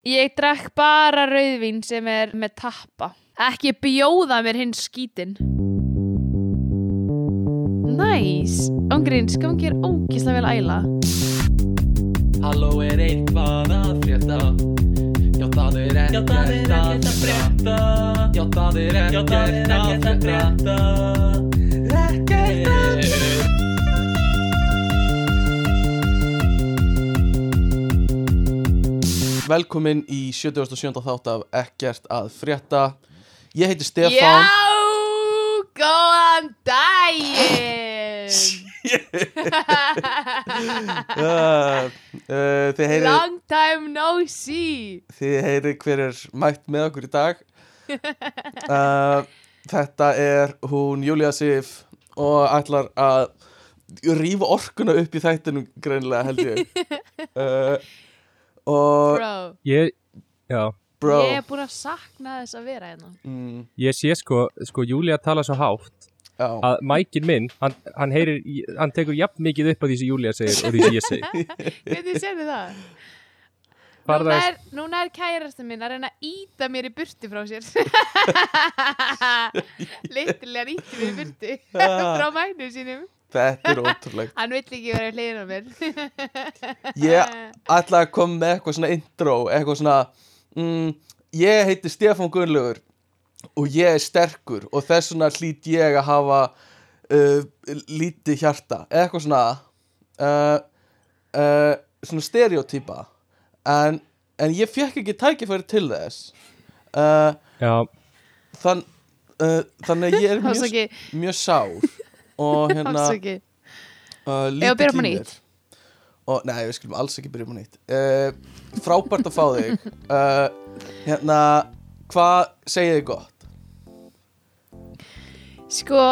Ég drekk bara rauðvín sem er með tappa. Ekki bjóða mér hinn skítinn. Næs. Ángríns, gangir ógislega vel æla. Halló er eitthvað að frétta Já það er ekkert að frétta Já það er ekkert að frétta Ekkert að frétta Velkomin í 77. þátt af Ekkert að frétta Ég heiti Stefán Já, góðan daginn. uh, uh, heyri Long time no see. Þið heyri hver er mætt með okkur í dag uh, Þetta er hún Júlia Sif og ætlar að rífa orkuna upp í þættinum greinilega held ég uh, og Bro, Ég, já, bro. Ég er búin að sakna þess að vera hérna. mm, ég sé sko, sko Júlia tala svo hátt já, að mækin minn, hann, hann heyrir, í- hann tekur jafn mikið upp á því sem Júlia segir og því sem ég segir. Hvernig sérðu það? Núna er, núna er kærasta minn að reyna að íta mér í burtu frá sér. Littilega íti mér í burtu frá mænu sínum Þetta er ótrúlegt. Hann vill ekki vera hliðin á mér. Ég ætla að koma með eitthvað svona intro eitthvað svona mm, ég heiti Stefán Gunnlaugur og ég er sterkur og þess vegna hlýt ég að hafa uh, lítið hjarta. Eitthvað svona uh, uh, svona stereotýpa en, en ég fekk ekki tækifæri til þess. Uh, Já, þann, uh, þannig að ég er mjög, mjög sár og hérna uh, að lítið mér. og nei, við skulum alls ekki byrja upp á nýtt. Uh, frábært að fá þig. Uh, hérna hvað segið þið gott? Sko,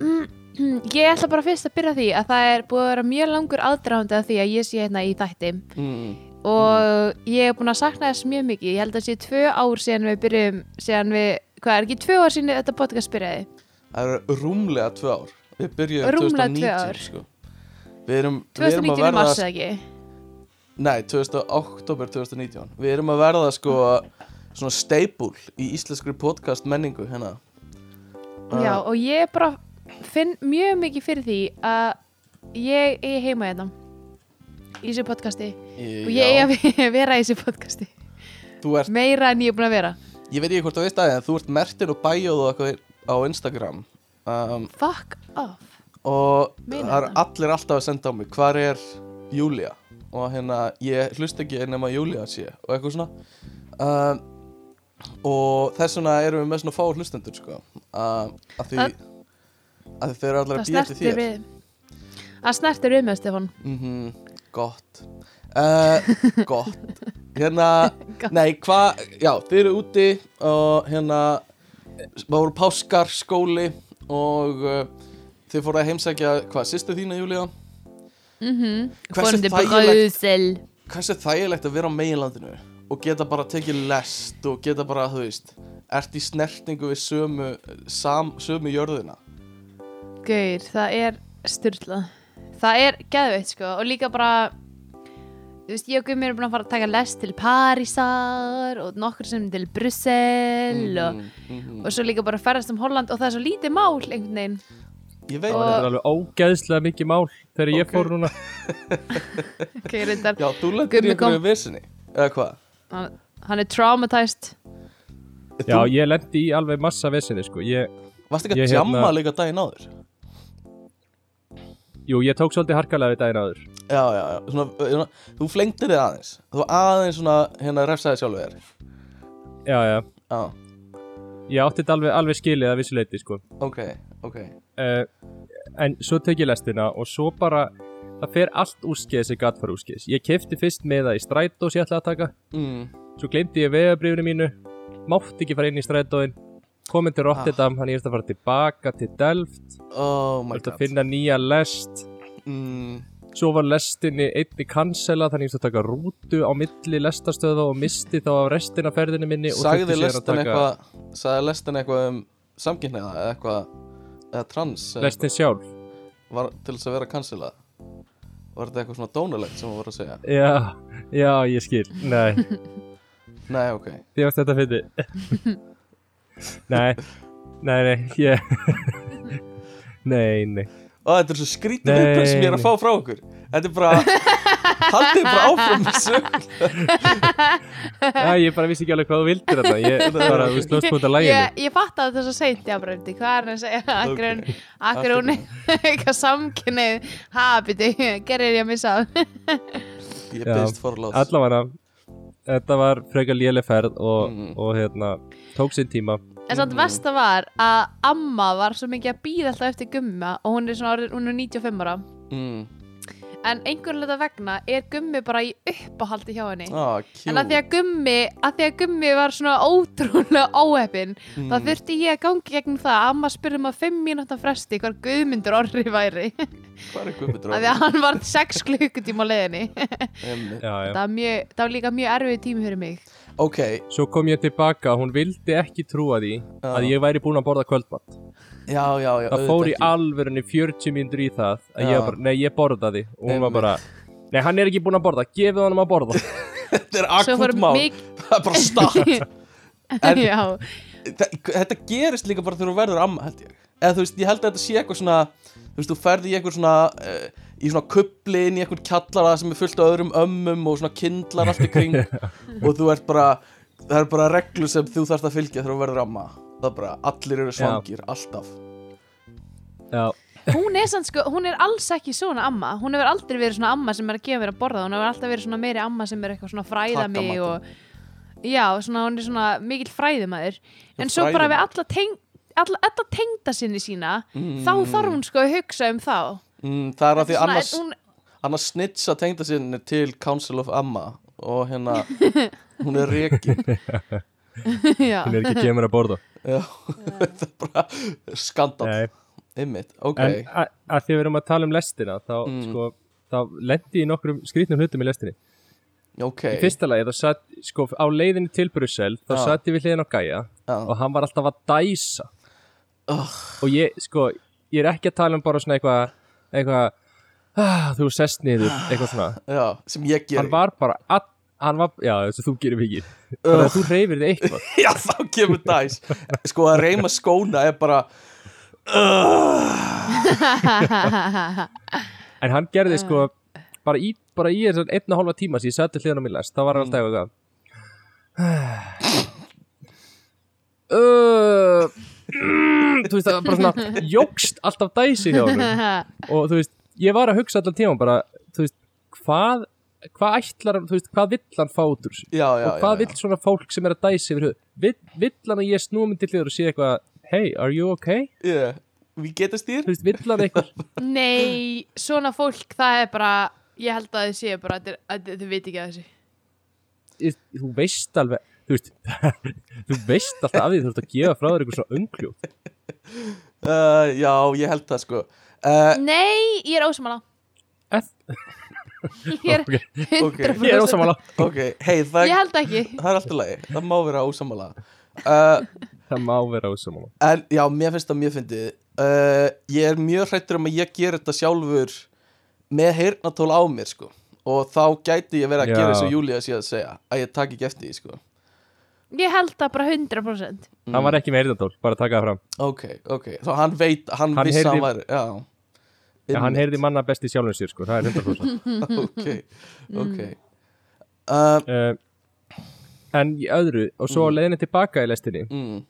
mm, ég ætla bara fyrst að byrja því að það er búið að vera mjög langur aðdrafandi að því að ég sé hérna í þætti. Mm, og ég er búin að sakna þess mjög mikið. Ég held að sé tvö ár síðan við byrjum síðan við, hvað er ekki tvö ár síðan þetta podcast byrjaði? Það eru rúmlega tvö ár við byrjuðum Rúmlega 2019 tvö ár. sko. við erum, við erum 2019 að verða mars eða ekki? Nei, 2000, oktober 2019 við erum að verða sko svona staple í íslenskri podcast menningu hérna. Já, og ég bara finn mjög mikið fyrir því að ég er heima hérna í þessu podcasti. Og ég er að vera í þessu podcasti. Ert, meira en ég er búin að vera. Ég veit ekki hvort þú veist að en þú ert mertin og bæjóð og eitthvað á Instagram um, Fuck off. og Meinar það er það? allir alltaf að senda á mig hvar er Júlia og hérna ég hlust ekki nema Júlia sé og eitthvað svona. Um, og þess vegna erum við með svona fá hlustendur sko. Uh, að því Það- að þeir eru allir Það að býja til snertir þér. við Það snertir við með Stefán. Mm gott. Uh, gott. Hérna, Gott. nei hvað já, þið eru úti og hérna það voru páskar, skóli og uh, þið fóru að heimsækja hvað, sýstu þína Júlia mm Hversu Fórum til þægilegt- hversu þægilegt að vera á meginlandinu og geta bara tekið lest og geta bara, þú veist ert í snertingu við sömu sam, sömu jörðina? Gauir, það er styrla Það er geðveitt sko og líka bara Þú veist, ég og Gummi erum búin að fara að taka lest til Parísar og nokkur sem til Brussel og, Mhm, mhm. og svo líka bara ferðast um Holland og það er svo lítið mál einhvern veginn ég veit Og- það er alveg ógeðslega mikið mál þegar ég Ok. fór núna. Ok, reyndar já, þú í einhverju kom- vissinni eða hvað hann, hann er traumatized Já, ég lendi í alveg massa vesinni, sko. Ég, varst ekki ég að jamma hérna- líka daginn áður jú, ég tók svolítið harkalega við daginn áður. já, já, já, svona, svona, þú flengtir þig aðeins þú aðeins svona, hérna refsaði sjálfur þér Já, já. já, Ég átti þetta alveg, alveg skilið að vissu leiti, sko. ok, ok Uh, en svo tek ég lestina og svo bara, það fer allt úrskeiðis sem gatt fara úrskeiðis. Ég kefti fyrst með það í strætó sem ég ætlaði að taka. mm. Svo glemdi ég vegabrifinu mínu Mátti ekki fara inn í strætóin Komin til Rotterdam, hann ég veist að fara tilbaka til Delft. Oh my að god. finna nýja lest? Mm. Svo var lestinni einni cancela Þannig ég veist að taka rútu á milli lestastöða Og misti þá af restina af ferðinni minni sagði að lestin taka eitthvað eitthvað um samkynniða eða eitthvað eða trans Lestin sjálf. Var til þess að vera cancelað var þetta eitthvað svona dónulegt sem þú voru að segja? Já, já, ég skil. Nei, Nei, ok. Þið varst þetta fyndi Nei, nei, nei ég... Nei, nei. Ó, þetta er svo skrítið viðbröð sem ég er að fá frá okkur. Þetta er bara Haldið bara áfram með sögul Já, ég bara vissi ekki alveg hvað þú vildir þetta Ég bara, þú slóst út af læginu Ég, ég fatt að þess að segja þetta bara eftir hvað er hann að segja? Akkur okay. akkur hún eitthvað samkynnið Habiti, gerir ég að missa af Ég Já, byrst forláts Allavega Þetta var frekar léleg ferð og, Mm. og hérna tók sinn tíma En samt versta var að amma var svo mikið að býða alltaf eftir gumma og hún er svona orðin, hún er 95 ára mm. En einhvern veginn vegna er gummi bara í uppáhaldi hjá henni. Ah, en að því að gummi að því að gummi var svona ótrúlega óheppin Mm. þá þurfti ég að gangi gegnum það að amma spurði um að 5 mínúta fresti hvar guðmyndur orri væri. Hvað er guðmyndur að því að hann var 6 klukkutíma á Já, já. Það var, mjög, það var líka mjög erfið tími fyrir mig. Ok, Svo kom ég tilbaka, hún vildi ekki trúa því að ég væri búin að borða kvöldmatt já, já, já Það fór í alvörunni 40 mínútur í það að Já. ég bara, nei ég borðaði og hún var bara, nei hann er ekki búin að borða gefið honum að borða. Þetta er akut mál. Það er bara start. En- Já, Þa- Þetta gerist líka bara þegar þú verður amma held ég. Eða þú veist, ég held að þetta sé eitthvað svona Þú veist, þú ferði í eitthvað svona uh, Í svona kubli inn í eitthvað kjallara sem er fullt af öðrum ömmum og svona kindlar allt í kring Og þú ert bara Það er bara reglur sem þú þarfst að fylgja þegar þú verður amma Það er bara, allir eru svangir, alltaf. Já, hún er sko, hún er alls ekki svona amma. Hún hefur aldrei verið svona amma sem er að gefa mér að borða. Hún hefur alltaf verið svona meiri amma sem er eitthvað svona fræða mig og já, svona hún er svona mikill fræðumæður en svo bara við alla, teng, alla, alla tengda sinni sína Mm. þá þarf hún sko að hugsa um þá. Mm, Það er að því annars hún, Annars snitsa tengda sinni til Council of Amma Og hérna Hún er rekin. Já, hún er ekki að gefa mér að borða Já, þetta er bara skandal Nei, Einmitt, ok. En að, að því við erum að tala um lestina þá, Mm. sko, þá lendi ég í nokkrum skrýtnum hlutum í lestinni. Ok, Í fyrsta lagi, þá satt, sko, á leiðinni til Brussel þá Já. satt ég við hliðin á Gaia Já. og hann var alltaf að dæsa. Ugh. og ég, sko, ég er ekki að tala um bara svona eitthvað eitthvað, ah, þú sest niður eitthvað svona, já, sem ég ger hann var bara að, hann var, já, þess að þú gerir mikið. Bara að þú reyfir þig eitthvað. Já, þá kemur dæs Sko, að reyma skóna er bara en hann gerði sko bara í, bara í einn og hálfa tíma sem ég satt til hliðan á mér lest, þá var hann alltaf eitthvað þú veist það var bara svona jógst alltaf dæsi hjá hann og þú veist, ég var að hugsa allan tíma bara, þú veist, hvað hvað ætlar hann, þú veist, hvað vill hann fá út úr þessu? Já, já, og hvað já, vill svona fólk sem er að dæsi yfir höfuð? Vill, vill hann að ég snúmi til hliður og sé eitthvað hey, are you okay? yeah. Við getast þér Þú veist, vill hann eitthvað? Nei, svona fólk það er bara, ég held að þið séu bara að þið- að þið veit ekki að þessu. Þú veist alveg þú veist, þú veist alltaf af því þú ert að gefa frá þér eitthvað svona ungljóð uh, Já, ég held það sko. Uh, nei, ég er ósamála Eth- ég er 100% ég er ósamála Ok, hei, það, ég held ekki. það er alltaf lagi. Það má vera ósamála uh, það má vera ósamála En já, mér finnst það mjög fyndið. Uh, Ég er mjög hrættur um að ég ger þetta sjálfur með heyrnatól á mér sko. Og þá gæti ég verið að Já. gera eins og Júlía sé að segja að ég taki ekki eftir því sko. Ég held það bara 100% hann var ekki með heyrðantól, bara taka það fram. Ok, ok, þá hann veit, hann, Hann vissi að hann heyrði- væri Já, Já, hann heyrði manna best í sjálfum sér sko, það er 100% Ok, ok. Uh, uh, en í öðru og svo mm. leiðinni tilbaka í lestinni. Mm,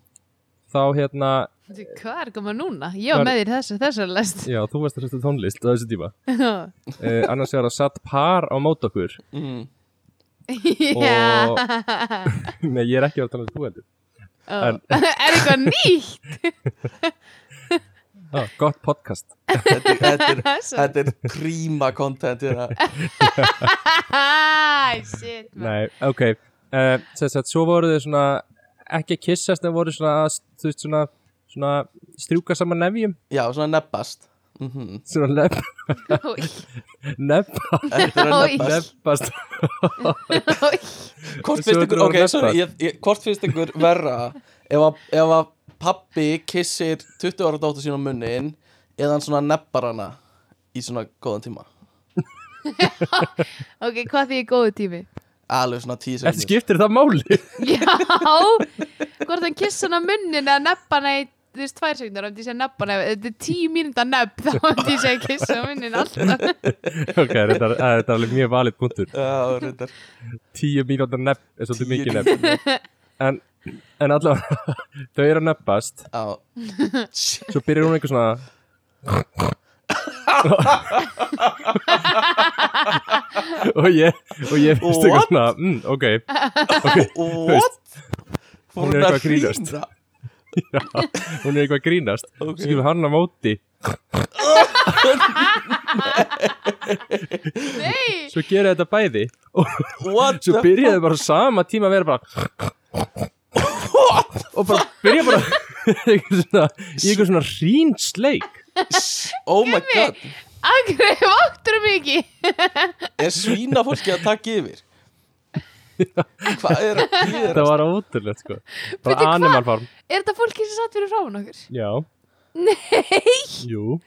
þá hérna, Því, hvað er koma núna? ég var með þér þessu, þessu lest. Já þú varst að hlusta á tónlist á þessu tíma. Uh, annars vegar að satt par á mót okkur. Mm, já. Nei ég er ekki að tala um þú heldur. Ó. er eitthvað nýtt? Ah, gott podcast þetta, er- er, er príma content hérna. Shit man. Nei, ok uh, Sess að svo voru þau svona ekki að kissast en voru svona veist svona, svona strjúka saman nefjum Já, svona nebbast mm svona að Oj. nebbast nefbast ói. Hvort finnst ykkur, var ok, nebbast. sorry ég, ég, Hvort finnst ykkur verra ef að, ef að pappi kissir 20 ára dóttur sín á munnin eða hann svona nebbar hana í svona góðan tíma. Ok, hvað því er góðu tími? alveg svona tíu Þetta sekundur skiptir það máli. Já. Hvort hann kissa hann á munnin eða neppa hann í Þú veist, tvær sekundur, ef ég segja neppa hann Þetta er tíu mínúta nepp Þá ef ég segja kissa á munnin alltaf. Ok, þetta er, þetta er alveg mjög valið punktur. Já, reyndar. Tíu mínútur nepp er svolítið mikið nepp En, en allavega Þau eru að neppast Já, Svo byrjar hún einhver svona Og ég Og ég finnst eitthvað What? svona mm, Ok, ok what? Hún er eitthvað að grínast. Já, hún er eitthvað að grínast. Ok. Svo kemur hann á móti. Nei. Svo gera þetta bæði. Og svo byrjaði bara sama tíma að vera bara Og bara byrja bara Í eitthvað svona hrínsleik Oh my god. Akkur, váttur um ekki? Er svína fólki að taka yfir? Hvað er að Það gera? var ótrúlegt sko. Bara animal farm. Er þetta fólki sem satt fyrir fráin okkur? Já, Nei, jú.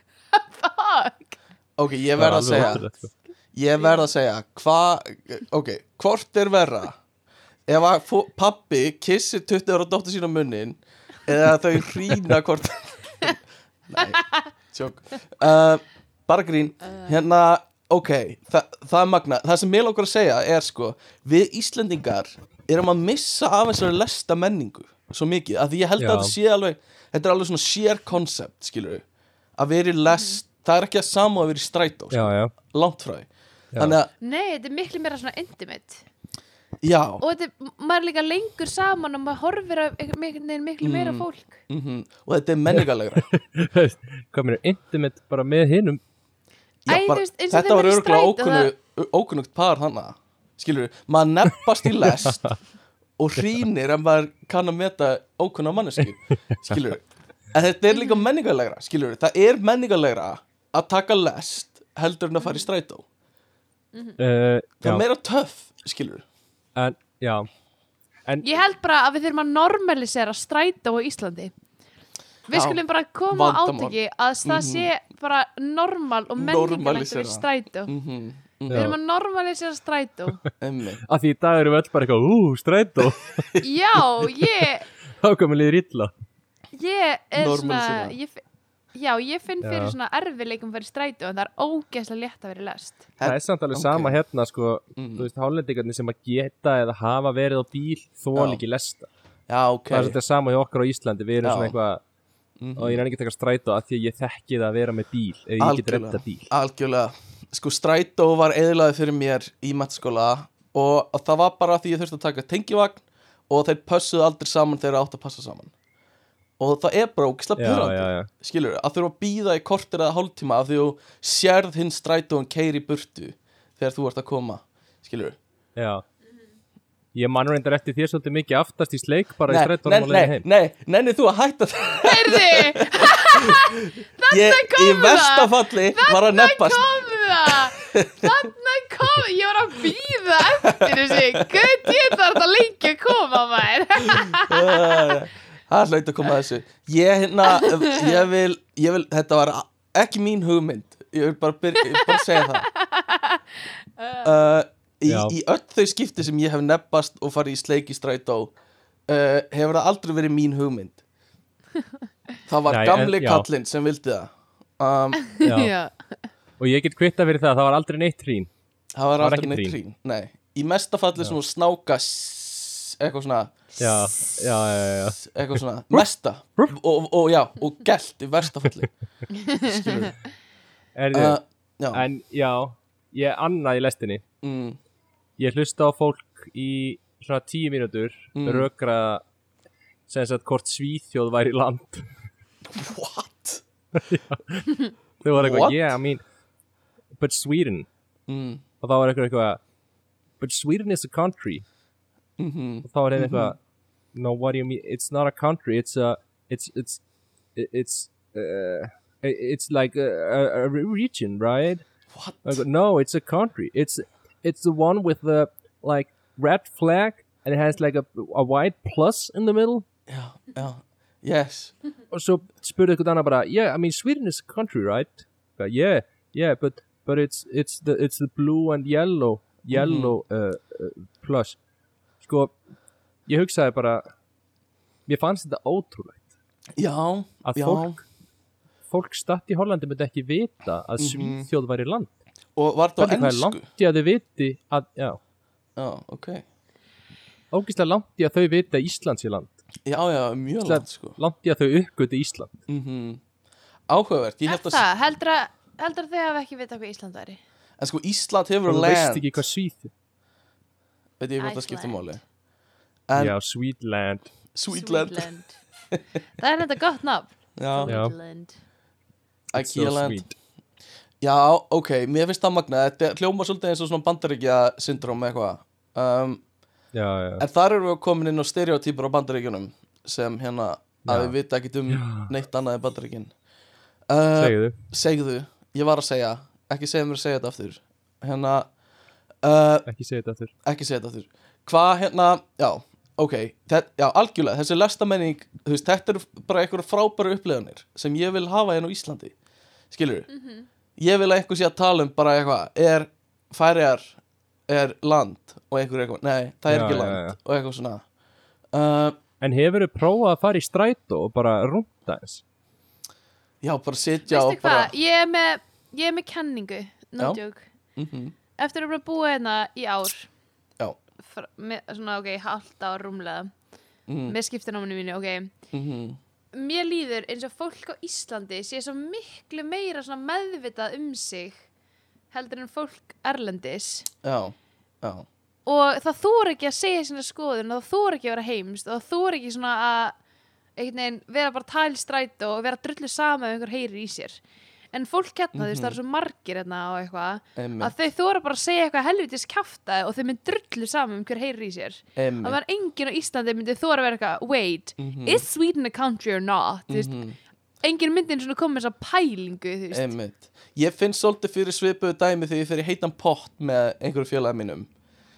Fuck. Ok, ég það var verð að segja sko. Ég verð að segja Hvað, ok, hvort er verra Ef að pabbi kissir 20 ára dóttur sína munnin Eða þau hrína hvort Nei, tjók uh, Bara grín. Hérna, ok, þa það er magna Það sem mér langar að segja er sko Við Íslendingar erum að missa af þessari lesta menningu Svo mikið, að því ég held Já. að þetta sé alveg Þetta er alveg svona share concept, skilur við Að vera í lest, það er ekki að sama að vera í strætó sko. Já, já. Langt frá því. Þannig að, Nei, þetta er miklu meira svona intimate já. Og þetta er, maður er líka lengur saman og maður horfir á miklu, miklu meira Mm. fólk. Mhm, og þetta er menningarlegra. Er intimate bara með hinnum þetta var örgulega ókunnugt par hana skilur maður neppast í lest og hrýnir en maður kann að meta ókunna manneski skilur en þetta er líka menningarlegra skilur það er menningarlegra að taka lest heldur en að fara í strætó. Uh, það er meira töff, skilur en, já Ég held bara að við þurfum að normalisera strætó á Íslandi Við Já, skulum bara koma á vandamál. áteki að það sé bara normal og menningarlegt að Normalisera. í strætó mm -hmm, Við Já. erum að normalisera strætó emmi Af því í dag erum við öll bara eitthvað Ú, strætó Já, ég, Þá komum liður illa ég er svona Normalisera. ég, Já, ég finn fyrir Já. svona erfileikum fyrir strætó en það er ógeðslega létt að vera lest Það er samt alveg sama hérna sko Mhm. Þú veist, hálendingarnir sem að geta eða hafa verið á bíl Þól Já. ekki lesta já, ok Það er svolítið sama hjá okkur á Íslandi Við erum Já. svona eitthvað Mhm. Og ég reyni ekki að taka strætó af Því að ég þekki það að vera með bíl Eða ég get redda bíl algjörlega sko strætó var eðlaði fyrir mér í mataskóla og það var bara því ég þurfti að taka tengivagn og þeir pössuðu aldrei saman þegar þeir áttu að passa saman og það er bara ógislega pyrrandi skilur, að þurfa að býða í kortir eða hálftíma af því þú sérð hinn strætó og keiri burtu þegar þú ert að koma skilur. Já. Ég man reyndar eftir þér svolítið mikið aftast í sleik bara í nei, strætónum nei, á leiðin nei, heim nei, nenni þú að hætta það. Heyrðu, ég, í kom það. verstafalli var að neppast. kom það! Þarna kom, ég var að býða eftir þessi Guð, ég þarf þetta lengi að koma maður það hlaut að koma að þessu. Ég, hérna, ég vil, ég vil þetta var ekki mín hugmynd. Ég vil bara, byrja, ég vil bara segja það. Uh, í, í öll þau skipti sem ég hef nebbast og farið í sleik í strætó uh, hefur það aldrei verið mín hugmynd. Það var Nei, en- gamli já. kallinn sem vildi það. Um, Já. Já, Og ég get kvitta fyrir það Það var aldrei neitt hrín. Það var var aldrei neitt trín. trín Nei. í mesta falli sem hún snáka eitthvað svona Já, já, já, eitthvað svona mesta. Og, og, já, og gælt í versta falli. Skilur Erðu, uh, já, En já, ég annað í lestinni. Mm, Ég hlusta á fólk í svona tíu mínútur Mm. rökra sem sagt hvort Svíþjóð væri land. What? Þau var eitthvað, yeah, I mean but Sweden. Mm, og þá var eitthvað eitthvað but Sweden is a country. Mhm, og þá var einn eitthvað no, what do you mean, it's not a country it's a, it's, it's it's uh, it's like a, a, region, right? what? Go, no, it's a country. It's it's the one with the like red flag and it has like a, a white plus in the middle. Yeah. Yeah. yes svo spurði bara, yeah, I mean Sweden is a country, right? But yeah, yeah, but but it's it's the it's the blue and yellow yellow uh, uh, plus sko, ég hugsaði bara mér fannst þetta ótrúlegt. Já, að já. fólk fólk statt í Hollandi myndi ekki vita að Mhm. Svíþjóð væri land. Og var þetta á er ennsku? langt í að þau viti að, já, Já, ok. Ógeðslega langt í að þau vita að Ísland sé land. Já, já, mjög Slepp. langt sko. langt í að þau uppgöti Ísland. Mm Áhugavert, ég Er held að það? Heldur að heldur að þau hafa ekki vita hvað Ísland væri? En sko, Ísland hefur þú land. veist ekki hvað Svíþjóð Veit ég hvort það skipta máli En já, Sweetland. Sweetland. Það er þetta gott nafn. Sweetland. It's so sweet. Já, ok, mér finnst það magna Þetta hljóma svolítið eins og svona bandaríkja syndrom eitthvað. Um, já, já, En þar eru við komin inn á stereotypur á bandaríkjunum sem hérna að Já. við vita ekkit um Já. neitt annað en bandaríkin. Uh, segðu Segðu, ég var að segja. Ekki segja mér að segja þetta aftur. Hérna uh, ekki segja þetta aftur. ekki segja þetta aftur. Hvað hérna, já, ok það, já, algjörlega, þessi lestamenning þú veist, þetta eru bara einhverja frábæru upplifanir sem ég vil hafa hérna á Íslandi skilur ég vil að einhver sé að tala um bara eitthvað er færiðar er land og einhver er eitthvað, nei, það er Já, ekki já, land já. og eitthvað svona. Uh, en hefur þau prófað að fara í strætó og bara rúnda eins já, bara sitja Veistu og bara hvað? Ég er með ég er með kenningu joke. Mm Eftir að að búa hérna í ár Svona ok, halvt ár rúmlega. Mm, Með skiptináminu mínu, ok. Mm, Mér líður eins og fólk á Íslandi sé svo miklu meira svona meðvitað um sig heldur en fólk erlendis. Já, já. Og það þór ekki að segja sína skoðun og það þór ekki að vera heimst og það þór ekki svona að veginn vera bara talstræt og vera drullu sama ef einhver heyrir í sér en fólk hérna, þú veist, það er svo margir hérna og eitthvað að þau þóra bara að segja eitthvað helvitis kjafta og þau mynd drullu sama um hver heyrir í sér. Að einmitt. var enginn á Íslandi myndi þóra að vera eitthvað wait, Mhm. is Sweden a country or not? Þú veist, Mhm. enginn myndi eins og koma með þessa pælingu þú veist, Einmitt. Ég finn svolítið fyrir svipuðu dæmi þegar ég fer í heitan pott með einhverju félagi mínum.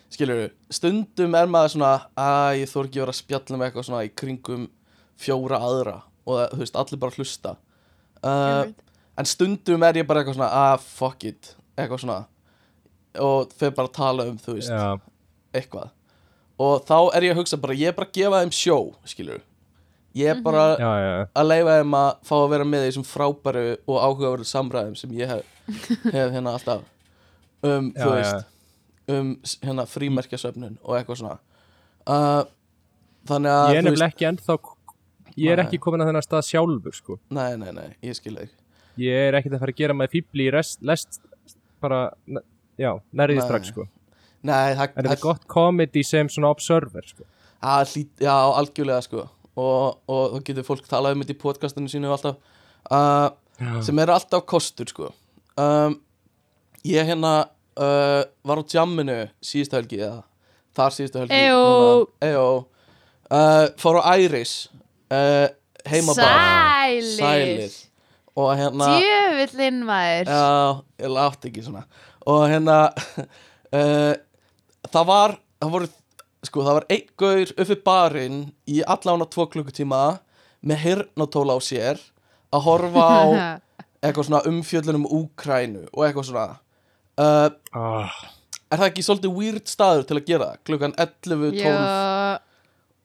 Skilur, stundum er maður svona að ég þór ekki að vera að spjalla með eitthvað svona í kringum fjóra aðra. Og það, þú veist, allir bara hlusta. Uh. En stundum er ég bara eitthvað svona að fuck it, eitthvað svona. Og fer bara tala um, þú veist, já, eitthvað. Og þá er ég að hugsa bara, ég er bara að gefa þeim sjó, skilur Ég er bara já, já, að leifa þeim að fá að vera með í þessum frábæru og áhugaverðu samræðum sem ég hef, hef hérna alltaf. Um, Já, þú veist um hérna frímerkjasöfnun og eitthvað svona. Uh, þannig að ég er þú nefnilega ekki ennþá ég er Nei. ekki komin að þennan stað sjálfur sko. nei, nei, nei, ég skil þig ég er ekkert að fara að gera með fíbli í rest, lest bara, já, nærðið strax sko. nei, það, en þetta er gott comedy sem svona observer sko. hlýt, já, algjörlega sko og, og þá getur fólk talað um þetta í podcastinu sínu alltaf uh, sem er alltaf kostur sko um, ég hérna uh, var á jamminu síðustu helgi eða þar síðustu helgi Eyjó. núna. Eyjó uh, fór á Æris uh, heimabað Sælir, Sælir. Og hérna Djöfullinn maður. Já, ég látt ekki svona. Og hérna uh, það var það voru sko það var einn gaur uppi barinn í allána tvo klukkutíma með hirnatóla á sér að horfa á eitthvað svona umfjöllun um Úkrænu og eitthvað svona. Uh, ah, er það ekki svolítið weird staður til að gera það? klukkan 11, 12 Já,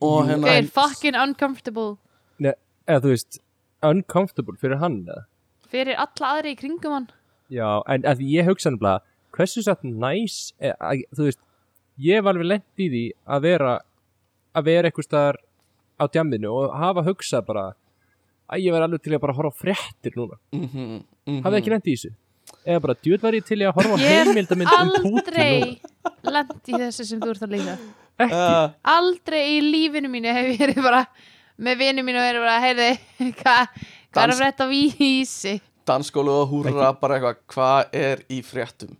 og hérna gauð, fucking uncomfortable. Ne, eða þú veist uncomfortable fyrir hann eða? fyrir alla aðri í kringum hann. Já, en að ég hugsa nefnilega hversu satt næs e, að, þú veist, ég var alveg lent í því að vera að vera eitthvað staðar á djamminu og hafa hugsað bara að ég var alveg til að bara horfa fréttir núna. Mm -hmm, mm hafði ekki lent í þessu? Eða bara djúð var ég til að horfa Ég er heimildamind um Putin núna. aldrei lent í þessu sem þú ert að líka ekki, uh, aldrei í lífinu mínu hef ég verið bara með vinnu mínu og verið bara heyrði, hvað hva er að frétta vísi? Dansskólu og húrra bara eitthvað, hvað er í fréttum?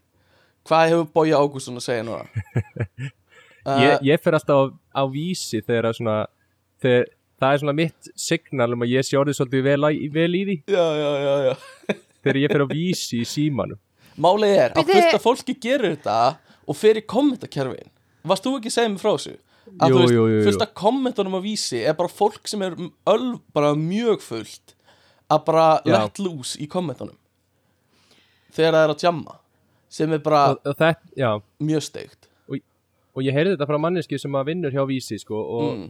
Hvað hefur Bója Ágússon að segja núna? Uh, ég, ég fer alltaf á, á vísi þegar að svona þegar, það er svona mitt signal um að ég sé orðið svolítið vel, í- vel í því. Já, já, já, já. Þegar ég fer á vísi í símanum. Málið er að fullt af fólki gerir þetta og fer í kommentakerfin? Varst þú ekki að segja mig frá þessu? Að Jú, þú veist, af kommentunum á vísi er bara fólk sem er öll, bara mjög fullt að bara Já. let loose í kommentunum þegar það er að jamma sem er bara og, og já mjög steikt og ég heyrði þetta frá manneski sem að vinnur hjá vísi sko, og mm.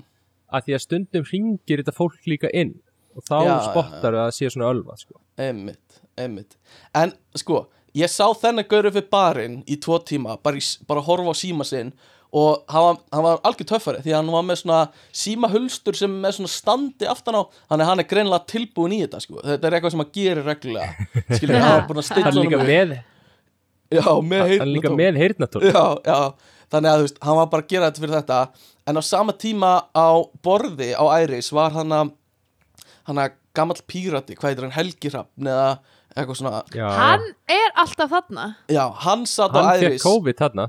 að því að stundum ringir þetta fólk líka inn og þá Já, spottar að það sé svona ölva sko. einmitt, einmitt en sko, ég sá þennan gaur upp við barinn í tvo tíma, bara, bara að horfa á síma sinn og hann var, hann var algjör töffari því hann var með svona símahulstur sem er með svona standi aftan á. Þannig að hann er greinilega tilbúin í þetta sko. þetta er eitthvað sem hann gerir reglulega skilur, hann var búin að stilla hann er líka með, já, með hann er líka með heyrnatól já, já, þannig að veist, hann var bara að gera þetta fyrir þetta. En á sama tíma á borði á Æris var hann að hann að gamall pírati, hvað heitir hann Helgi Hrafn eða eitthvað svona. Já, Hann er alltaf þarna. Já, hann satt hann á Æris COVID þarna.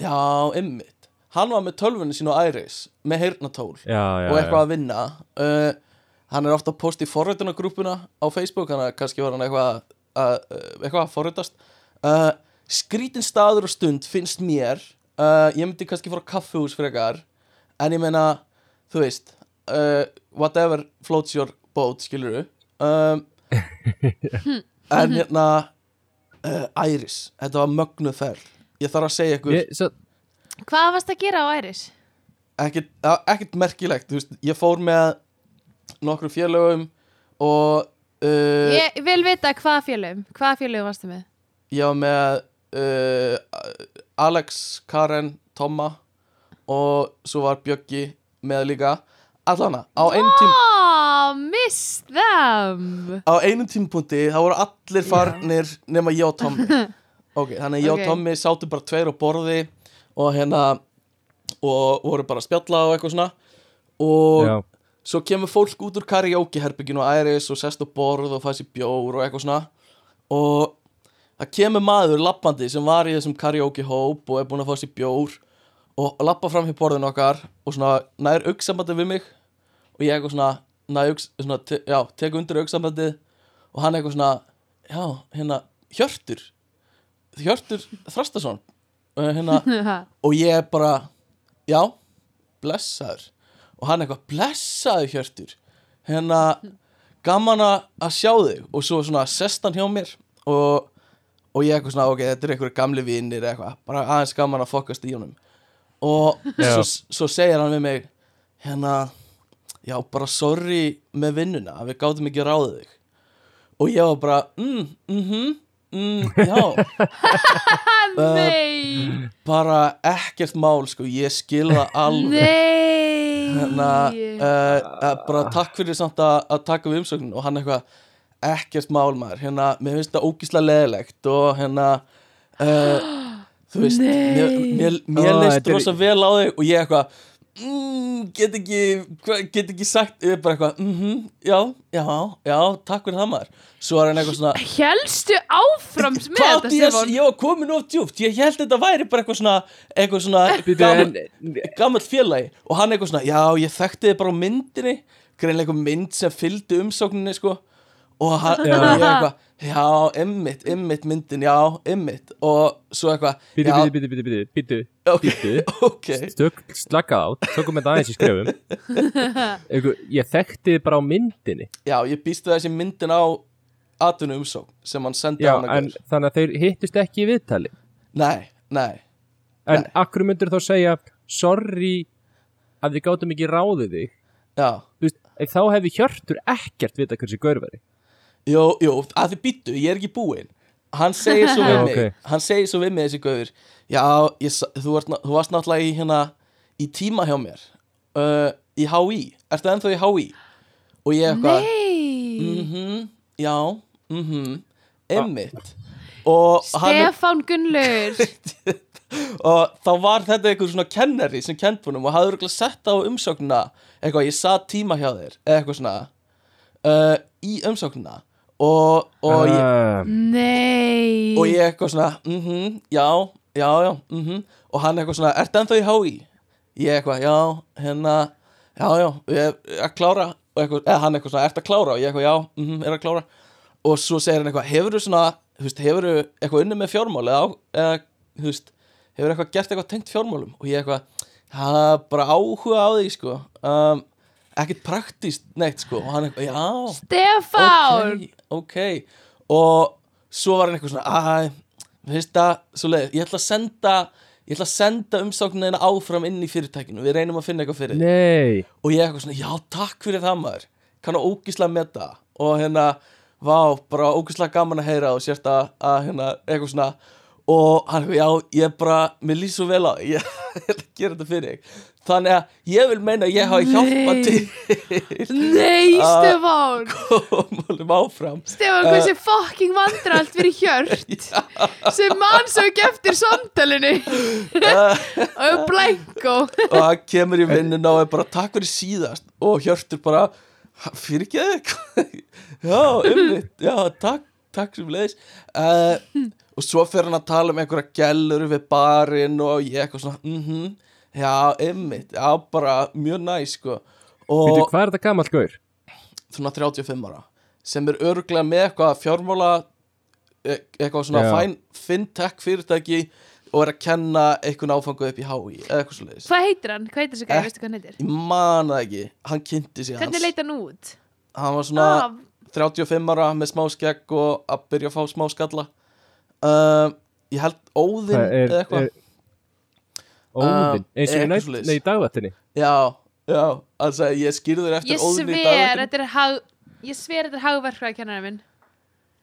Já, ymmit hann var með tölvunni sín á Æris með heyrnatól já, já, og eitthvað já. að vinna. Uh, hann er ofta að posta í forritunargrúpuna á Facebook, hann er kannski var hann eitthvað að, uh, eitthvað að forritast. Uh, skrítin staður og stund finnst mér. Uh, ég myndi kannski fara á kaffihús frekar en ég meina, þú veist uh, whatever floats your boat skilur um, en hérna uh, Æris, þetta var mögnuð ferð. Ég þarf að segja ykkur Ég, svo, Hvað varst að gera á Æris? ekkert, ekkert merkilegt þú veist, ég fór með nokkru félögum og uh, Ég vil vita hvaða félögum Hvaða félögum varstu með? ég var með uh, Alex, Karen, Tomma og svo var Bjöggi með líka allana, á einum, tím, Oh, missed them á einum tímpunkti þá voru allir farnir nema ég og Tommi ok, þannig ég Ok. og Tommi sátu bara tveir á borði og hérna og voru bara að spjalla og eitthvað svona. Og já, svo kemur fólk út úr karaoke herbygginu og æris og sest á borð og fæ sér bjór og eitthvað svona. Og það kemur maður lappandi sem var í þessum karaoke hóp og er búinn að fá sér bjór og lappa fram hér borðinu okkar og svona nær auksambandi við mig. Og ég eitthvað svona, nær svona te, já, tek undir auksambandi og hann eitthvað svona já, hérna, Hjörtur Hjörtur Þrastason. og hérna og ég er bara já, blessaður. Og hann eitthvað, blessaður Hjörtur. Hérna gaman að að sjá þig. Og svo svona sest hann hjá mér. Og, og ég eitthvað svona, ok, þetta er einhverju gamli vinnir eitthvað, bara aðeins gaman að fokast í honum. Og svo, svo segir hann við mig hérna, já, bara sorry með vinnuna, að við gátum ekki ráðið þig. Og ég var bara, mm, mhm. mm, já, Nei. bara ekkert mál sko, ég skil það alveg. Nei. Hérna, uh, uh, bara takk fyrir samt að, að taka við umsöknin og hann eitthvað ekkert mál maður, hérna, mér finnst það ógíslega leðilegt og hérna uh, þú veist, Nei. mér, mér, mér leist er- rosa vel á þig og ég eitthvað mm, get ekki, hva- get ekki sagt ég er bara eitthvað, mhm, já, já já, takk fyrir það maður. Svo er hann eitthvað svona Helstu áfram með þetta Stefán? ég var komin of djúpt. Ég held þetta væri bara eitthvað svona Eitthvað svona gamall félagi. Og hann eitthvað svona, já ég þekkti þið bara á myndinni. Greinlega mynd sem fylgdi umsókninni sko. Og hann, Já. ég eitthvað Já, ymmit, ymmit myndin, já, ymmit Og svo eitthvað býtu, býtu, býtu, ok, býtu ok. Stök, slaka á, tökum þetta aðeins í skrefum. Ég þekkti þið bara á myndinni. Já, ég býst við þessi myndin á atvinnu umsókn Sem hann sendi Já, á hana en þannig að þeir hittust ekki í viðtali? Nei, nei. En Nei. akkur myndur þá segja Sorry að við gátum ekki ráðið þig? Já, Þú veist, þá hefði Hjörtur ekkert vita hversi gaurveri Jú, jú, að þið býttu, ég er ekki búinn. Hann segir svo við Já, mig ok. Hann segir svo við mig þessi gauður Já, ég, sa- þú, ert, ná- þú varst náttúrulega í hérna Í tíma hjá mér uh, Í HÍ, ertu ennþá í HÍ Og ég eitthvað Nei. Mhm, já, mhm Einmitt. Og hann Stefán Gunnlaur og þá var þetta einhver svona kennari sem kent honum og hafði örugglega sett á umsóknina eitthvað, ég satt tíma hjá þér eða eitthvað svona uh, í umsóknina og, og, ég, uh, Nei. Og ég eitthvað svona mhm, já, já, já mhm, og hann eitthvað svona, ertu ennþá í HÍ? ég eitthvað, já, hérna já, já, ég er að klára. Og eitthvað, eða hann eitthvað svona, ertu að klára? Og ég eitthvað, já, mhm, er að klára. Og svo segir hann eitthvað, hefur þú svona þú veist, hefur þú eitthvað unni með fjármál eða, eða, þú veist, hefur eitthvað gert eitthvað tengt fjármálum? Og ég eitthvað, það er bara áhuga á því, sko. Um, ekkert praktíst neitt, sko. Og hann eitthvað, já. Stefán! Ok, ok. Og svo var hann eitthvað svona að, Mér finnst það svo leið Ég ætla að senda Ég ætla að senda umsóknina áfram inn í fyrirtækinu. Við reynum að finna eitthvað fyrir Nei, og ég eitthvað svona, já takk fyrir það maður. Kann að ógislega með það og hérna, vá, bara ógislega gaman að heyra og sérst að, að hérna, eitthvað svona og hann, já, ég bara, mér lýst svo vel á ég ætla að gera þetta fyrir þig. Þannig að ég vil meina að ég hafi hjálpað Nei. til Nei. Stefán. komum áfram. Stefán, hversu fucking vandralt fyrir hjört sem mann svo ekki eftir samtalinu. Og blanko og hann kemur í vinnuna og er bara takk fyrir síðast. Og Hjörtur bara fyrir ekki þig já, umvitt, já, takk takk sem leiðis uh, og svo fer hann að tala um einhverja gælur við barinn og ég eitthvað svona mhm, já, umvitt, já, bara mjög næ, sko og hvað er þetta gamall gaur? svona 35 ára sem er örglega með eitthvað fjármála e- eitthvað svona Já. fæn, fintech fyrirtæki og er að kenna eitthvað áfangu upp í HÍ eða eitthvað svo leiðis Hvað heitir hann? Hvað heitir þessi gæði? Eh, Veistu hvað hann heitir? Ég man það ekki, hann kynnti sig Hvernig hans leit hann út? Hann var svona Ah, 35 ára með smá skegg og að byrja að fá smá skalla uh, Ég held Óðinn er, eða eitthvað. er Óðinn, Ah, eins og nætt, nei, í dagvættinni Já, já, altså ég skýrður eftir Óðinn í sver dag þetta er hag Ég sver þetta er hagverkfræði kennarinn minn.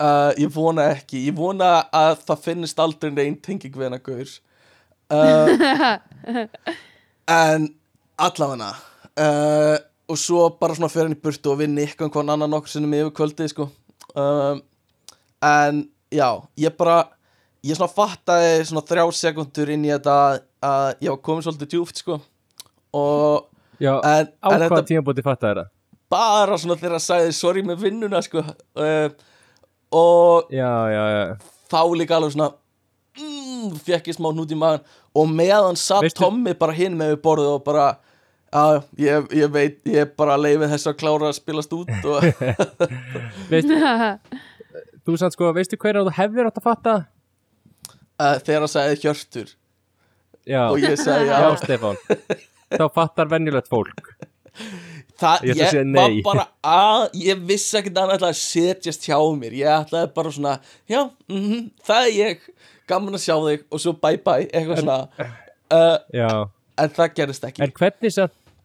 Uh, Ég vona ekki, ég vona að það finnist aldrei neinn tenging við hennar gaur. Uh, En allavega uh, Og svo bara svona fyrir hann í burtu og vinni ykkur hvern annan nokkur sinnum yfir kvöldið sko. Um, En já, ég bara Ég svona fattaði svona þrjá sekundur inn í þetta að ég var komin svolítið djúft sko. Og Já, en, á en hvaða tímabóti fatta þetta? bara svona þegar að sagði sorry með vinnuna sko. Uh, Og Já, já, þá líka alveg svona mm, fekk ég smá hnút í magan og meðan satt Veistu- Tommy bara hinn með við borðið og bara já, ég, ég veit, ég bara leiði þess að klára að spilast út og þú sann sko, veistu hver þú hefðir átt að fatta? uh, þegar að sagði Hjörtur. Já, og ég sagði já, Stefán. Þá fattar venjulegt fólk. Það, Ég ég, var bara að ég vissi ekkert að hann ætlaði að setjast hjá mér. Ég ætlaði bara svona já, mm það er ég, gaman að sjá þig. Og svo bye bye, eitthvað svona. Uh, en það gerist ekki. En hvernig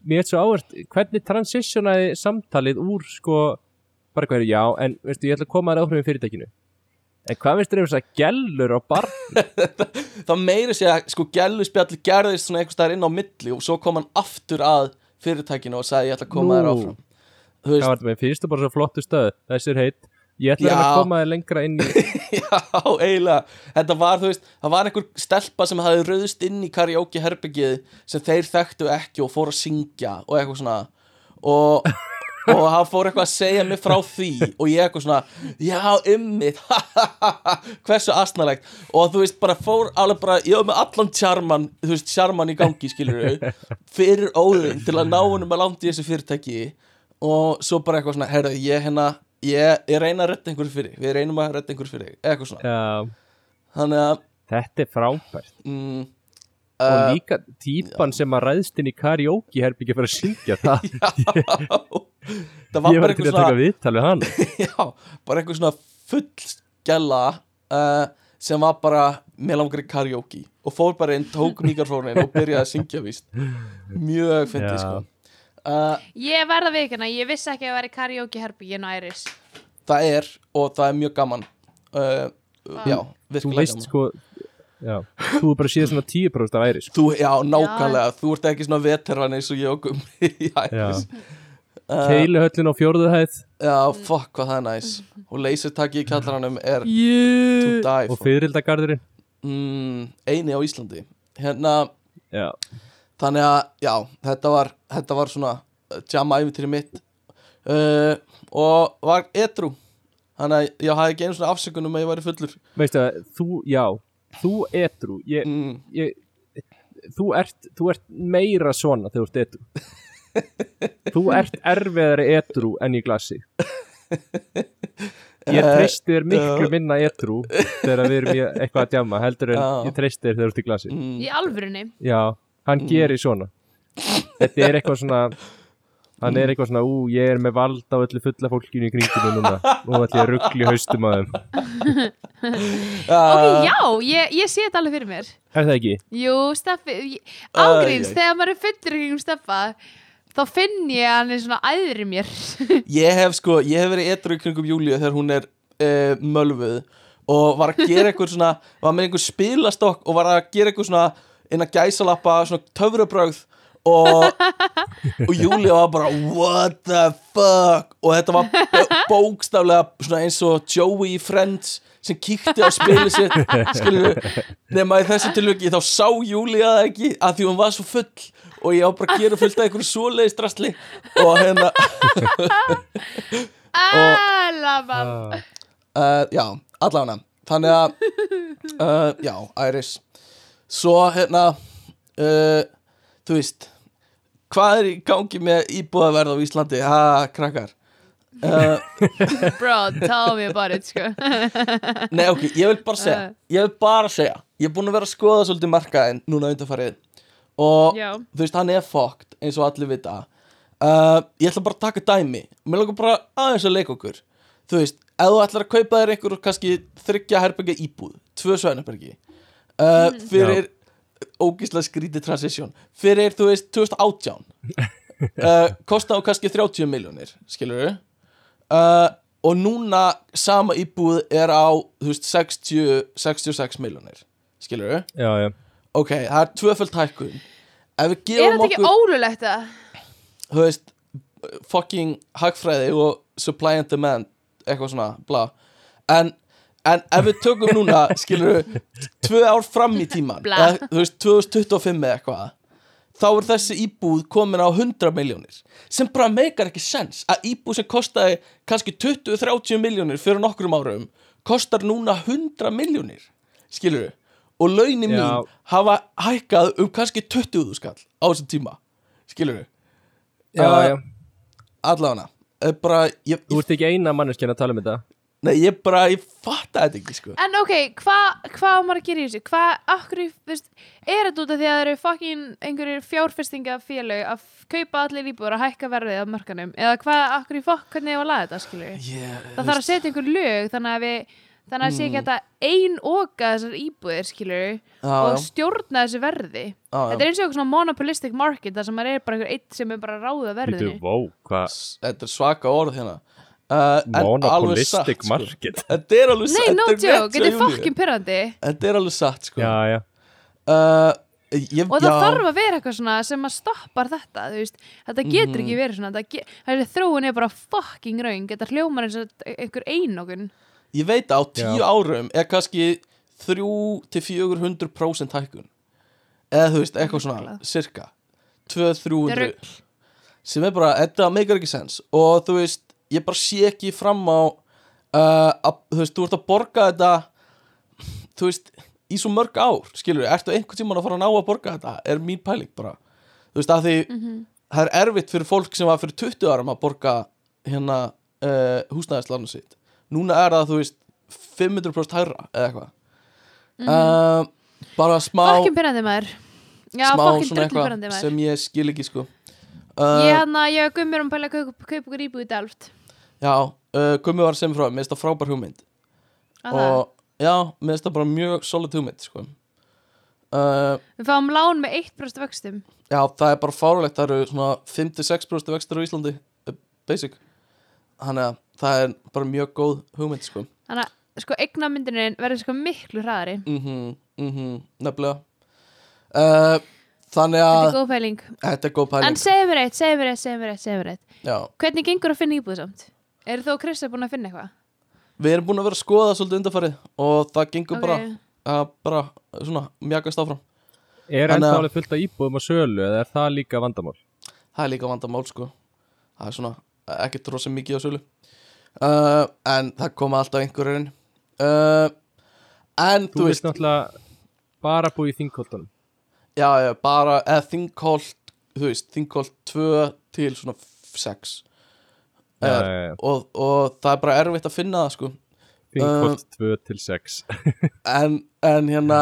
Mér er svo áherskt, hvernig transitionaði samtalið úr sko bara er, já, en veistu, ég ætla að koma að áhrifin fyrirtækinu. En hvað veist þér um þess að gellur á bar það meiri sé að sko gæluspjalli gerðist svona einhvers staðar inn á milli og svo kom hann aftur að fyrirtækinu og sagði ég ætla að koma þér þú Hvað var þetta með, þú bara svo flottu stöð? Þessi er heitt, ég ætla Já. að koma þér lengra inn í já, eiginlega. Þetta var, þú veist, það var einhver stelpa sem hafði rauðst inn í karaoke herbyggið sem þeir þekktu ekki og fór að syngja og eitthvað svona. Og, og hann fór eitthvað að segja mig frá því og ég eitthvað svona já, ymmit, hversu asnalegt. Og þú veist, bara fór alveg bara, ég var með allan tjarman þú veist, tjarman í gangi, skilur fyrir óðin til að ná honum að landa í þessu fyrirtæki. Og svo bara eitthvað svona, herðu, ég hérna ég, ég reyna að redda einhverju fyrir við reynum að redda einhverju fyrir eitthvað svona. Já, þannig að þetta er frábært. Mm, Og uh, líka típan sem að ræðst inn í karaoke herbyggja fyrir að syngja það. Það var Ég bara var til eitthvað að taka viðtal við hann já, bara eitthvað svona full skella uh, sem var bara með langar í karaoke og fór bara inn, tók mikrofónin og byrjaði að syngja víst. Mjög fyndið Já. sko. Uh, Ég verða vikuna, ég vissi ekki að það væri karaoke herbyggin á Æris það er og það er mjög gaman. Uh, já, Þú virkilega veist gaman. sko já, Þú er bara síðan svona 10% af æri sko. Þú, já, nákvæmlega, þú ert ekki svona veteran eins og ég og Gummi já, Já. uh, Keiluhöllin á fjórðu hæð. Já, fuck hvað það er næs. Og leysertaki í kjallaranum er to yeah. die og for. fyririldagardurinn mm, eini á Íslandi. Hérna, Já, þannig að já, þetta var, þetta var svona uh, jam æfintýri mitt. Uh, og var edru þannig að ég hafði ekki einu svona afsökunum að ég væri fullur. Veistu að þú, já Þú etru ég, mm, ég, þú, ert, þú ert meira svona þegar þú ert etru Þú ert erfiðari etru enn í glasi. Ég treysti þér miklu minna etru þegar við erum í eitthvað að djama heldur en Já. ég treysti þér þegar þú ert í glasi. Mm, Í alvörunni? Já, hann gerir svona. Þetta er eitthvað svona Hann er eitthvað svona, ú, ég er með vald á öllu fulla fólkinu í kringinu núna Nú ætlum ég að ruggli haustum að þeim. Ok, uh, já, ég, ég sé þetta alveg fyrir mér. Er það ekki? Jú, Steffi, ágríns, þegar maður er fullur ykkur Steffa þá finn ég að hann er svona æðri mér. Ég hef sko, ég hef verið í kringum Júlíu þegar hún er uh, mölvuð og var að gera eitthvað svona var með einhver spilastokk og var að gera eitthvað svona inn að gæsalappa svona töfrabrögð og, og Júlíu var bara what the fuck? Og þetta var bókstaflega svona eins og Joey í Friends sem kíkti á spilið sitt nema í þessu tilviki þá sá Júlíu það ekki að því hún var svo full og ég á bara að gera fullt af einhverju svoleiðis drastli og hérna Alaman uh, Já, allavega. Þannig að uh, Já, Iris. Svo hérna uh, Þú veist Hvað er í gangi með íbúðaverð á Íslandi? Ha, krakkar. Uh, Bro, tell me about it, sko. Nei, ok, ég vil bara segja Ég vil bara segja Ég er búin að vera að skoða svolítið markaðin Núna undanfarið. Og Já. þú veist, hann er fucked Eins og allir vita. Uh, Ég ætla bara að taka dæmi. Mér langar bara aðeins að leika okkur. Þú veist, ef þú ætlar að kaupa þér einhver kannski þryggja herbergja íbúð Tvö sveinherbergi uh, Fyrir ógíslega skrítið transition. Fyrir, þú veist, 2018 uh, Kosta á kannski 30 miljónir Skilur við uh, Og núna sama íbúð er á, þú veist, 60, 66 miljónir Skilur við Já, já. Ok, það er tvöföld hækkun. Er þetta ekki okkur, ólulegt það? þú veist fucking hagfræði og supply and demand eitthvað svona, bla. En, en ef við tökum núna skilur við, tvö ár fram í tíman eða, þú veist, 2025 eða eitthvað þá er þessi íbúð komin á 100 miljónir sem bara meikar ekki sens. Að íbúð sem kostaði kannski 20-30 miljónir fyrir nokkrum árum kostar núna 100 miljónir skilur við og launin mín Já. hafa hækkað um kannski 20 skall á þessum tíma skilur við Já, Uh, já. allavega bara, ég, Þú ert ekki eina manneskjan að tala um þetta nei, ég bara, ég fatta þetta ekki sko. En ok, hvað hva á maður að gera í þessu? Hvað, akkur, þú veist, er þetta út af því að það eru fucking einhverjir fjárfestingafélög að kaupa allir íbúður að hækka verðið á mörkanum? Eða hvað, akkur fokk, hvernig ég var að laga þetta, við? yeah, Það þarf að setja einhver lög þannig að við, þannig að sé ekki Mm. þetta ein oka þessar íbúðir, við, já, og já, stjórna þessu verði. já, Þetta er eins og eitthvað svona monopolistic market þar sem maður er bara einhver eitt sem er bara að ráða verðinu. þetta er svaka orð hérna uh, alveg satt Monopolistic sko. market þetta er alveg Nei, satt no þetta er joke, þetta er fucking pyrrandi. þetta er alveg satt sko. Já, já uh, ég, Og það já, þarf að vera eitthvað svona sem að stoppar þetta, þetta getur Mhm. ekki verið svona, þetta ge- þessi þróun er bara fucking raung, þetta hljómar eins og einhver einokun. ég veit á tíu Já. árum er kannski 3-400% hækkun eða þú veist, eitthvað svona cirka 2-300 Rugl. sem er bara, þetta meikar ekki sens og þú veist, ég bara sé ekki fram á uh, að, þú veist, þú ert að borga þetta þú veist, í svo mörg ár skilur ertu einhvern tímann að fara að ná að borga þetta? Er mín pæling bara. Þú veist, að því það er erfitt fyrir fólk sem var fyrir 20 árum að borga hérna uh, húsnæðislánu sitt. Núna er það, þú veist 500% hærra eða eitthvað. Uh, bara smá Fucking pyrrandi maður. Já, smá svona eitthvað sem ég skil ekki sko. Ég uh, hann að ég gummir um pæla að kaupa kaupa ykkur íbúð í Delft. Já, uh, Gummi var sem frá, mér finnst það frábær hugmynd það. og já, mér finnst það bara mjög solid hugmynd sko. uh, Við fáum lán með 1% vöxtum. Já, það er bara fárulegt það eru svona 5-6% vextur á Íslandi uh, basic þannig að það er bara mjög góð hugmynd sko. Þannig að, sko, eignamyndinin verður sko miklu hraðari. mhm, mhm, nefnilega uh, Þannig Þetta að er góð pæling. þetta er góð En pæling eitt, segðu mér eitt, segðu mér eitt, segðu mér eitt. Já, Hvernig gengur að finna íbúð samt? Er þú og Krista búin að finna eitthvað? við erum búin að vera að skoða svolítið undarfarið og það gengur bara, Ok. uh, bara svona mjagast áfram Er Þannig að- alveg fullt af íbúðum á sölu eða er það líka vandamál? það er líka vandamál sko það er svona ekkert rosa mikið á sölu uh, en það koma alltaf einhverjum uh, en Þú þú veist veist náttúrulega bara búið í þingkoltunum já, já, bara, eða þingholt þú veist, þingholt 2 til svona 6 Já, er, já, já. og, og það er bara erfitt að finna það sko. Þingkolt 2 til 6 en, en hérna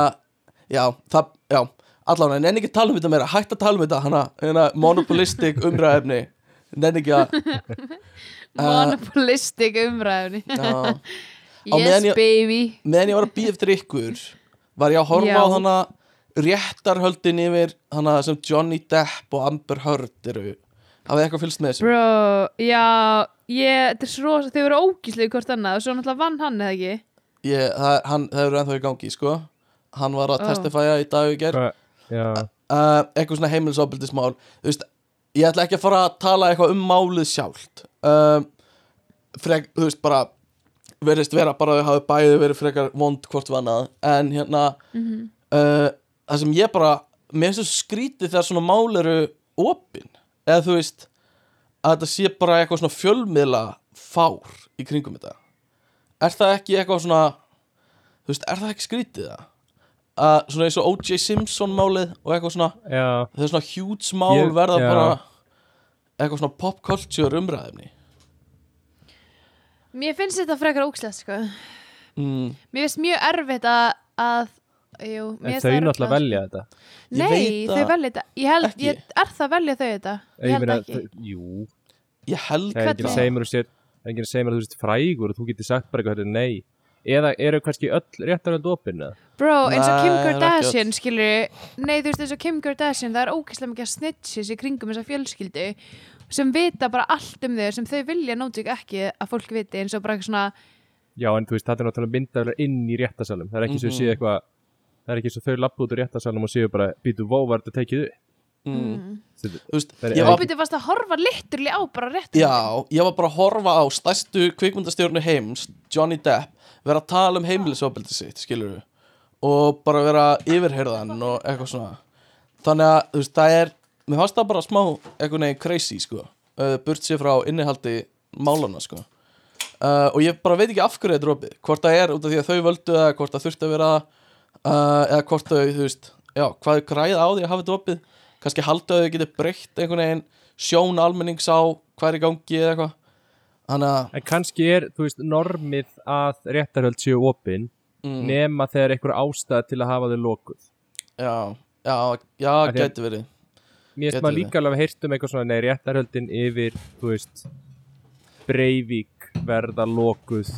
já, það, já allavega, en enn ekki tala um þetta meira hætt að tala um þetta hana, hérna, monopolistic umræðefni nenni ekki að monopolistic umræðunni já, yes ég- baby. meðan ég var að býða eftir ykkur var ég að horfa Já. á hana réttarhöldin yfir hana sem Johnny Depp og Amber Heard eru hafið þið eitthvað fylgst með þessu? bro, já ég, þetta er svo, þau eru ógíslega hvort annað og svo náttúrulega vann hann eða ekki? Ég, það, hann, það eru ennþá í gangi sko. Hann var að Ó. testifæja í dag og í ger uh, eitthvað svona heimilisofbildismál þú veist, ég ætla ekki að fara að tala eitthvað um málið sjálft. Uh, frek, þú veist, bara verðist vera bara að þau hafi bæði verið frekar vond hvort vannað en hérna uh, það sem ég bara mér finnst þessu skrítið þegar svona mál eru opin, eða þú veist að þetta sé bara eitthvað svona fjölmiðla fár í kringum þetta. Er það ekki eitthvað svona þú veist, er það ekki skrítið það? Að svona eins og O.J. Simpson málið og eitthvað svona já, það er svona huge mál Ég- verða já. bara eitthvað svona pop culture umræðefni mér finnst þetta frekar ógíslega sko. Mm, mér finnst mjög erfitt að, að jú, en þau náttúrulega velja þetta Ég Nei, veit þau velja þetta Ég held, ekki. ég, er það velja þau þetta? Ég held meina, ekki þau- Jú, ég held það er ekki að Hvernig? segja mér að að að þú sést frægur og þú getur sagt bara eitthvað er nei Eða eru kannski öll réttaröld opinn eða? Bro, eins og Kim Kardashian, skilur Nei, þú veist, eins og Kim Kardashian Það er ógeðslega mikið að snitches í kringum þessa fjölskyldu sem vita bara allt um þau sem þau vilja nótvík ekki að fólk viti eins og bara eitthvað svona Já, en þú veist, þetta er náttúrulega myndaður inn í réttasalum Það er ekki svo Mhm. séu eitthvað Það er ekki svo þau lappa út úr réttasalum og séu bara Býtu, vó, var þetta tekið upp? Mm, Þetta- þú veist, Það ég Þú var, byrju fast að horfa liturli á bara rétt já, ég var bara að horfa á stærstu kvikmyndastjórnu heims Johnny Depp, vera að tala um heimilisofbildi sitt, skilur og bara vera yfirherðan og eitthvað svona. Þannig að, þú veist, það er mér fannst það bara smá eitthvað neginn crazy, sko uh, burt sér frá innihaldi málana, sko. Uh, og ég bara veit ekki af hverju þetta er opið hvort það er út af því að þau völdu eða hvort það þurfti að vera uh, eða hvort þau, þú veist, já, hvað þau græða á því að hafa þetta opið kannski halda þau geti breytt einhvern veginn sjón almennings á hvað er í gangi eða eitthvað. Þannig En kannski er, þú veist, normið að réttaröld séu opinn mm, nema þegar einhver ástæð til að hafa þau lokuð. Já, já, já, gæti verið. Mér finnst maður líka alveg að heyrt um eitthvað svona Nei, réttarhöldin yfir, þú veist Breivík verða lokuð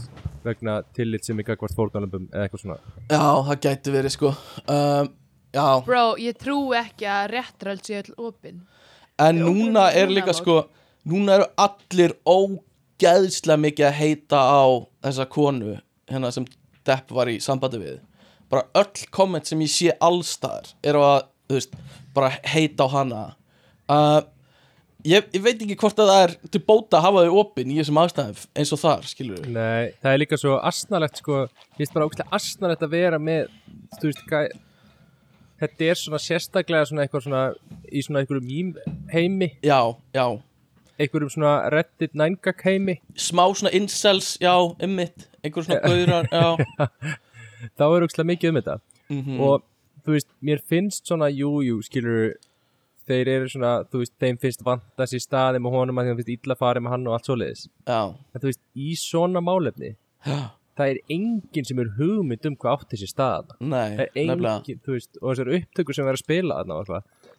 vegna tillit sem ekki hvort fórtalömbum eða eitthvað svona. Já, það gæti verið sko. Um, já, Bro, ég trú ekki að réttröld sé öll opin. En er núna er líka sko núna eru allir ógeðslega mikið að heita á þessa konu hérna sem Depp var í sambandi við. Bara öll komment sem ég sé allstaðar eru að, þú veist, bara heita á hana. Uh, ég, ég veit ekki hvort að það er til bóta að hafa þau opin í þessum aðstæðum eins og þar, skilur við Nei, það er líka svo asnalegt sko. Ég finnst bara ógæslega asnalegt að vera með Þú veist, hvað Þetta er svona sérstaklega svona eitthvað svona í svona einhverjum mím heimi. Já, já, einhverjum svona reddit nængak heimi. Smá svona incels, já, ymmit einhver svona gaurar, já. Þá er ógæslega mikið um þetta. Mm og þú veist, mér finnst svona jú, jú, skilur þeir eru svona, þú veist, þeim finnst vanta sér staði með honum að þeim finnst illa farið með hann og allt svoleiðis. Já, en þú veist, í svona málefni það er enginn sem er hugmynd um hvað átti sér stað nei, það er nefnilega. enginn, þú veist, og þessar upptökur sem verður að spila þarna og eitthvað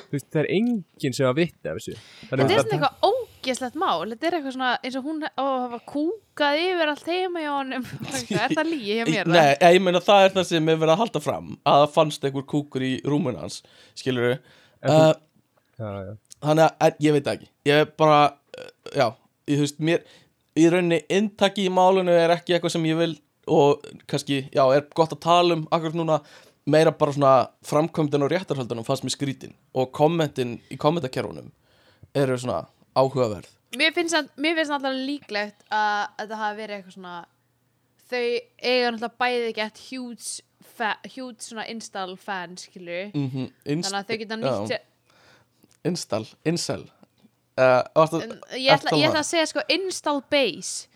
þú veist, það er enginn sem að vitna af þessu. Þetta Þannig er að svona eitthvað ógeðslegt mál. Þetta er eitthvað svona eins og hún á að hafa kúkað yfir allt heima hjá honum. Er það lígi hjá mér? Nei, ég, ég meina það er það sem er verið að halda fram að það fannst einhver kúkur í rúmun hans skilur þú- uh, já, já. þannig að ég veit ekki ég er bara, uh, já ég, þú veist, mér, í rauninni inntaki í málinu er ekki eitthvað sem ég vil og kannski, já, er gott að tala um akkurat núna, meira bara svona framkvæmdin og réttarhaldunum fannst mér skrítin og kommentin í kommentakerfunum eru svona áhugaverð Mér finnst, samt- mér finnst alltaf líklegt að að þetta hafi verið eitthvað svona þau eiga náttúrulega bæði gett huge, huge svona install fan skilur mm -hmm. þannig að þau geta nýtt sér install, incel. Uh, varstu, En ég ætla, ég ætla að segja sko install base.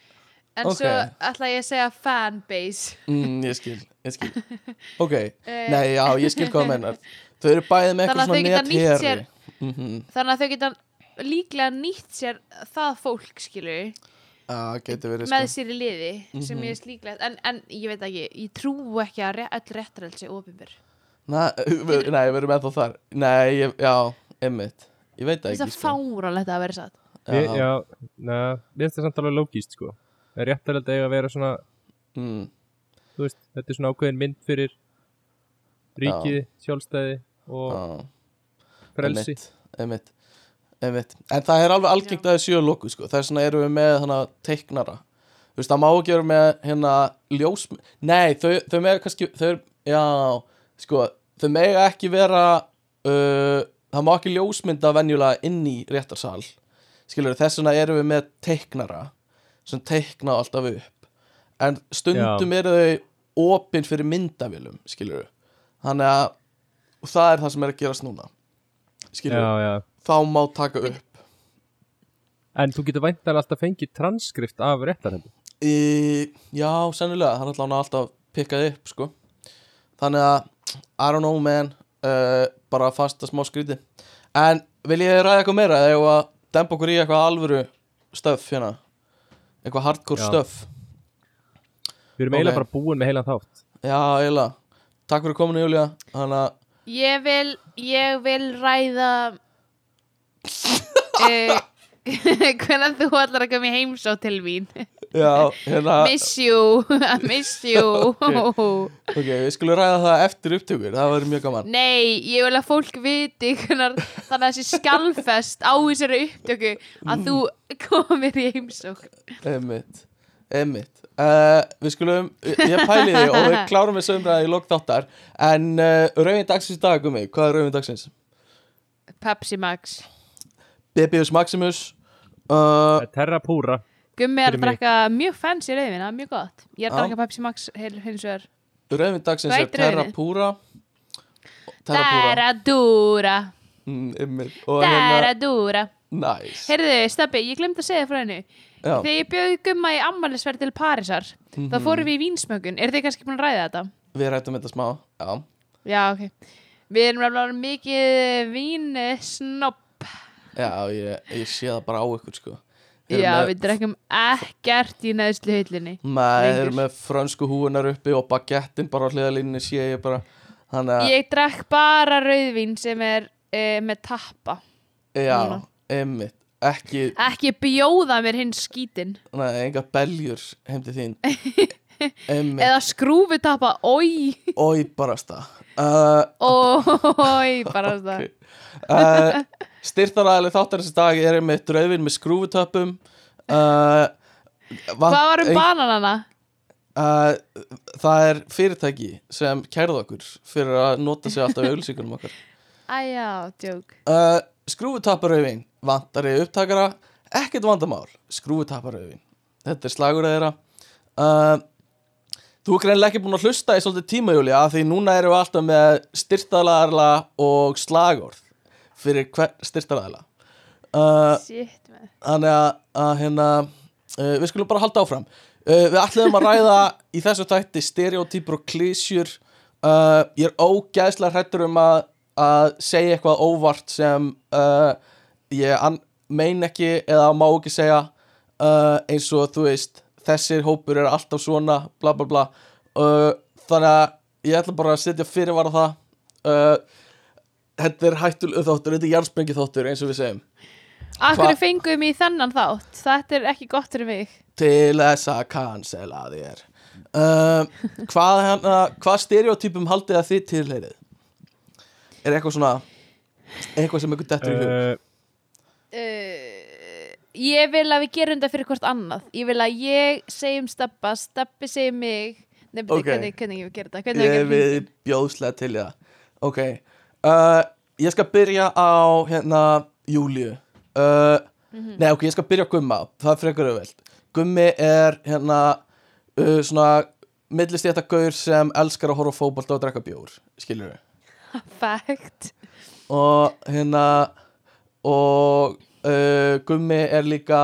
En Ok. svo ætla ég að segja fan base. Mm, ég skil, ég skil. Ok, Eh. nei, já, ég skil hvað mennar þau eru bæði með eitthvað svona netheri sér- mhm, þannig að þau geta líklega nýtt sér það fólk skilur með sko. sér í liði sem Mhm. ég er slíklegt. En, en ég veit ekki, ég trú ekki að re öll réttaröld sé ofinbyr Na, nei, við erum ennþá þar. Nei, ég, já, einmitt. Ég veit ekki sko. fáralegt að vera satt. Við, já, neða, finnst það samt alveg lógíst sko. Það er rétt að eiga að vera svona mm, þú veist, þetta er svona ákveðin mynd fyrir ríkið, sjálfstæði og já, frelsi. Einmitt, einmitt. En það er alveg algengt að það séu loku sko. Þess vegna erum við með hana teiknara. Þú veist, það má ekki vera með hérna ljós Nei, þau, þau mega kannski þau, Já, sko Þau mega ekki vera uh, Það má ekki ljósmynda venjulega inn í réttarsal. Skilur, þess vegna erum við með teiknara sem teikna alltaf upp. En stundum eru þau opin fyrir myndavélum, skilur Þannig að og það er það sem er að gerast núna. Skilur, Já, já þá má taka upp. En þú getur væntar alltaf fengið transkrift af réttarhendu í, já, sennilega, það er alltaf alltaf pikkað upp, sko. Þannig að, I don't know man. Uh, bara fasta smá skríti en vil ég ræða eitthvað meira? Eða ég að dempa okkur í eitthvað alvöru stöf hérna, eitthvað hardcore Já. stöf Við erum Ok. eiginlega bara búin með heilan þátt. Já, eiginlega, takk fyrir kominu Júlía. Þannig að, Ég vil, ég vil ræða uh, Hvernig þú ætlar að koma í heimsó til mín? Já, hérna Miss you, miss you. Ok, við skulum ræða það eftir upptökur, það verður mjög gaman. Nei, ég vil að fólk viti hvernar, þannig að þessi skjálfest á þessari upptöku að þú komir í heimsók Einmitt, einmitt. Uh, Við skulum, ég pæli því og við klárum við sömræði í lók þáttar. En uh, rauðin dagsins dag, Gumi, hvað er rauðin dagsins? Pepsi Max Bebius Maximus. Uh, Terra Pura. Gummi er að drekka mjög fancy rauðvin, það er mjög gott. Ég er að Já. drekka Pepsi Max heil- hins vegar. Rauðin dagsins Hvað er Terra? Pura. Terra Dura. Mm, hérna, Terra Dura. Nice. Heyrðu, Steppi, ég glemt að segja frá henni. Já, Þegar ég bjöði Gumma í ammælisverð til Parísar þá fórum við í vínsmökun. Er þið kannski búin að ræða þetta? við rættum þetta smá Já, Já, ok. Við erum alveg mikið vínsnopp já ég, ég sé það bara á ykkur sko. Þeir Já, með- við drekkum ekkert í neðslu hyllinni Nei, þeir eru með frönsku húunar uppi og bagettin bara á hliðalínni sé ég bara. Þannig að, Ég drekk bara rauðvín sem er uh, með tappa já, núna. einmitt. Ekki, Ekki bjóða mér hins skítin Nei, enga beljur heim til þín. Einmitt, Eða skrúfutappa, oi oi barasta. Uh, Oi, bara það uh, Styrtaræðileg þáttarins dag er einmitt rauðvin með skrúfutöppum uh, Hvað var um bananana? Uh, það er fyrirtæki sem kærði okkur fyrir að nota sig alltaf í auðlýsingunum okkar. Æjá, djók. Uh, Skrúfutapparauðvin Vantari upptakara Ekkert vandamál Skrúfutapparauðvin Þetta er slagur að þeirra. Uh, Þú er greinlega ekki búin að hlusta í svolítið tíma, Júlía af Því núna erum við alltaf með styrtaðalarla og slagorð Fyrir hver styrtaðalarla uh, Þannig að, að hérna uh, Við skulum bara halda áfram. Uh, Við ætlum að ræða í þessu tætti Stereotypur og klísjur uh, Ég er ógæðslega hrættur um að að segja eitthvað óvart sem uh, ég mein ekki eða má ekki segja. Uh, eins og þú veist þessir hópur er alltaf svona bla bla bla. Uh, þannig að ég ætla bara að setja fyrirvara það. Uh, þetta er hættul þáttur, þetta er jarðsprengi þáttur eins og við segjum. Akkur Hva- fengum í þennan þátt? Þetta er ekki gott fyrir mig. Til þess að cancela þér. Uh, hvað, hana, hvað stereotypum haldið að þið tilheyrið? Er eitthvað svona eitthvað sem eitthvað dettur í hug? Uh, uh, Ég vil að við gerum þetta fyrir hvort annað. Ég vil að ég segjum Steppa Steppi segir mig. Nei, Ok. okay. hvernig, hvernig ég vil gera þetta? Hvernig ég vil við bjóðslega til það ok uh, ég skal byrja á hérna Júliu uh, nei ok, ég skal byrja á Gumma. Það frekar auðveld Gummi er hérna uh, svona millistéttagaur sem elskar að horfa á fótbolta og drekka bjór skilur Fact. Og hérna og uh, Gummi er líka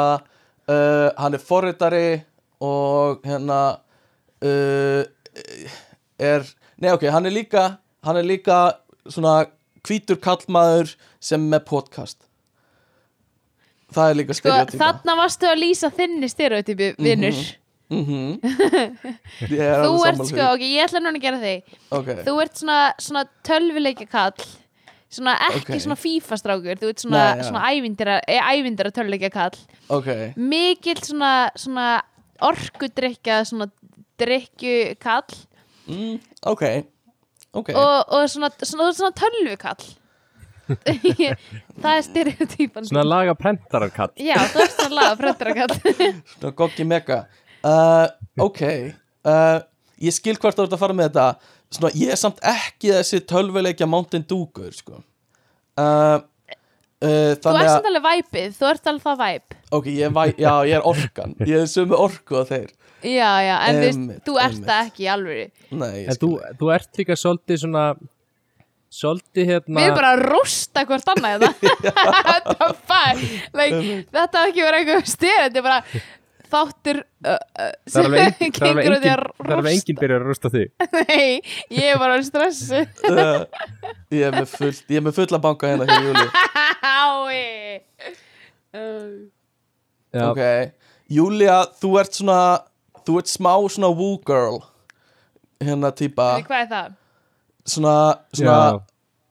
uh, hann er forritari og hérna uh, er nei ok, hann er líka hann er líka svona hvítur kallmaður sem með podcast. Það er líka Sko, stereotypa þarna varstu að lýsa þinni stereotypu, vinnur Mhm. Ég er Þú alveg ert sko, ok, ég ætla núna að gera þig ok, Þú ert svona, svona tölvuleikja kall svona ekki Ok. svona FIFA strákur þú ert svona, Nei, já. svona ævindira, e, ævindira töluleikja kall ok. Mikill svona, svona orkudrykja svona drykju kall mm, ok, ok. Og, og svona, svona, svona tölvukall. Það er stereotypan Svona laga prentarar kall já, þú ert svona laga fröndarakall Svona goggi mega. Uh, Ok uh, Ég skil hvert þú ert að fara með þetta. Svona, ég er samt ekki þessi tölvuleikja Mountain Dúkur sko. uh, uh, þú ert að samt alveg væpið, þú ert alveg það væp. Ok, ég er, væ, já, ég er orkan. Ég er sömu orku á þeir já, já, en þú veist, þú ert það ekki í alveg Nei, En þú, þú ert líka svolítið svona Svolítið hérna við erum bara að rústa hvort annað þetta þetta fæ like, þetta var ekki verið eitthvað styr þetta er bara þáttur uh, uh, alveg gengur út í engin, að það er alveg engin rústa. byrjar að rústa þig. Nei, ég er bara stressu Uh, Ég er með full Ég er með fulla banka hérna hér Júli ái uh, Ok, Júlia, þú ert svona Þú ert smá svona woo girl. Hérna típa hvað er það? Svona, svona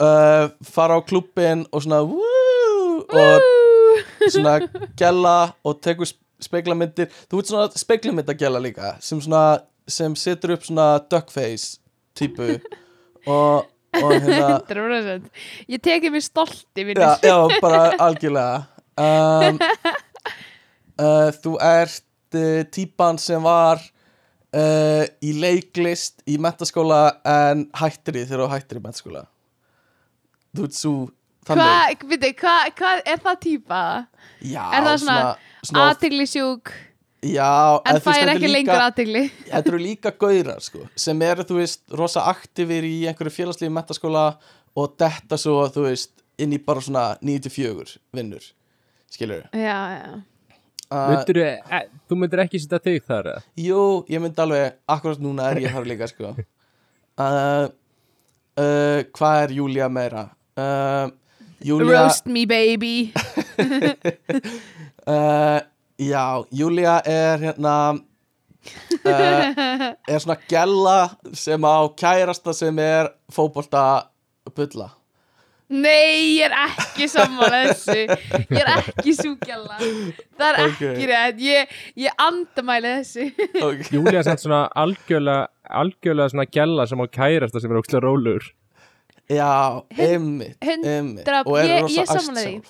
uh, fara á klubbin og svona woo, og svona gæla og tekur speiklamyndir þú ert svona speiklamyndagæla líka sem svona sem setur upp svona duckface típu og, og hérna 100% ég tekið mér stolti já, já, bara algjörlega. Um, uh, þú ert uh, típan sem var uh, í leiklist í mentaskóla en hættir í þegar þú hættir í mentaskóla þú ert svo þannig. Hvað, hvað hva, er það típa? já, er það svona, svona aðtigli sjúk já, en veist, þetta er ekki líka- lengur aðtigli þetta eru líka gaurar sko, sem eru þú veist rosa aktífir í einhverju félagslífi mentaskóla og detta svo þú veist inn í bara svona 94 vinnur skilur já, já Myndirðu, e, þú myndir ekki setja þig þar jú, ég myndi alveg akkurat núna er ég þar líka sko. Uh, uh, hvað er Júlia meira? Uh, Júlia roast me baby. Uh, já, Júlia er hérna uh, er svona gælla sem á kærasta sem er fótbolta bulla Nei, ég er ekki sammála þessu. Ég er ekki súgjala Það er Ok. ekki rétt. Ég, ég andamæli þessu. Okay. Júlía er samt svona algjörlega algjörlega svona gælla sem á kærasta sem er ókslega rólur já, einmitt og er ég- rosa æst sjálf.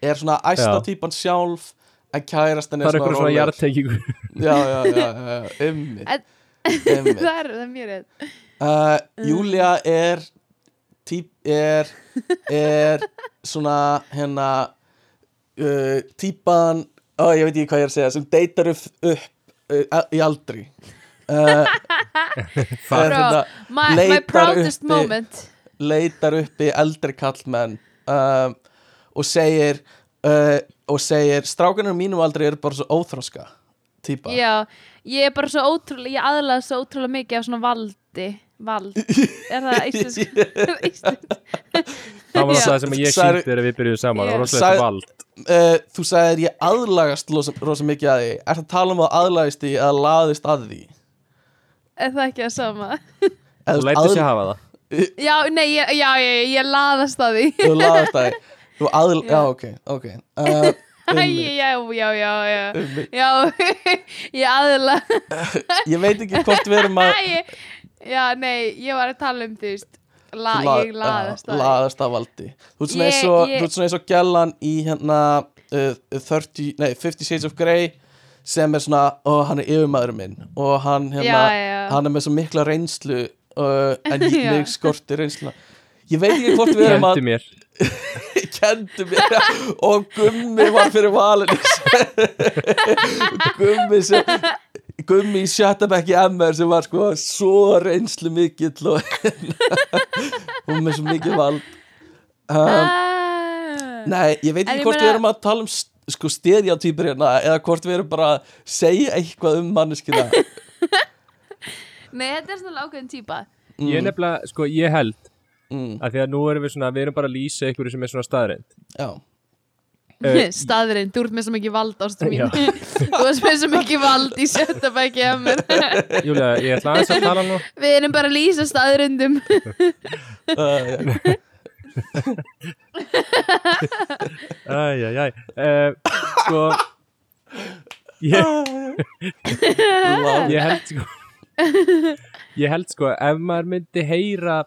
Er svona æsta típan sjálf en kærastan Það er er eitthvað svona jartekingu já, já, já, einmitt Það er, er mjög rétt. Uh, Júlia er er er svona hérna uh, típan ó, ég veit ekki hvað ég er að segja sem deytar upp, upp uh, í aldri. Uh, er, hérna, My, my proudest uppi- moment. leitar uppi eldri kallmenn um, og segir uh, og segir strákanur mínum aldrei eru bara svo óþróska típa Já, ég er bara svo ótrúlega Ég aðlaða svo ótrúlega mikið af svona valdi Vald Er það íslensk? íslensk? Það var Já. það sem ég síndi þegar við byrjuðum saman Það var Já. rosalega vald uh, þú sagðir ég aðlagast rosa, rosa mikið að því er það að tala um að aðlagast því eða laðist að því Er það ekki að sama? Eða, Þú lætur sér hafa það Já, nei, ég, já, ég, ég laðast að því þú laðast að því þú aðl... já, ok, ok uh, já, já, já, já. Já, ég aðla ég veit ekki hvort við erum að Já, nei, ég var að tala um þú veist la, Ég laðast að laðast að valdi. Þú ert svona eins og, og gellan í hérna uh, 30, nei, 50 Shades of Grey sem er svona, ó, hann er yfirmaður minn og hann, hérna, Já, já. hann er með svo mikla reynslu uh, en ég, skorti reynsla ég veit ekki hvort við erum að Kendi mér. Kendu mér. Og Gummi var fyrir valin Gummi sem Gummi í Sjötabekki MR sem var sko svo reynslu mikill og hún með svo mikið vald. Um. Nei, ég veit ekki ég hvort meina- við erum að tala um sko stereotypur hérna eða hvort við erum bara að segja eitthvað um manneskina Nei, þetta er svona ákveðin típa. Ég er nefnilega, sko, ég held mm, að því að nú erum við svona, við erum bara að lýsa einhverju sem er svona staðreind Já, Eh, Staðurinn, þú ert með svo mikið vald ástu mín. Þú ert með svo mikið vald í sjötta bæki að mér. Júlia, ég ætla aðeins að tala nú. Við erum bara að lýsa staðurindum uh, Æjæjæj uh, Sko ég, ég held sko Ég held sko ef maður myndi heyra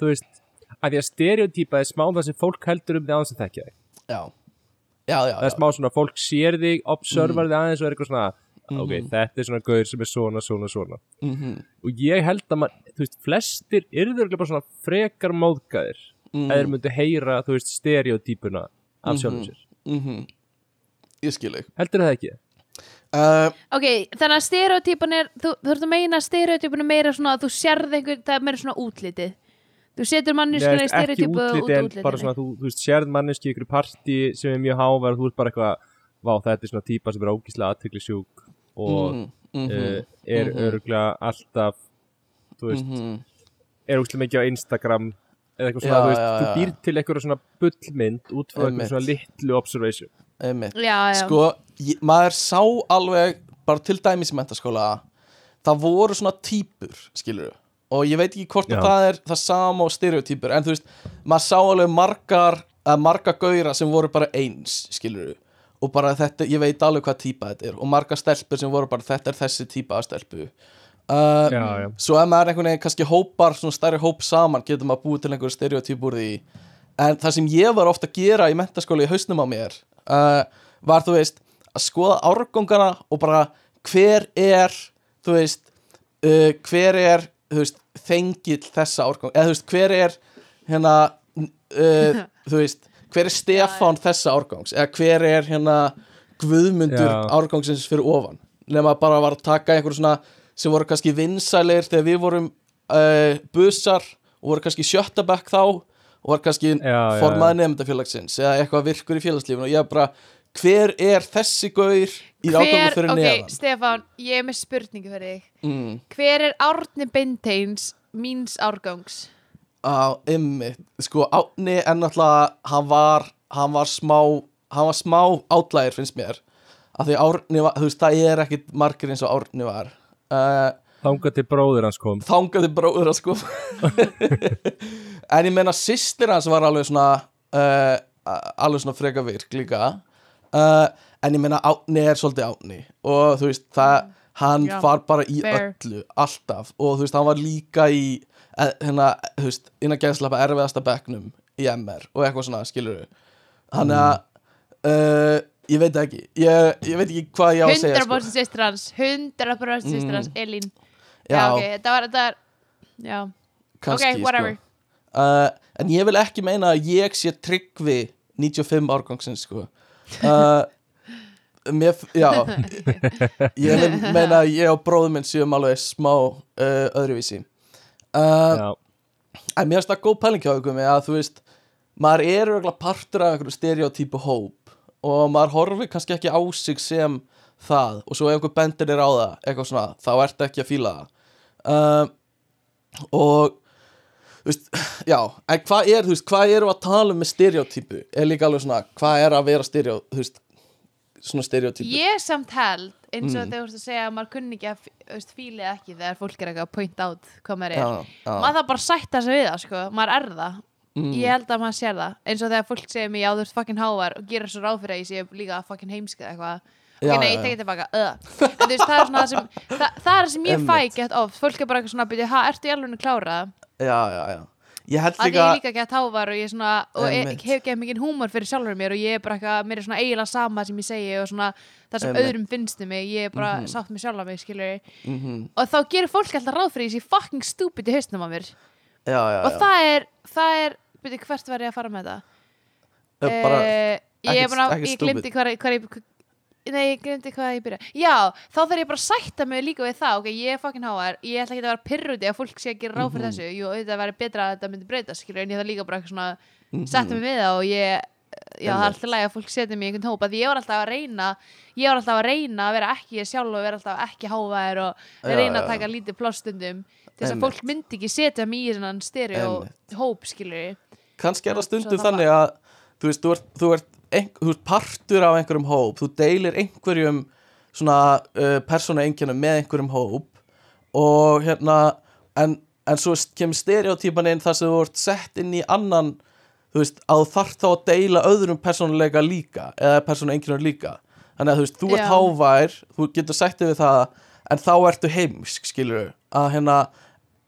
þú veist að því að stereotýpa er smá það sem fólk heldur um því aðeins að þekkja þig. Já, já, já, það er smá svona fólk sér þig observar þig aðeins og er eitthvað svona ok, Mhm. þetta er svona gaur sem er svona, svona, svona. Mhm, og ég held að maður, þú veist, flestir eru bara svona frekar móðgæðir mhm, eða þeir myndu heyra, þú veist, stereotýpuna af sjálfum sér. Mhm. ég skil Eh, heldur það ekki? uh, Ok, þannig að stereotypan er þú, þú ert að meina að stereotypan er meira svona að þú sérð einhver, það er meira svona útlitið þú setur manneskuna í ekki stereotypu út útliti bara svona, þú, þú sérð manneski í ykkur partí sem er mjög hávar og þú ert bara eitthvað vá, þetta er svona típa sem er ógíslega aðteglisjúk og mhm, mhm, uh, er mhm. öruglega alltaf þú veist, mhm. er ógíslega mikið á Instagram eða eitthvað svona, Já, þú veist, já, þú býr til eitthvað svona bullmynd út frá eitthvað svona litlu observation. Já, já, sko, ég, maður sá alveg bara til dæmis í mentaskóla það voru svona típur skilur og ég veit ekki hvort að það er það sama og stereotypur en þú veist, maður sá alveg margar að marga gauðra sem voru bara eins skilur og bara þetta, ég veit alveg hvað típa þetta er. Og marga stelpur sem voru bara þetta er þessi típa af stelpu. Uh, já, já, svo ef maður einhvern veginn kannski hópar svona stærri hóp saman getur maður búið til einhverju stereotyp úr því. En það sem ég var ofta að gera í mentaskóli í hausnum á mér uh, var þú veist að skoða árgangana og bara hver er þú veist uh, hver er þú veist þengill þessa árgang eða þú veist hver er hérna uh, þú veist hver er Stefán þessa árgangs? Eða hver er hérna Guðmundur Já. árgangsins fyrir ofan? Nema bara var að taka einhverju svona sem voru kannski vinsælir þegar við vorum uh, busar og voru kannski sjötta bekk þá og var kannski Já, formaði nefndafélagsins eða eitthvað virkur í félagslífinu. Og ég bara, hver er þessi gaur í Hver, fyrir ok, neðan? Stefán, ég er með spurningu fyrir þig. Mm. Hver er Árni Beinteins míns árgangs? á ymmi, sko Átni en náttúrulega hann var hann var smá, hann var smá átlægir finnst mér, af því Árni var, þú veist, það er ekkit margir eins og Árni var. Uh, þangað til bróður hans kom. Þangaði bróður að sko en ég meina sýstir hans var alveg svona uh, alveg svona freka virk líka uh, en ég meina Átni er svolítið Átni og þú veist það hann Já, var bara í fair. öllu alltaf. Og þú veist hann var líka í eh, hérna, þú veist, innan gæðslapa erfiðasta bekknum í MR og eitthvað svona skilur hann að uh, ég veit ekki. Ég, ég veit ekki hvað ég á að segja 100% sýstir hans. 100% sýstir Mm. hans, Elín. Já. Já, ok, þetta var, þetta var Já, kannski, ok, whatever. Sko. uh, en ég vil ekki meina að ég sé tryggvi 95 árgangsins sko. Uh, mér, já. Ég meina að ég og bróður minn séum alveg smá uh, öðruvísi. Uh, en mér finnst það góð pæling hjá ykkur með að þú veist maður er örgulega partur af einhverju stereotypu hóp og maður horfir kannski ekki á sig sem það og svo ef einhver bendir er á það eitthvað svona, þá ertu ekki að fíla það. Uh, og veist, já, en hvað er þú veist, hvað við að tala um með stereotypu? Er líka alveg svona, hvað er að vera stereo, þú veist, svona stereotypu? Ég samt held eins og Mm. þegar þú ert að segja að maður kunni ekki að þú veist, fílið ekki þegar fólk er eitthvað að point out hvað maður er. Já, já, maður þarf bara sætta sig við það sko, maður er það. Mm, ég held að maður sér það. Eins og þegar fólk segir mér já þú ert fucking hávar og gerir svo ráð fyrir að ég sé líka fucking heimsk eða eitthvað. Ok, Já, nei, já, ég tekið tilbaka. Veist, það er svona það sem það, það er það sem ég fæ gett oft. Fólk er bara eitthvað svona að byrja, ha, ertu í alveg að klára það já, já, já. Ég held að ég líka, er líka gett hávar og ég svona og ég hef ekki mikið húmor fyrir sjálfur mér og ég er bara eitthvað, mér er svona eiginlega sama sem ég segi og svona það sem öðrum finnst um mig, ég er bara Mhm. sátt með sjálfa mig, skilur mm og þá gerir fólk alltaf ráð fyrir þessi fucking stupid í hausnum á mér. Já, já, og já. það er, það er byrju, hvert var ég að fara með? Eh, bara, Eh, ég ekkert- búin að, ekkert ég glimti hvað, hvað ég Nei, ég glemdi hvað ég byrja Já, þá þarf ég bara að sætta mig líka við það. Ok, ég er fucking háar, ég ætla ekki að vera pyrruti að fólk sé að gera ráð fyrir Mhm. þessu. Jú, auðvitað væri betra að þetta myndi breyta skilur, En ég þarf líka bara eitthvað svona Mhm. Sætta mig við það og ég Já, það er alltaf læg að fólk setja mig í einhvern hóp að Ég var alltaf að reyna Ég var alltaf að reyna að vera ekki ég sjálf og vera alltaf ekki hávar og reyna að taka lítið plástundum að ekki kannski er það stundum þannig að þú veist, þú ert, þú ert, ein, þú ert partur af einhverjum hóp, þú deilir einhverjum svona uh, persónu einkennum með einhverjum hóp og hérna en, en svo kemur stereotypan inn þar sem þú ert sett inn í annan þú veist, að þú þarft þá að deila öðrum persónuleika líka eða einhvern líka. Þannig að þú veist, þú ert Já. hávær þú getur sagt yfir það en þá ertu heimsk, skilur að hérna,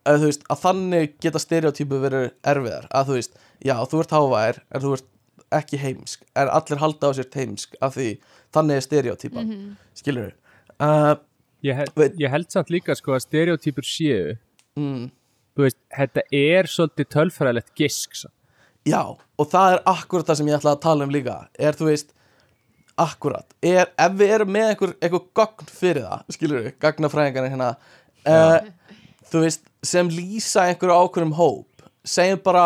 að þú veist, að þannig geta stereotypu verið erfiðar. Að þú veist, já, þú ert hávær en þú ert ekki heimsk en allir halda á sér heimsk af því þannig er stereotypan, mm Mhm. skilur uh, ég, held, Veit- ég held samt líka sko að stereotypur séu mm, þú veist, þetta er svolítið tölfræðilegt gisk samt. Já, og það er akkurat það sem ég ætla að tala um líka er, þú veist, akkurat er, ef við erum með einhver, einhver gogn fyrir það, skilur við, gagnafræðingarnir hérna uh, þú veist, sem lýsa einhverju ákveðum hóp segjum bara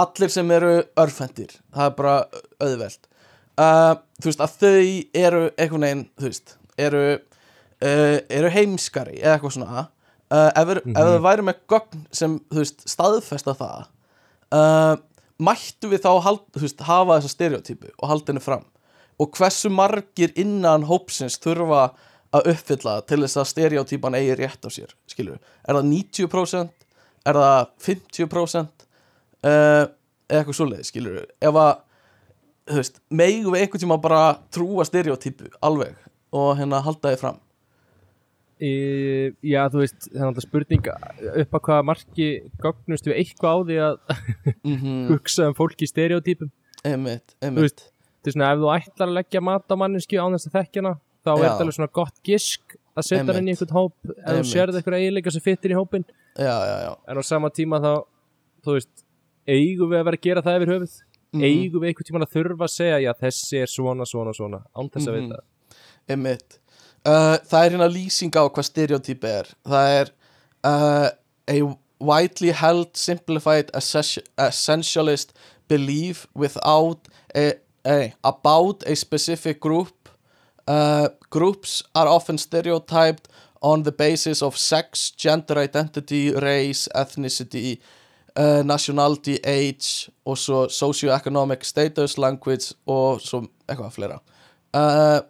allir sem eru örfendir, það er bara auðvelt. Uh, þú veist, að þau eru einhvern veginn, þú veist eru, uh, eru heimskari eða eitthvað svona uh, ef, við, ef við værum með gogn sem, þú veist, staðfesta það uh, mættu við þá hald, veist, hafa þessa stereotypu og halda henni fram. Og hversu margir innan hópsins þurfa að uppfylla til þess að stereotypan eigi rétt á sér skilur, er það 90% er það 50% uh, eða eitthvað svoleið skilur, ef að þú veist, megum við einhvern tíma bara trúa stereotypu alveg og hérna halda þið fram? E, já, þú veist, það er alltaf spurning upp að hvaða marki gognust við eitthvað á því að mm hugsa um fólk í stereotypum? Einmitt, þú einmitt. veist, er ef þú ætlar að leggja mat á manneski án þess að þekkja hana þá er Já. þetta alveg svona gott gisk að setja hann inn í einhvern hóp ef þú Einmitt. sérð eitthvað eiginleika sem fyttir í hópin já, já, já, en á sama tíma þá, þú veist eigum við að vera að gera það yfir höfuð? Mhm. eigum við einhvern tíma að þurfa að segja já, þessi er svona, svona, svona án þess að Mhm. vita? Einmitt. Uh, það er hérna lýsing á hvað stereotyp er. Það er uh, a widely held simplified essenti- essentialist belief without a, a about a specific group. Uh, groups are often stereotyped on the basis of sex, gender identity, race, ethnicity uh, nationality, age og svo socioeconomic status, language og svo eitthvað fleira. Uh,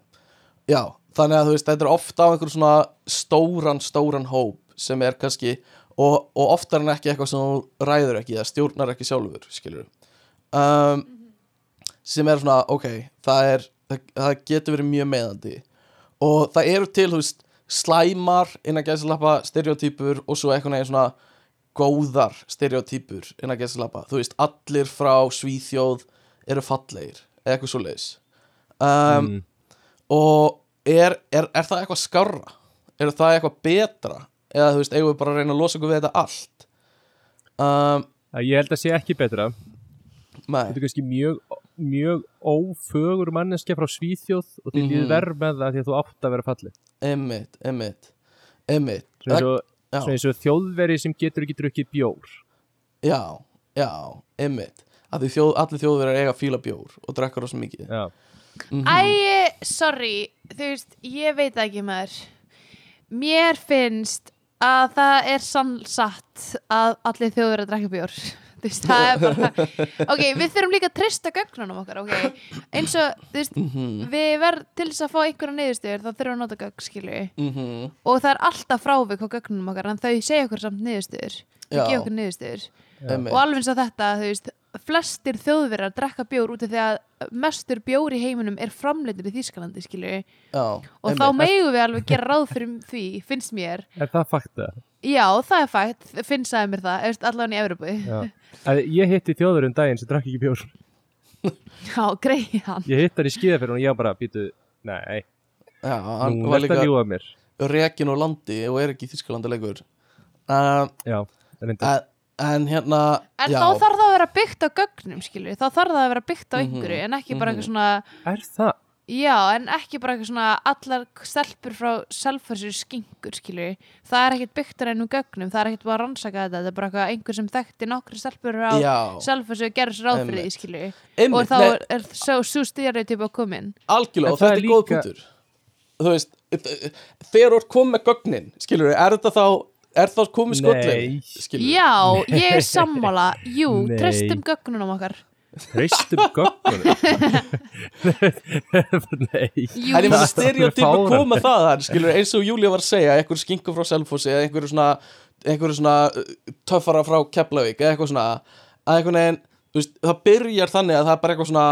Já, þannig að þú veist, þetta er ofta á einhverjum svona stóran, stóran hóp sem er kannski, og, og oftar en ekki eitthvað sem þú ræður ekki eða stjórnar ekki sjálfur, skilur um, sem er svona, ok það er, það, það getur verið mjög meðandi og það eru til, þú veist, slæmar innan gæðslappa stereotypur og svo eitthvað neginn svona góðar stereotypur innan gæðslappa þú veist, allir frá Svíþjóð eru fallegir, eða eitthvað svo leiðis um, mm. og er, er, er það eitthvað skárra? Er það eitthvað betra? Eða þú veist, eigum við bara að reyna að losa okkur við þetta allt? Um, ég held að sé ekki betra. Nei, þetta er kannski mjög, mjög ófögur manneskja frá Svíþjóð og því Mhm. líður verð með það því að þú átt að vera einmitt, svona eins og, já, svona eins og þjóðveri sem getur ekki drukkið bjór. Já, já, því þjóð, allir þjóðverðar eiga að fíla bjór og drekka rosa mikið. Já. Mhm. Æ, sorry, þú veist, ég veit það ekki maður. Mér finnst að það er sannsatt að allir þjóður að drekka bjór veist, það er bara Ok, við þurfum líka að treysta gögnunum okkar, ok? Eins og, þú veist, Mhm, við verðum til þess að fá einhverja niðurstöður þá þurfum við að nota gögn, skilju mhm, og það er alltaf frávik á gögnunum okkar en þau segja okkur samt niðurstöður. Þau gefa okkur niðurstöður. Einmitt. Og alveg eins og þetta, þú veist flestir þjóðverðar drekka bjór út af því að mestur bjór í heiminum er framleitur í Þýskalandi, skilju já, og þá megum við alveg gera ráð fyrir því finnst mér, Er það fakta? Já það er fætt finnst það mér það, eftir allan í. Að ég hitti þjóður um daginn sem drakk ekki bjór. Já, greið hann. Ég hitt hann í skíðaferð og ég bara býtu Nei, já, hann nú var verður líka að ljúga mér. rekin á landi og er ekki í Þískalandi leikur uh, Já, reyndar. en, en hérna en já, þá þarf það að vera byggt á gögnum, skilju þá þarf það að vera byggt á Mhm, einhverju en ekki bara mhm. eitthvað svona Er það? Já, en ekki bara eitthvað svona allar stelpur frá selfhversu skinkur, skilju. Það er ekkert byggt á reynum gögnum, það er ekkert búið að rannsaka þetta, þetta er bara eitthvað einhver sem þekkti nokkri stelpur á selfhversu og gerði sér fyrir því, Einmitt. Og þá er, er svo, svo styrjautyp að komin. algjörlega og það þetta er er góð líka- punktur þú veist, þegar þú ert komið með gögnin skilur er þetta þá er þá komið skilur Já, ég er sammála. Jú, Nei. treystum gögnunum okkar. Treystum gögnunum Nei. Það er stereotyp að koma það þar, skilur, eins og Júlía var að segja einhver skinkur frá Selfossi eða einhver svona einhver svona uh, töffara frá Keflavík eða eitthvað svona að einhvern veginn þú veist, það byrjar þannig að það er bara eitthvað svona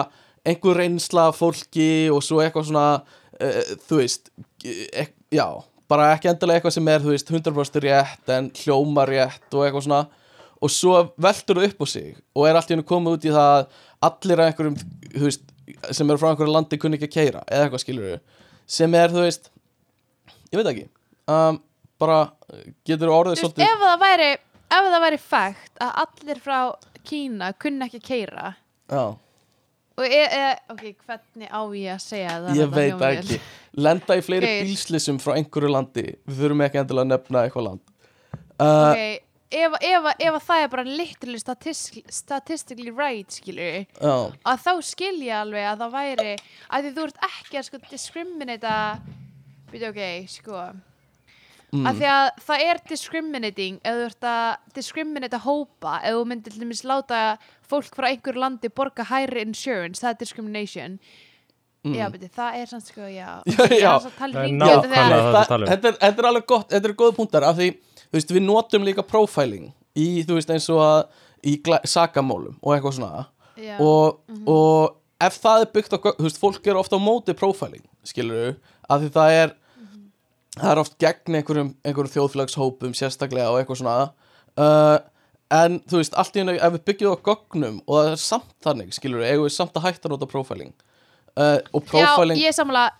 einhver reynsla fólki og svo eitthvað svona uh, þú veist e já, bara ekki endilega eitthvað sem er þú veist, 100% rétt en hljóma rétt og eitthvað svona og svo veltur það upp á sig og er allt í hennu komið út í það að allir að einhverjum, þú veist, sem eru frá einhverju landi kunni ekki að keira, eða eitthvað skilur sem er, þú veist ég veit ekki. Um, bara getur orðið Þú veist, svolítið ef það væri ef það væri fakt að allir frá Kína kunni ekki að keira já, og e, e, ok, hvernig á ég að segja það ég veit það ekki. Lenda í fleiri Geir. bílslissum frá einhverju landi. Við þurfum ekki endilega að nefna eitthvað land. Uh, ok, ef, ef, ef að það er bara literally statistically, statistically right skilur já, að þá skilja alveg að það væri að því þú ert ekki að sko discriminata byrja ok, sko mm, að því að það er discriminating ef þú ert að discriminata hópa ef þú myndir til dæmis láta fólk frá einhverju landi borga higher insurance það er discrimination. Mm. já, beti, það er samt sko, já. Já, er já. aðeins að tala Það er nákvæmlega það það, að tala þetta, er, þetta er alveg gott, þetta er góð punktar af því, þú veist, við notum líka profiling í, þú veist, eins og að í sakamálum og eitthvað svona já. og, Mhm. og ef það er byggt á, þú veist, fólk er ofta á móti profiling, skilur við, af því það er Mhm. það er oft gegn einhverjum, einhverjum þjóðfélagshópum sérstaklega og eitthvað svona uh, en þú veist, allt í hennu ef við byggjum á gögnum og það er samt þannig, skilur við, eigum við samt að hætta að nota profiling uh, og profiling Já, ég sammála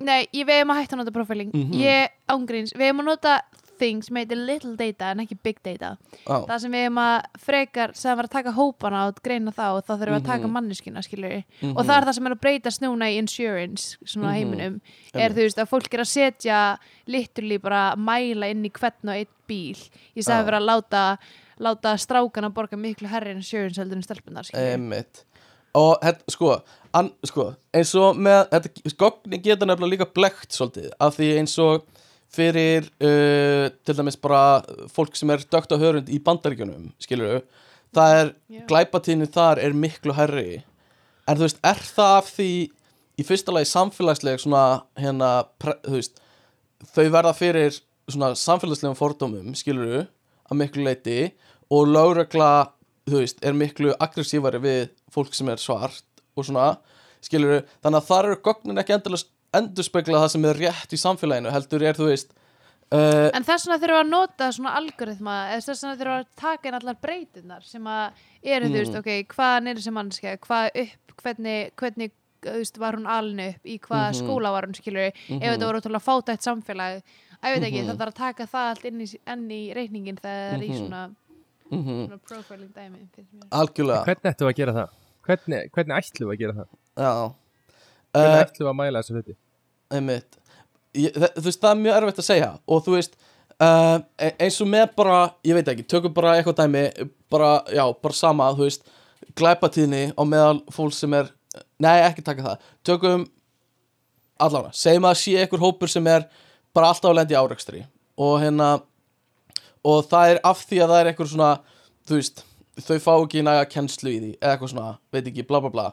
Nei, ég við erum að hætta að nota profiling Mhm. Ég ángríns, við erum að nota thing sem heitir little data en ekki big data á, Það sem við erum að frekar sem var að taka hópana og greina þá og þá þurfum við að taka Mhm. manneskina skilur Mhm. og það er það sem er að breytast núna í insurance svona Mhm. heiminum er Einmitt. þú veist að fólk er að setja literally bara að mæla inn í hvern og einn bíl í Já. fyrir að láta láta strákana borga miklu herri insurance heldur en stelpunar Einmitt og þetta, sko, an, sko eins og með, þetta, gogni geta nefnilega líka blekt svolítið, af því eins og fyrir uh, til dæmis bara fólk sem er dögt á hörund í bandaríkjunum, skilur það er, Já. glæpatíðin þar er miklu herri, en þú veist er það af því í fyrsta lagi samfélagsleg svona, hérna pre, þú veist, þau verða fyrir svona samfélagslegum fordómum skilur að miklu leiti og lögregla, þú veist, er miklu aggressífari við fólk sem er svart og svona, skilur þannig að þar eru gögnin ekki endilega endurspegla það sem er rétt í samfélaginu heldur er, þú veist uh, En þess vegna þurfum við að nota svona algoritma eða þess vegna þurfum við að taka inn allar breytunar sem að eru, þú veist, Mm. ok, hvaðan er þessi mannskja, hvað upp, hvernig, hvernig þú veist, var hún alin upp, í hvaða Mhm. skóla var hún, skilur Mhm. ef þetta voru ótrúlega fátætt samfélag ég veit ekki, Mhm. það þarf að taka það allt inn í, enn í reikningin þegar það er í Mhm. svona, mm svona profiling dæmi algjörlega Hvernig ættum við að gera það? Hvernig, hvernig ætlum við að gera það? já Hvernig uh, ætlum við að mæla þessu hluti? þú veist, það er mjög erfitt að segja. Og þú veist uh, eins og með bara, ég veit ekki, tökum bara eitthvað dæmi bara, já, bara sama, þú veist glæpatíðni á meðal fólk sem er nei, ekki taka það, tökum allavega, segjum að sé einhver hópur sem er bara alltaf að lendi í árekstri. Og hérna og það er af því að það er einhver svona þú veist, þau fá ekki næga kennslu í því eða eitthvað svona, veit ekki, bla bla bla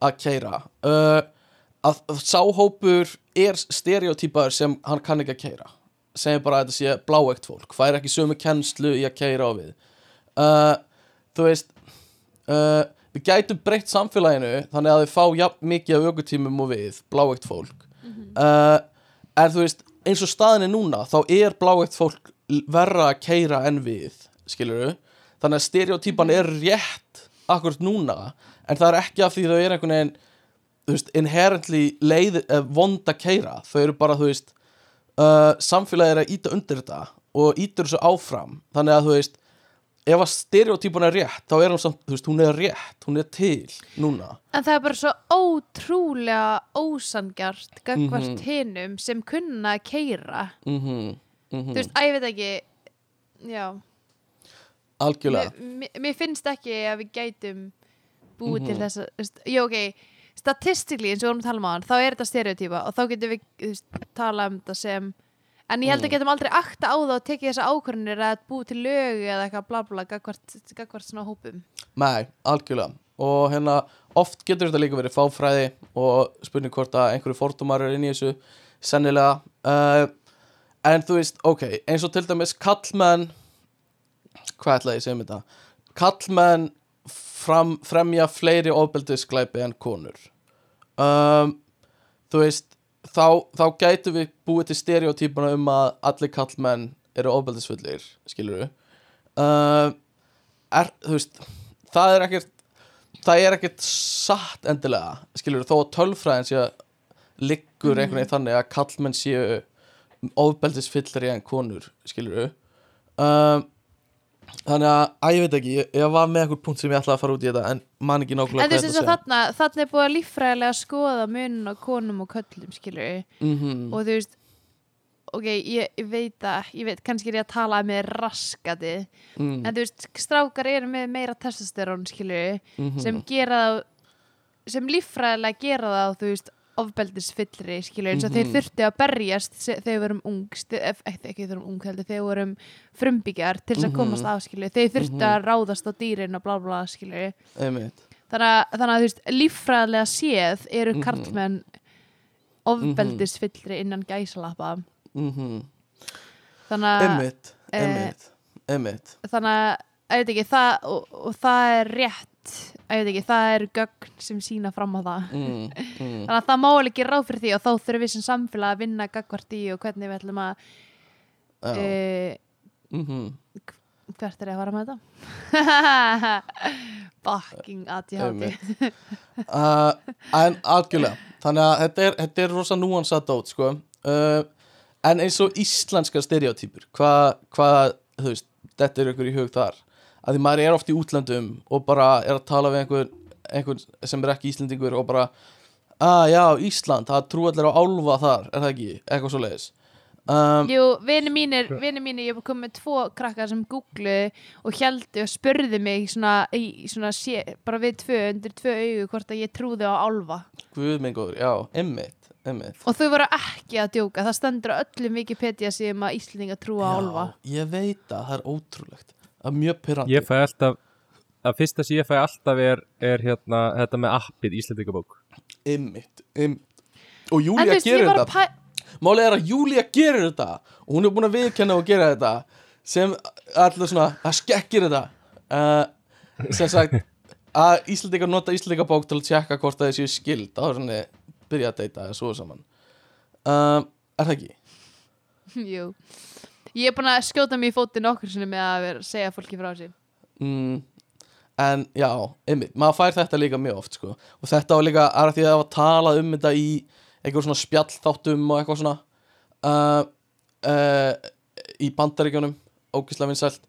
að keira uh, að að sá hópur er stereotypaður sem hann kann ekki að keira segjum bara að þetta sé bláægt fólk fær ekki sömu kennslu í að keira á við. Uh, þú veist uh, við gætum breytt samfélaginu þannig að þau fá jafn mikið af aukutímum og við bláægt fólk. Uh, en þú veist eins og staðin er núna þá er bláægt fólk verra að keira en við skilur þannig að stereotypan er rétt akkurat núna en það er ekki af því þau er einhvern veginn þú veist, inherently leið, eh, vond að keira þau eru bara, þú veist uh, samfélagið er að íta undir þetta og ítur þessu áfram. Þannig að þú veist ef að stereotypan er rétt þá er hún samt, þú veist, hún er rétt hún er til núna. En það er bara svo ótrúlega ósangjart gagvart Mhm. hinum sem kunna að keira mhm, mhm, þú veist, að ég veit ekki já, algjörlega. Mér, finnst ekki að við gætum búið til þess að, þú veist, já ok statistically eins og við vorum að tala um á hann þá er þetta stereotýpa og þá getum við þú veist, tala um þetta sem en ég held að Mm. getum aldrei akta á það og tekið þessa ákvörðunir að búið til lög eða eitthvað bla bla gagvart, svona hópum. Nei, algjörlega. Og hérna oft getur þetta líka verið fáfræði og spurning hvort að einhverju fordómar er inn í þessu sennilega. Uh, en þú veist, ok, eins og til dæmis kallmenn hvað ætlaði ég að segja um þetta? Kallmenn fram, fremja fleiri ofbeldisglæpi en konur. Um, þú veist þá, þá gætu við búið til stereotypuna um að allir kallmenn eru ofbeldisfullir skilur við um, er, þú veist það er ekkert það er ekkert satt endilega skilur þó að tölfræðin sé að liggur einhvern veginn þannig að kallmenn séu ofbeldisfyllri en konur skilur um, þannig að, að ég veit ekki ég, ég var með einhver punkt sem ég ætlaði að fara út í þetta en man ekki En nákvæmlega þú veist eins og þarna, þarna er búið að líffræðilega skoða munin á konum og köllum, skilur mm og þú veist ok, ég, ég veit að ég veit, kannski er ég að tala með raskati mm, en þú veist, strákar eru með meira testosterón, skilur mm sem gera þá sem líffræðilega gera þá, þú veist ofbeldisfyllri, skilur, eins og þeir Mhm. þurfti að berjast þegar vorum ung sti- ef- ekki þegar vorum ung, heldur, þegar vorum frumbyggjar til þess að Mhm. komast af, skilur þeir þurfti Mhm. að ráðast á dýrin og bla bla, skilur þannig að, þannig að þú veist, líffræðilega séð eru Mhm. karlmenn ofbeldisfyllri innan gæsalappa. Mm þannig að einmitt, eh, einmitt, einmitt. þannig að, ekki, það og, og það er rétt. Ég veit ekki, það eru gögn sem sína fram á það. Mm, mm, þannig að það má alveg ekki ráð fyrir því og þá þurfum við sem samfélag að vinna gagvart í og hvernig við ætlum að já, e, mm hvert er ég að fara með þetta? fucking Einmitt. uh, en algjörlega þannig að þetta er, þetta er rosa núansað dót sko. uh, en eins og íslenska stereotypur hvað, hvað, þú veist þetta er ykkur í hug þar að því maður er oft í útlöndum og bara er að tala við einhver, einhver sem er ekki íslendingur og bara að já, Ísland, það trú allir á álfa þar er það ekki, eitthvað svo leiðis um, Jú, vini mínir, vini mínir, ég hef komið með tvo krakkar sem googlu og heldu og spurðu mig svona, í, svona sé, bara við tvö, undir tvö augu hvort að ég trúði á álfa. Guð minn góður, já, emmitt, emmitt og þau voru ekki að djóka, það stendur öllum Wikipedia sem að Íslendinga trúa á álfa. ég veit að það er ótrúlegt það er mjög pyrrandi Ég fæ alltaf að fyrsta sem ég fæ alltaf er, er hérna, þetta með appið Íslandingabók Einmitt, einmitt. Og Júlía veist, gerir að þetta. pæ... Málið er að Júlía gerir þetta. Og hún er búin að viðkenna og gera þetta sem allir svona að skekkir þetta. Uh, sem sagt að Íslandingar nota Íslandingabók til að tjekka hvort það séu skild á þess að byrja að deyta eða svo saman. Uh, Er það ekki? Jú Ég er búin að skjóta mig í fótinn okkur sinni með að vera, segja fólki frá sér Mm, en já, einmitt, maður fær þetta líka mjög oft sko. og þetta var líka, er að því að það var talað um þetta í eitthvað svona spjallþáttum og eitthvað svona uh, uh, í bandaríkjónum ógislega vinsælt.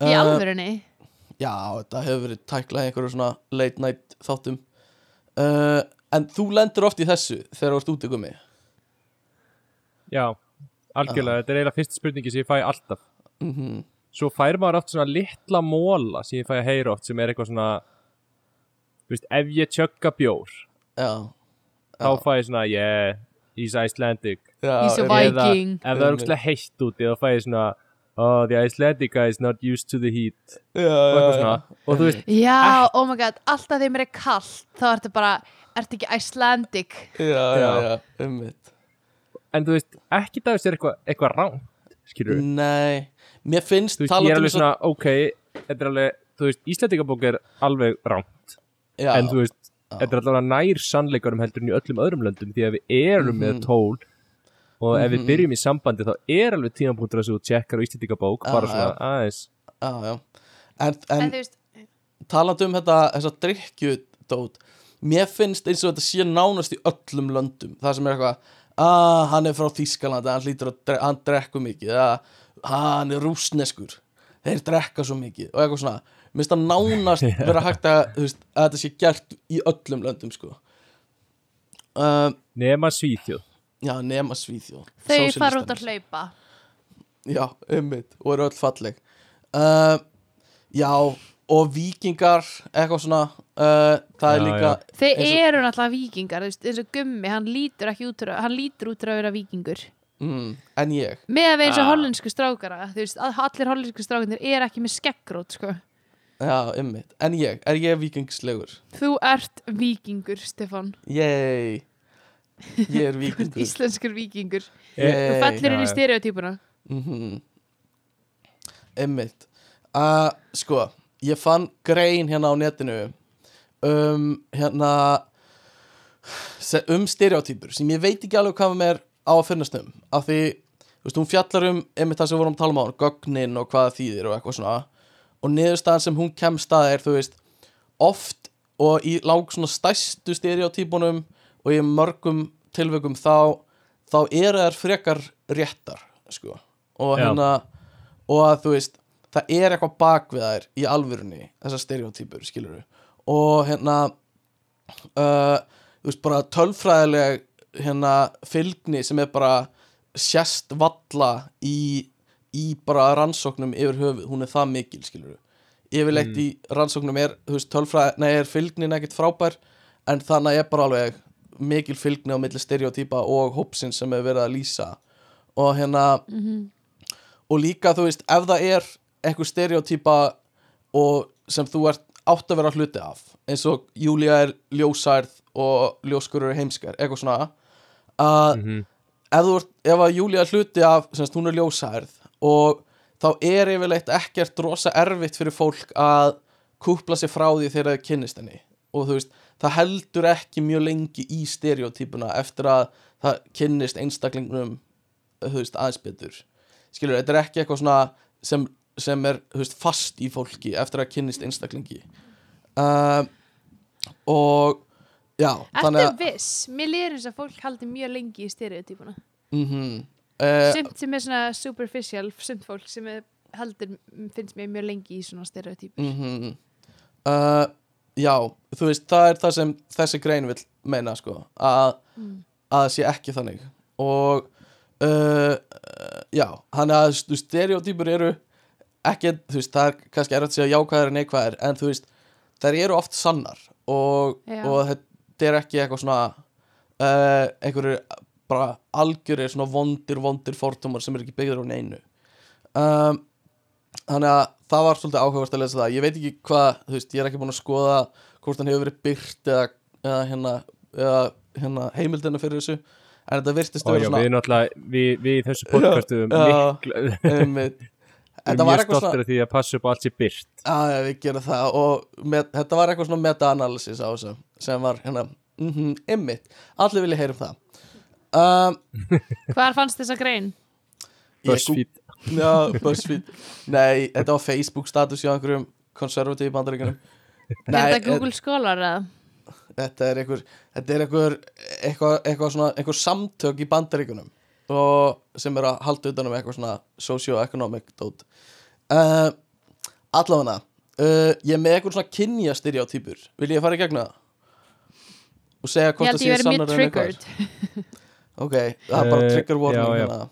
Í Uh, alvörunni? Já, þetta hefur verið tæklað í einhverju svona late night þáttum. Uh, En þú lendur oft í þessu þegar þú ert úti gummi? Já, algjörlega, þetta er eiginlega fyrsta spurningi sem ég fæ alltaf. Mm Svo fær maður oft svona litla móla sem ég fæ að heyra oft sem er eitthvað svona Þú veist, ef ég tjögga bjór Já, þá fæ ég svona, yeah, he's Icelandic. Já He's a. Viking. Ef það er úrslega heitt úti þá fæ ég svona Oh, the Icelandic guy is not used to the heat. Já, og já, eitthvað já. svona. Og þú veist, Já, oh my god, alltaf þegar mér er kallt þá ertu bara, ertu ekki Icelandic? Já, já, Já. já, einmitt en þú veist, ekki það er eitthvað eitthva rán skilur við Nei, mér finnst Þú veist, ég er um alveg svo- svona, ok Þetta er alveg, þú veist, Íslandingabók er alveg ránt já, En þú veist, þetta er allavega nær sannleikarum heldur en í öllum öðrum löndum Því að við erum Mhm. með tól Og ef við Mhm. byrjum í sambandi þá er alveg tímapunktur að þú tjekkar á Íslandingabók Já, Bara svona já. aðeins já, já. En, En, en þú veist, talandi um þetta þessa drikkjudót mér finnst eins og þetta sé nánast í öllum löndum það sem er eitthvað að hann er frá Þískalandi, hann hlýtur að dre hann drekku mikið, að hann er rúsneskur, þeir drekka svo mikið og eitthvað svona, mér finnst það nánast vera hægt að, þú veist, að þetta sé gert í öllum löndum sko. Uh, Nema Svíþjóð. já, nema Svíþjóð. Þau fara út að hlaupa. Já, ummitt, og eru öll falleg. Uh, Já, og vikingar eitthvað svona uh, það er Já, líka Þeir Eins og- eru náttúrulega vikingar, þú eins og gummi, hann lítur ekki út úr, hann lítur út að vera vikingur mm, en ég. Með að við eins og Ah. hollensku strákara þú veist, allir hollensku strákarnir er ekki með skeggrót, sko. Já, ummitt, en ég, er ég vikingslegur? Þú ert vikingur, Stefan Yey Ég er vikingur Íslenskur vikingur Þú Yey fellir inn í já. stereotypuna. Mm Ummitt uh, Sko, ég fann grein hérna á netinu um hérna um stereotypur sem ég veit ekki alveg hvað mér á að finnast um. Af því, þú veist, hún fjallar um einmitt það sem við vorum að tala um á gögnin og hvað það þýðir og eitthvað svona. Og niðurstaðan sem hún kemst að er, þú veist oft og í lang svona stærstu stereotypunum og í mörgum tilvökum þá þá eru þær frekar réttar sko. og hérna og að þú veist, það er eitthvað bak við þær í alvörunni, þessar stereotypur skilur og hérna uh, þú veist, bara tölfræðileg hérna fylgni sem er bara sérst valla í, í bara rannsóknum yfir höfuð, hún er það mikil skilur yfirleitt í rannsóknum er þú veist, tölfræði, nei, er fylgnin ekkert frábær en þannig er bara alveg mikil fylgni á milli stereotýpa og hópsins sem er verið að lýsa. Og hérna og líka þú veist, ef það er einhver stereotýpa og sem þú ert átt að vera hluti af eins og Júlia er ljósærð og ljóskurur er heimskar, eitthvað svona að Mhm. ef, þú ert, ef að Júlia er hluti af semst, hún er ljósærð og þá er yfirleitt ekkert rosa erfitt fyrir fólk að kúpla sér frá því þegar þau kynnist henni og þú veist, það heldur ekki mjög lengi í stereotypuna eftir að það kynnist einstaklingnum þú veist, aðeins betur skilur, þetta er ekki eitthvað svona sem, sem er, veist, fast í fólki eftir að kynnist einstaklingi. Uh, og já, að viss? Mér lýður þess að fólk haldi mjög lengi í stereotypuna. Mm uh, Sumt sem er svona superficial Sumt fólk sem heldur finnst mér mjög lengi í svona stereotypur. Mm uh, já, þú veist, það er það sem þessi grein vil meina sko, að, að það sé ekki þannig. Og uh, já, hann að stereotypur eru ekki, þú veist, það er kannski erfitt að segja jákvæðar en neikvæðar, en þú veist þær eru oft sannar og, Já. og þetta er ekki eitthvað svona uh, einhverju bara algjörir svona vondir, vondir fordómar sem er ekki byggður á neinu. Um, þannig að það var svolítið áhugavert að lesa það. Ég veit ekki hvað, þú veist, ég er ekki búin að skoða hvort hann hefur verið byrt eða, eða, hérna, eða hérna, heimildina fyrir þessu en þetta virtist og vera já, svona við náttúrulega við, við í þessu podcastu um Já, mikla einmitt. við þetta erum var mjög eitthvað svona af því að passa upp á allt sér byrt að við gerum það. Og með, þetta var eitthvað svona meta-analysis á þessu sem var hérna, mhm, einmitt. Allir vilja heyra um það. Um, Hvar fannst þessa grein? ég BuzzFeed. Já, BuzzFeed. Nei, þetta var Facebook status hjá einhverjum konservatív bandaríkjunum. Er þetta Google Scholar eða? þetta er einhver þetta er einhver eitthvað, eitthvað svona, einhver samtök í bandaríkunum og sem er að halda utan um eitthvað svona socio-economic dot uh, allavega uh, ég er með eitthvað svona kynja stereotypur vil ég fara í gegna það? Og segja hvort það sé sannar en eitthvað. triggered. Ok, það er bara Eh, trigger warning já, já. hérna.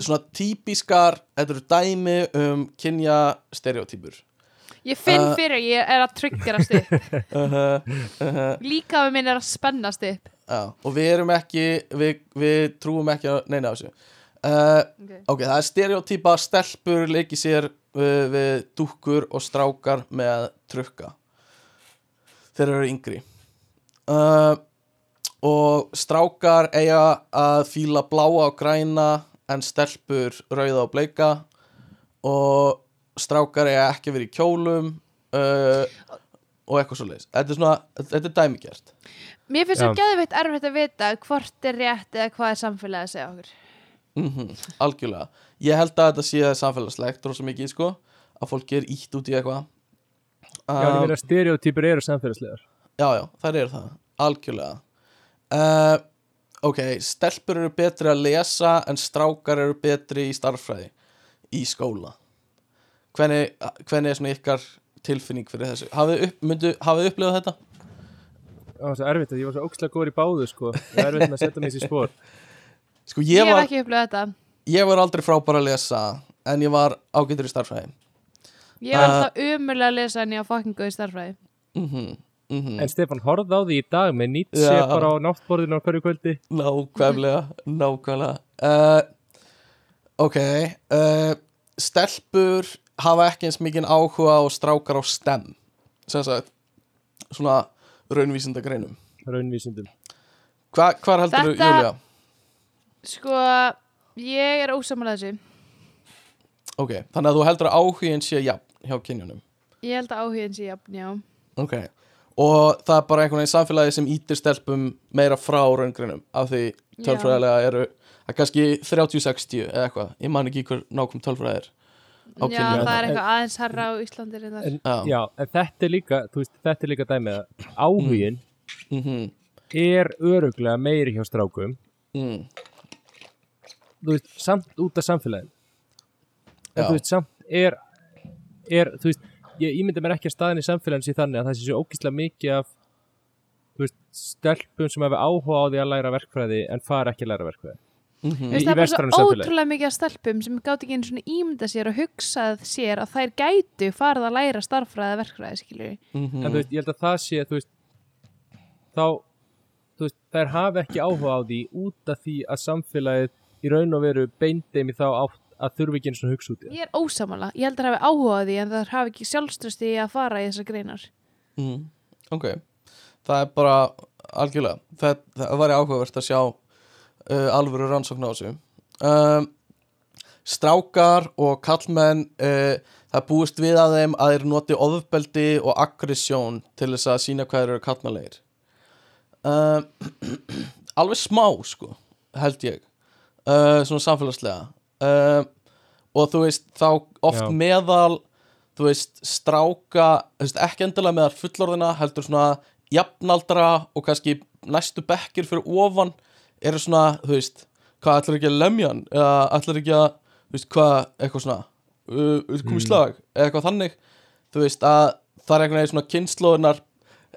svona típiskar þetta eru dæmi um kynja stereotypur Ég finn Uh, fyrir að ég er að triggerast upp. Uh -huh, Líka minn er að spennast upp og við erum ekki við, við trúum ekki að neina á þessu. Uh, okay. ok, það er stereotypa stelpur leiki sér uh, við dúkkur og strákar með trukka. Þeir eru yngri. Uh, og strákar eiga að fíla bláa og græna en stelpur rauða og bleika. Og strákar eiga ekki að vera í kjólum uh, og eitthvað svo leis þetta er svona, þetta er dæmigert Mér finnst svo Já. geðveitt erfitt að vita hvort er rétt eða hvað er samfélagið að segja okkur. Mm algjörlega. Ég held að þetta sé samfélagslegt rosa mikið sko að fólk er ítt út í eitthvað. Já, ég um, meina stereotypur eru samfélagslegar. Já, já, þær eru það algjörlega. Uh, ok, stelpur eru betri að lesa en strákar eru betri í starffræði í skóla. Hvernig, hvernig er svona ykkar tilfinning fyrir þessu? Hafið, upp, myndu, hafið upplifað þetta? Það var svo erfitt að ég var svo ókslega góður í báðu sko. Það er erfitt með að setja mig í þessi spór sko Ég, ég hef var, ekki upplöðið þetta. Ég var aldrei frábær að lesa en ég var ágætur í starffræði Ég var Uh, alltaf umulega að lesa en ég á fucking góð í starfræði mhm, mhm. En Stefán horfði á því í dag með nýtt Já. sér bara á náttborðinu á hverju kvöldi? Nákvæmlega, nákvæmlega. Uh, Ok uh, Stelpur hafa ekki eins mikið áhuga og strákar á STEM. Sem sagt svona raunvísinda greinum raunvísindum. Hva, Hvar heldur þú, Júlia? Sko, ég er ósamanlega þessu. Ok, þannig að þú heldur að áhugin sé jafn hjá kynjunum? Ég held að áhugin sé jafn, já. Ok, og það er bara einhvern veginn samfélagi sem ítir stelpum meira frá raungrinum af því tölfræðilega eru er kannski 30-60 eða eitthvað ég man ekki hver nákvæm tölfræði á Já, kynjunum það er eitthvað aðeins herra á Íslandi reyndar. en, Já. já, en þetta er líka þú veist, þetta er líka dæmið að áhugin mm er öruglega meiri hjá strákum mm. þú veist, samt út af samfélagin en Já. þú veist, samt er, er þú veist, ég ímynda mér ekki að staðin í samfélagin sé þannig að það sé svo ógíslega mikið af þú veist, stelpum sem hefur áhuga á því að læra verkfræði en fara ekki að læra verkfræði Mm veist, í það er bara svo ótrúlega mikið af stelpum sem gátt ekki einu svona ímynda sér og hugsað sér að þær gætu farið að læra starffræði verkfræði, skilur við. Mhm. en þú veist, ég held að það sé þú veist, þá þú veist, þær hafa ekki áhuga á því út af því að samfélagið í raun og veru beindum í þá átt að þurfi ekki eins og hugsa út í það Ég er ósamála, ég held að það hafi áhuga á því en það hafi ekki sjálfströsti að fara í þessar greinar. Mm, ok, það er bara algjörlega, það, það uh, alvöru rannsókn á þessu. Um, Strákar og kallmenn uh, það búist við að þeim að þeir noti ofbeldi og aggressjón til þess að sína hvað þeir eru kallmannlegir um, Alveg smá sko, held ég uh, svona samfélagslega. Um, og þú veist þá oft Já. meðal þú veist, stráka þú veist, ekki endilega meðal fullorðina heldur svona jafnaldra og kannski næstu bekkir fyrir ofan eru svona, þú veist hvað ætlar ekki að lemja hann? Eða ætlar ekki að, þú veist, hvað, eitthvað svona uh, komið Mm. slag, eða eitthvað þannig. Þú veist, að það er einhvern veginn svona kynnslóðunar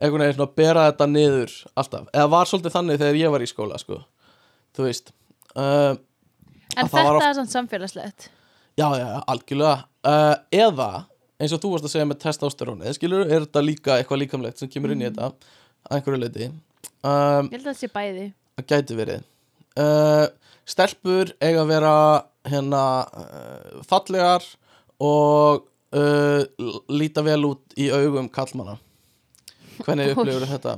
einhvern veginn svona að bera þetta niður alltaf, eða var svolítið þannig þegar ég var í skóla, sko. Þú veist uh, En þetta oft- er sann samfélagslegt. Já, já, algjörlega. Uh, Eða, eins og þú varst að segja með testosterónið Skilur, er þetta líka eitthvað líkamlegt sem kemur inn í þetta að einhverju leiti um, Ég held að það sé bæði. Það gæti verið uh, Stelpur eiga að vera hérna uh, fallegar og uh, líta vel út í augum kallmanna Hvernig upplifur þetta?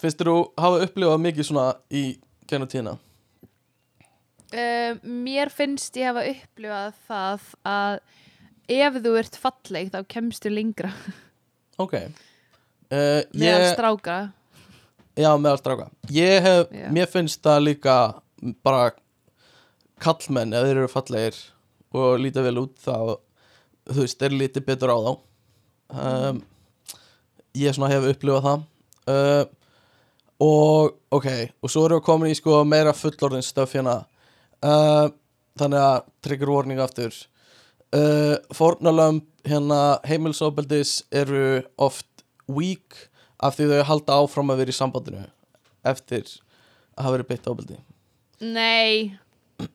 Finnst þú hafa upplifað mikið svona í genið tíðina? Uh, mér finnst ég hafa upplifað það að ef þú ert falleg þá kemstu lengra Ok ég, stráka. Já, meðal stráka. Ég hef, Já. mér finnst það líka bara kallmenn ef þeir eru fallegir og líta vel út þá þú veist, þeir líti betur á þá. Um, Ég svona hef upplifað það. Uh, og ok, og svo erum við komin í sko meira fullorðin stöf hérna. Uh, þannig að trigger warning aftur. Uh, Fórnalömb hérna heimilsofbeldis eru oft weak af því þau halda áfram að vera í sambandinu eftir að hafa verið beitt ábeldi Nei,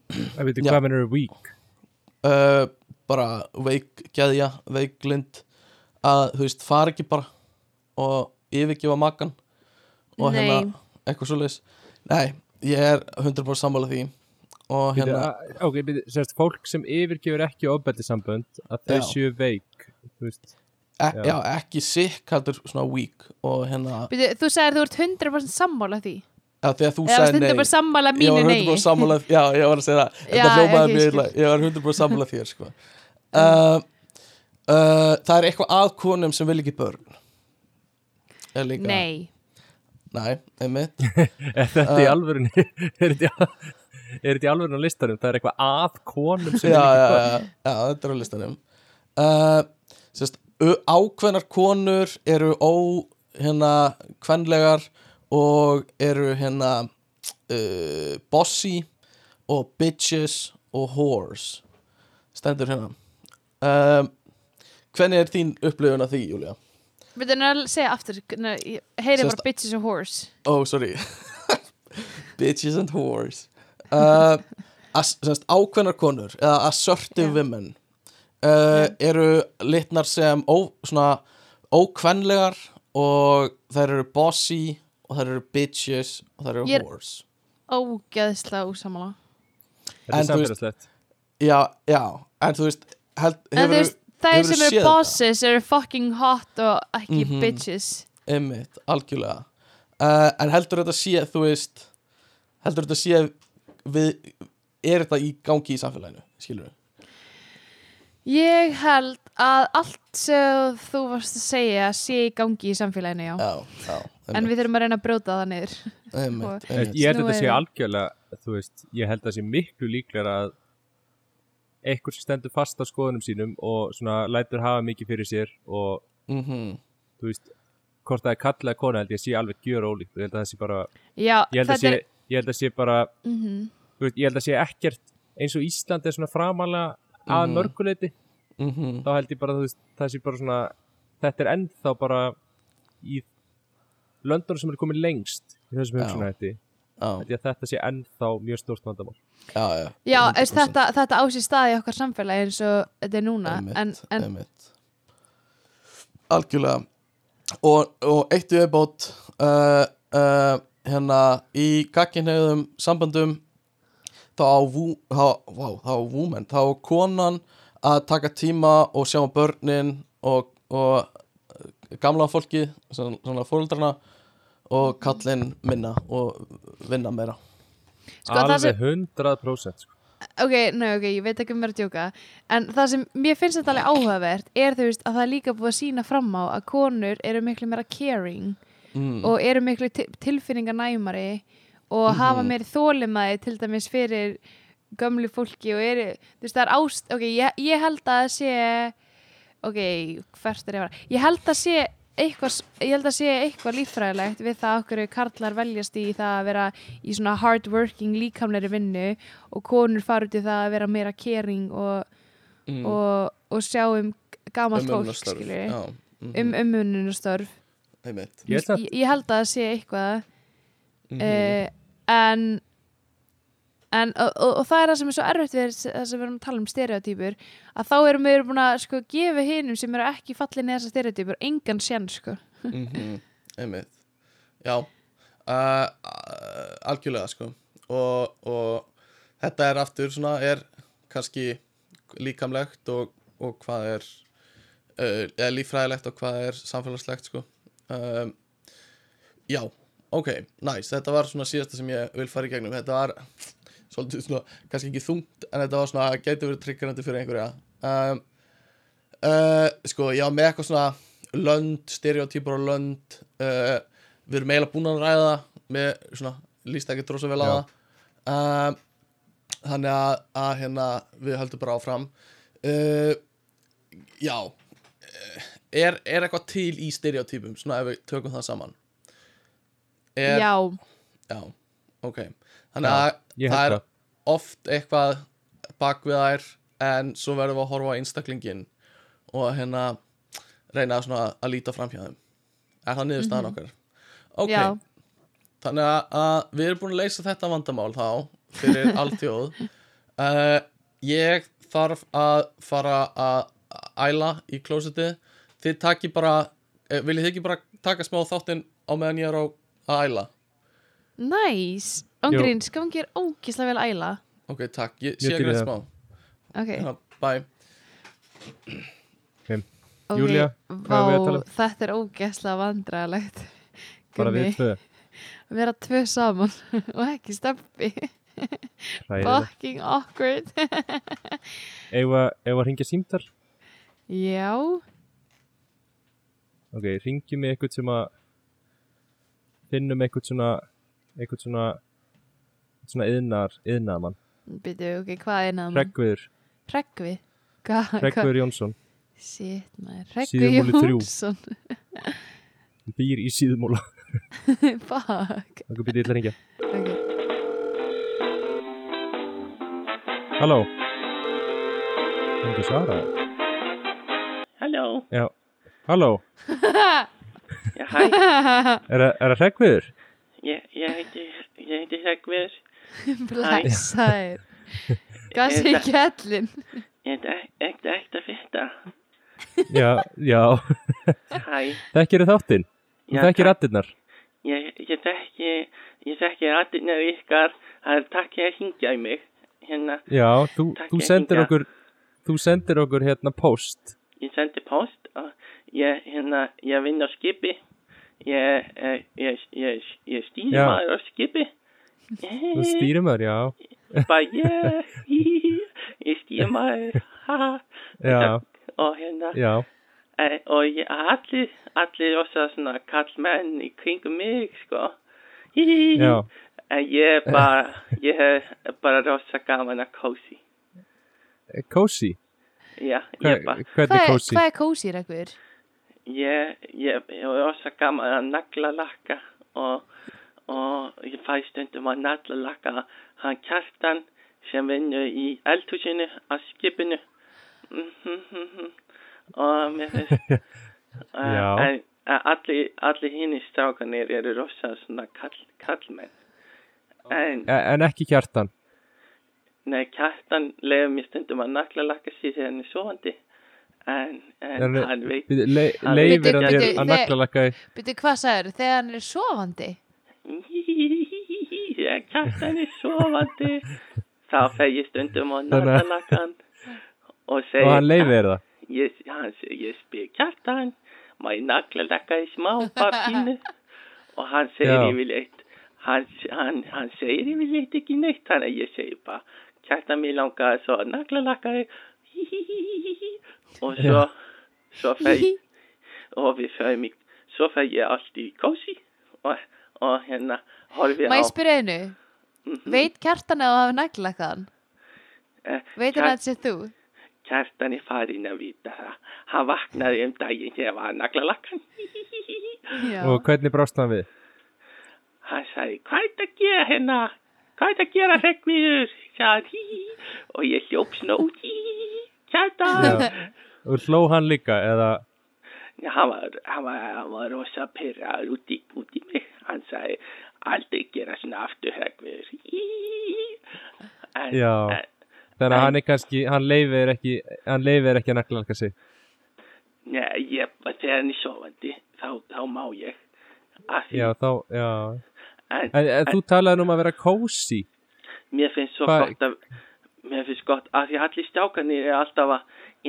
Það veitir Já. hvað mennur weak? Uh, bara veik geðja, veik lind. Að þú veist, fara ekki bara og yfirgefa makan og Nei. hérna eitthvað svoleiðis. Nei, ég er 100% sammála því og hérna, Ok, sérst, fólk sem yfirgefur ekki ofbeldi sambönd að þau séu veik þú veist, e já. já. ekki sick heldur svona weak og hérna, Byrju, þú sagðir þú ert 100% sammála því. Já, þegar þú sagði nei. 100% sammála ég mínu var nei. 100% sammála já, ég var að segja það, Já, þetta hljómaði mjög ég ég var 100% sammála þér sko. uh, uh, það er eitthvað að konum sem vil ekki börn. Er líka Nei, Nei, einmitt. Er þetta Uh. í alvörunni Er þetta í- er þetta í alvörunni á listanum? Það er eitthvað að konum sem já, er já, ekki já, já, þetta er á listanum. Uh, sérst, ákveðnar konur eru ó hérna kvenlegar og eru hérna uh, bossy og bitches og whores. Stendur hérna. Um, hvernig er þín upplifun af því, Júlia? Við erum að segja aftur Heyri Sérst- bara bitches and horse oh, sorry. Bitches and whores. Uh, ákveðnar konur eða assertive Já. women uh, eru litnar sem ó, svona ókvenlegar og þær eru bossy og þær eru bitches og þær eru er- whores. Ógeðslega úsamála Þetta En er þú veist- samfélagslegt. Já, já, en þú veist held, En þú hefur veist, þær sem eru bosses eru fucking hot og ekki Mhm. bitches. Einmitt, algjörlega. Uh, en heldur þetta sé, þú veist heldur þetta sé við, er þetta í gangi í samfélaginu, skilur við Ég held að allt sem þú varst að segja sé í gangi í samfélaginu, já. Já, já, En við þurfum að reyna að brjóta það niður. einmitt, einmitt. Ég held að þetta sé algjörlega, þú veist, ég held að það sé miklu líklega að einhver sem stendur fast á skoðunum sínum og svona lætur hafa mikið fyrir sér og Mhm. þú veist, hvort það er kallið að kona held ég að sé alveg gjör ólíkt og ég held að það sé bara, Já, ég held að sé, er... ég held að sé bara, Mm þú veist, ég held að sé ekkert eins og Ísland er svona framalega að Mhm. mörguleiti, Mhm. þá held ég bara, veist, það sé bara svona, þetta er ennþá bara í löndunum sem er komið lengst í þessum hugsunahætti, þetta sé ennþá mjög stórt vandamál. já, já Já, veist, 100%. þetta, þetta á sér stað í okkar samfélagi eins og þetta er núna. Einmitt, En, en. Algjörlega og, og eitt í viðbót uh, uh, hérna í gagginhegðum sambandum þá á, vú, þá, vá, þá á woman, þá á konan að taka tíma og sjá um börnin og, og uh, gamla fólki, svona, svona fóreldrana og kallinn minna og vinna meira Sko, það Alveg sem- 100% sko. ok, nei, ok, ég veit ekki um mér að djóka en það sem mér finnst þetta alveg áhugavert er þú veist að það er líka búið að sína fram á að konur eru miklu meira caring mm. og eru miklu til tilfinninganæmari og Mhm. hafa meiri þólimaði til dæmis fyrir gömlu fólki og eru, þú veist það er ást ok, ég, ég held að það sé ok, hvert er ég að fara ég held að sé eitthvað ég held að sé eitthvað líffræðilegt við það okkur karlar veljast í það að vera í svona hard working líkamleiri vinnu og konur fara út í það að vera meira caring og, mm. og, og sjá um gamalt fólk já, mhm, um einmitt Ég ég, ég held að það sé eitthvað Mhm. uh, en en og, og, og það er það sem er svo erfitt við það sem við erum að tala um stereotýpur að þá erum við búin að sko gefa hinum sem eru ekki fallið neða þessar stereotýpur engan sén sko. Mhm, einmitt. Já uh, algjörlega sko. Og, og þetta er aftur svona er kannski líkamlegt og, hvað er uh, eða líffræðilegt og hvað er samfélagslegt sko. Um, já, ok, nice. Þetta var svona síðasta sem ég vil fara í gegnum. Þetta var svolítið svona kannski ekki þungt en þetta var svona, gæti verið triggerandi fyrir einhverja. Um, uh, sko, já, með eitthvað svona lönd, stereotýpur á lönd uh, við erum eiginlega búin að ræða með svona, líst ekki drósa vel á það. Um, þannig að, að hérna við höldum bara áfram. Uh, já uh, er, er eitthvað til í stereotýpum svona ef við tökum það saman er, já, já, ok. Þannig Já, að það er oft eitthvað bak við þær en svo verðum við að horfa á einstaklingin og hérna reyna svona að líta fram hjá þeim. Er það niðurstaðan okkar? Ok, já. Þannig að, að við erum búin að leysa þetta vandamál þá fyrir alltjóð uh, ég þarf að fara að æla í klósetið þið takki bara uh, viljið þið ekki bara taka smá þáttinn á meðan ég er á að æla? Næs, ángríns, gangi er ógislega vel æla. Ok, takk, ég sé ekki ok, smá. Hérna, bye. Ok, Júlía, hvað er við að vá, tala um? þetta er ógislega vandræðalegt. Bara við tvö. Vera tvö saman og ekki steppi fucking awkward. Eða að ringja símtar já, ok, ringjum við eitthvað sem að finnum eitthvað svona eitthvað svona svona yðnar, yðnaðmann byrju, ok, hvað er náðum Hreggviður, Hreggvi? Hva- hva- Hreggviður Jónsson. Shit, maður, Hreggvi Síðumúli þrjú. Jónsson. Býr í síðumóla. Fuck. Ok, byrja ég til að ringja okay. Halló. Það er ekki svara. Halló, Já, halló, já hæ, er það- er það Hreggviður? ég, ég heiti, Hreggviður, Blessaður Hvað sé Þetta- kjellin? ég heiti ekkert ekkert að fitta, Já, já, hæ, þekkir þáttinn? Þekkir rattirnar ég, ég þekki, ég þekki aðeins ykkar, það er takk ég að hingja í mig, hérna, Já, þú, þú sendir okkur Þú sendir okkur hérna post. Ég sendi post og ég, hérna, ég vinn á skipi, ég, ég, ég, ég, ég stýri Já. maður á skipi, Þú stýrir maður, já. Bara ég, ég stýri maður, ha, Já, og hérna, já, e, og ég, allir, allir rosa svona kallmenn í kringum mig, sko. já. En ég er bara, ég er bara rosa gaman að kósi. Cozy, Já, ég Hva, er bara, hvernig Hvað er, cozy? hvað er kósi, Rekkur? Ég, ég, ég er rosa gaman að nagla lakka og, og ég fæ stundum að nagla lakka hann kjartan sem vinnur í eldhúsinu á skipinu. Mhm, og mér finnst, en allir, allir hinn strákanir eru rosa svona kall, kallmenn. En, En ekki kjartan Nei, kjartan leiður mér stundum að nakla lakka hann er sofandi. En, en hann veit, le, Hann- Leifir hann þér að naglalakka Byrju, hvað sagður? Þegar hann er sofandi? ja, kjartan er sofandi. Þá fer ég stundum að- nakla lakkan og segir, Og hann leifir það ég, hann ég spyr kjartan, má ég nakla lakka í smá papínu? og hann segir yfirleitt, hann, hann, hann segir yfirleitt ekki neitt, þannig að ég segir bara, kjartan mér langar svo að nakla lakka í, og svo, svo fer ég, og við förum í, svo fer ég allt í kósi og, og hérna horfi Má á ég spyrja einu? Mhm. Veit kjartan að þú hafi naglakkaðan? eh, Veit hann að þetta sé þú? kjartan er farin að vita það. Hann vaknaði um daginn þegar var að nagla lakkan. Já. Og hvernig brást hann við? Hann sagði, hvað er þetta að gera hérna? Hvað er þetta að gera hí, og ég hljóp snót, Já. Og hló hann líka eða Já, hann var, hann var, hann var rosa pyrraður út í, út í mig. Hann sagði, aldrei gera svona aftur hreggmiður. En, Já. en, Þannig að hann er kannski, hann leifir ekki hann leifir ekki að naglalakka sig Nei, ég, þegar hann er sofandi, þá, þá má ég. Af því- Já, þá, já en, En, en þú talaði um að vera cozy mér finnst svo Hvað- gott að mér finnst gott að því allir stákanir er alltaf að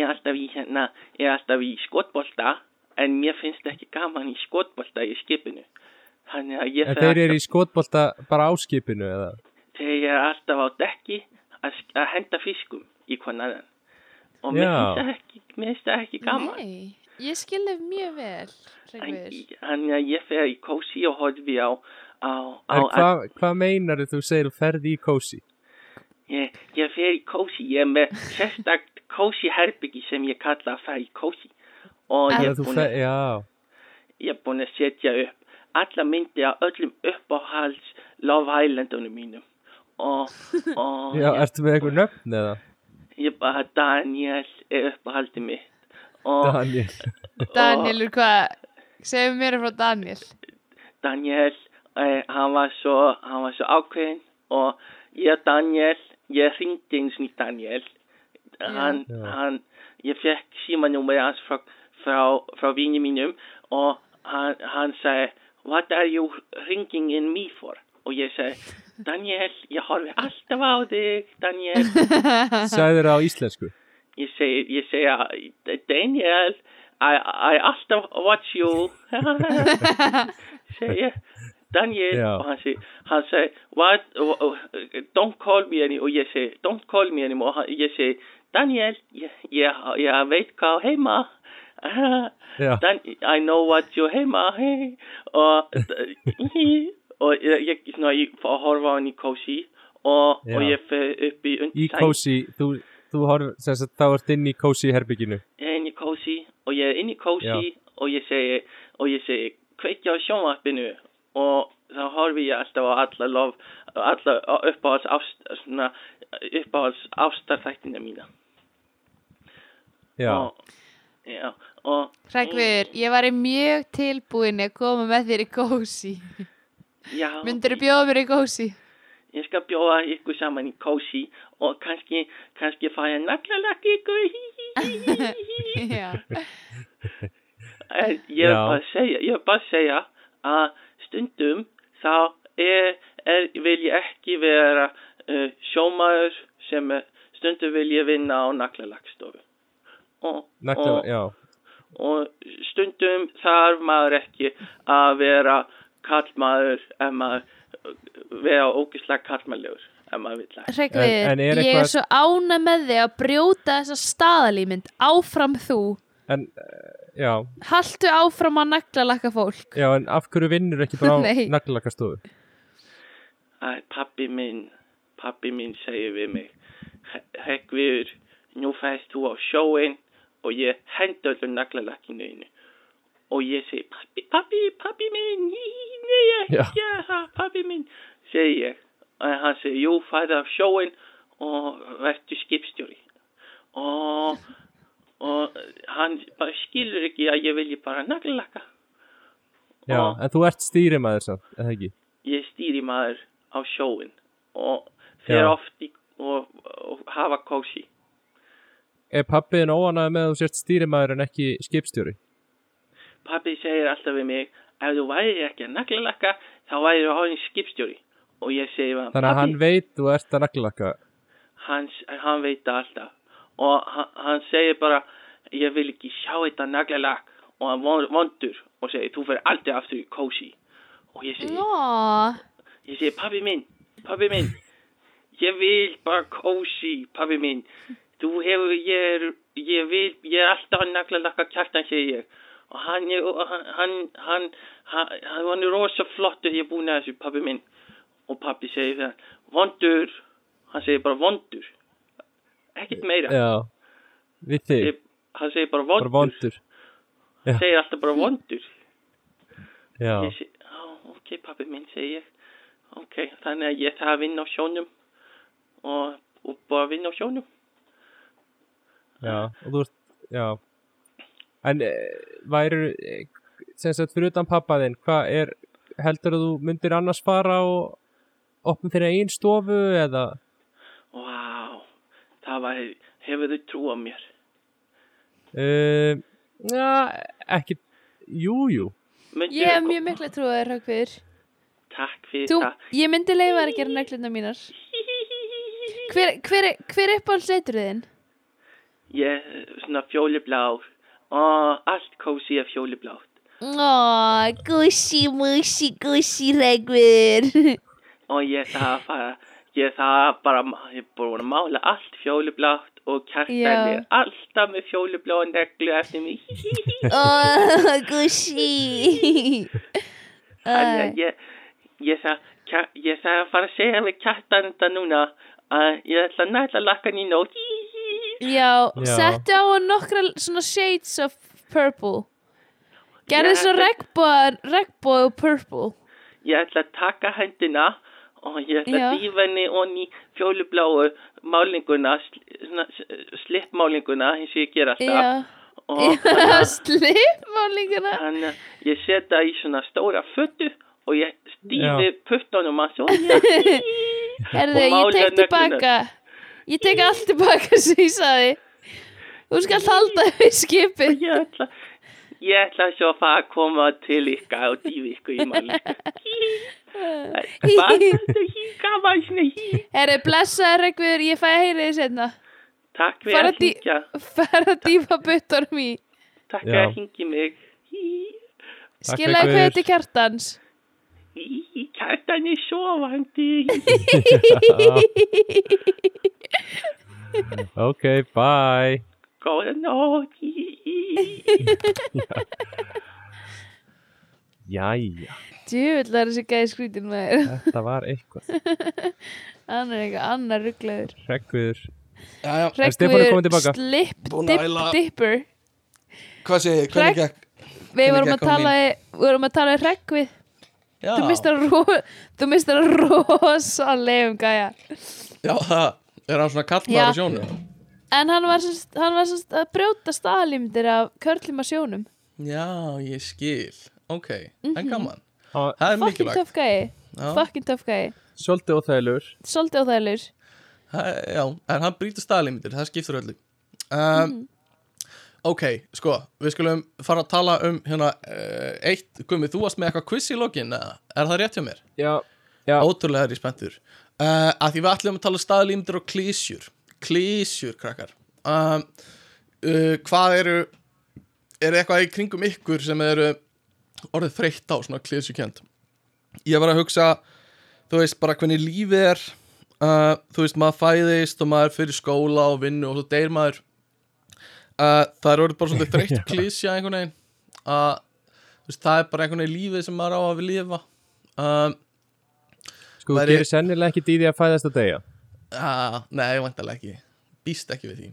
er alltaf í hérna er alltaf í skotbolta en mér finnst ekki gaman í skotbolta í skipinu. Þannig að ég En þeir eru í skotbolta bara á skipinu eða? Þeir eru alltaf á dekki að, að henda fiskum í annan. Og mér finnst það ekki mér finnst það ekki gaman. Nei, ég skilði mjög vel, En Rekkur. ég- þannig að ég fer í kósi og horfi á á, á En hvað hva meinar þú segir þú ferði í cozy? Ég, ég fer í kósi, ég er með sérstakt kósi herbyggi sem ég kalla að fara í kósi og ég er búin að, búin að setja upp alla myndir af öllum uppáhalds Love Islandunum mínum og, og já, ég, ertu með einhver nöfn eða? ég bara Daniel er uppáhaldið mitt og Daniel Daniel, hvað? Segðu mér frá Daniel. Daniel, eh, hann var svo, hann var svo ákveðin og ég Daniel, ég hringdi eins og Daniel. Hann, Já. hann, ég fekk símanúmer hans frá, frá, frá vini mínum og hann, hann sagði, what are you ringing in me for? Og ég sagði, Daniel, ég horfi alltaf á þig, Daniel. Sæður á íslensku Ég segi, ég segi, Daniel, I, I alltaf watch you. segi Daniel, Já. og hann segi, hann segi, what, uh, uh, don't call me anymore, og ég segi, don't call me anymore, og hann- ég segi, Daniel, ég, ég, ég veit hvað á heima. Já, Dan, I know what you heima, hey, og, og ég, ég, svona, ég fór að horfa á hann í kósi, og, og Já. ég fer upp í undir í cozy þú, þú horf, sem sagt, þá ert inn í cozy herbygginu ég er inn í kósi og ég er inn í kósi Já. og ég segi og ég segi kveikja á sjónvarpinu og þá horfi ég alltaf á alla lof alla uppáhalds ást svona uppáhalds ástarþættina mína Já, og, já, og Rekkur, ég var mjög tilbúin að koma með þér í kósi. já, Myndir þú bjóða mér í kósi? ég skal bjóða ykkur saman í kósi og kannski, kannski fæ ég naglalakki ykkur Já. En ég er bara að segja, ég er bara að segja að stundum þá er, er, vil ég ekki vera uh, sjómaður sem er, stundum vil ég vinna á naglalakstofu. Og, nagla, og, já. og stundum þarf maður ekki að vera kallmaður ef maður vera ógislega kartmælegur ef maður En- en er ég er svo ána með þig að brjóta þessa staðalímynd áfram þú En, uh, já, haltu áfram að nagla lakka fólk já, en af hverju vinnur ekki bara á Nei. naglakastofu? Æ, pappi minn, pappi minn segir við mig, Hegviður, nú fæst þú á sjóin og ég hendi öllu naglalakkinu einu. Og ég segi, pappi, pappi, pappi minn, nei, ekki gera það, pappi minn, segi ég. Og hann segir, jú, fæði af sjóin og verður skipstjóri. Og, og hann bara skilur ekki að ég vilji bara naglalakka. Já, Og- en þú ert stýrimaður samt, eða ekki? ég stýri maður á sjóin og fer Já. oft í og, og hafa kósi. Er pappiðin óanæði með að þú sért stýrimaður en ekki skipstjóri? Pappi segir alltaf við mig, ef þú væri ekki að naglalakka, þá væri þú hóðin skipstjóri. Og ég segi Þannig að hann veit þú ert að naglaka. hann, hann veit það alltaf. Og hann, segir bara, ég vil ekki sjá þetta naglalakk. Og hann von- vondur og segir, þú fer aldrei aftur í kósi. Og ég segi, Nó, Ég segi, pabbi minn, pabbi minn, ég vil bara kósi, pabbi minn. Þú hefur, ég er, ég vil, ég er alltaf að nagla lakka kjartan, segi ég. Og hann er, hann, hann, hann, hann, er rosa flottur, ég er búin að þessu, pabbi minn. Og pabbi segir það, vondur, hann segir bara vondur. Ekkert meira. Já, við þig, Ég, hann segir bara bara vondur. vondur. Já. Segir alltaf bara vondur. Já, Ég segi, á, ok, pabbi minn, segi ég. Ok, þannig að ég þarf að vinna á sjónum og, og bara vinna á sjónum. já, og þú ert, já. En e, væru, e, sem sagt, fyrir utan pappaðinn, hvað er, heldur að þú myndir annars fara og opna þér einn stofu eða, Vá, það var, hefur þau trú á mér. uh, já, ekki, jú, jú. Ég hef mjög mikla trúið Hreggvir Takk fyrir Þú, það. ég myndi leifa þér að gera negluna mínar Hver, hver, hver uppáhalds leitur þinn? Ég, svona fjólublár og allt kósi er fjólublátt. Ó, gussi, mussi, gussi, Hreggvir Og ég þarf að fara, ég þarf bara, ég er búin að mála allt fjólublátt og kjartan er alltaf með fjólubláa neglu eftir mig. Ó, gussi Þannig að ég, ég þarf að fara að segja við kjartan þetta núna að ég ætla að nætla lakkan í nót. Já, Já. settu á hann nokkra svona shades of purple Gerðu Já, svo regnboð og purple Ég ætla að taka hendina og ég ætla Já. að dýfa henni onni fjólubláu málinguna, slippmálinguna eins og ég ger alltaf. Já, Og já slippmálinguna þannig að ég setja í svona stóra föttu og ég stýfi Já. puttunum að svo. Herðu, ég tek tilbaka Ég tek allt tilbaka sem ég saði Þú skal halda við skipið Ég ætla, ég ætla svo að fara að koma til ykkar og dýfa ykkur í málingu. Hvað er þetta híka, væsni hí? Herðu, blessaður Reykjavíður, ég fæ að heyra þið setna Takk fyrir að hingja. Fara að dýfa buttunum í Takk fyrir að hingja mig. Hí. Skilaði hvað til kjartans Í kjartan er sofandi. Ok, bye. Góða nótt. Jæja, Djúvill er þessi gæði skrítin með þér þetta var eitthvað. Hann er eitthvað annar ruggleður kominn tilbaka? Slip að dip, Dipper hvað segir, þið? hvernig gekk? Við vorum að tala Við vorum að tala Já, Þú mistar ro Þú mistar rosalegum gæja já, það er hann svona kallmaður á sjónu. En hann var, semst, hann var semst að brjóta staðlýmdir af körlum að sjónum Já, ég skil. Ok, en gaman. Það er Fucking mikilvægt. tough gæi Já, Fucking tough gæi Svolítið óþægilegur. Svolítið óþægilegur það- já, en hann brýtur staðlímyndir, það skiptur öllu. Um, Ok, sko, við skulum fara að tala um hérna uh, eitt, Gumi, þú varst með eitthvað quiz í lokin, eða? er það rétt hjá mér? Já, já. Ótrúlega er ég spenntur uh, að því við ætlum að tala staðlímyndir og klísjur klísjur, krakkar um, uh, hvað eru er eitthvað í kringum ykkur sem eru orðið þreytt á svona klísjukjönd ég var að hugsa þú veist, bara hvernig lífið er uh, þú veist, maður fæðist og maður fyrir skóla og vinnu og svo deyr maður. Uh, það er orðið bara svolítið þreytt klísja einhvern veginn. Þú veist, það er bara einhvern veginn lífið sem maður á að við lifa. Um, Sko, þú gerir sennilega ekki dýði að fæðast að deyja. Uh, nei, vantarlega ekki. Býst ekki við því.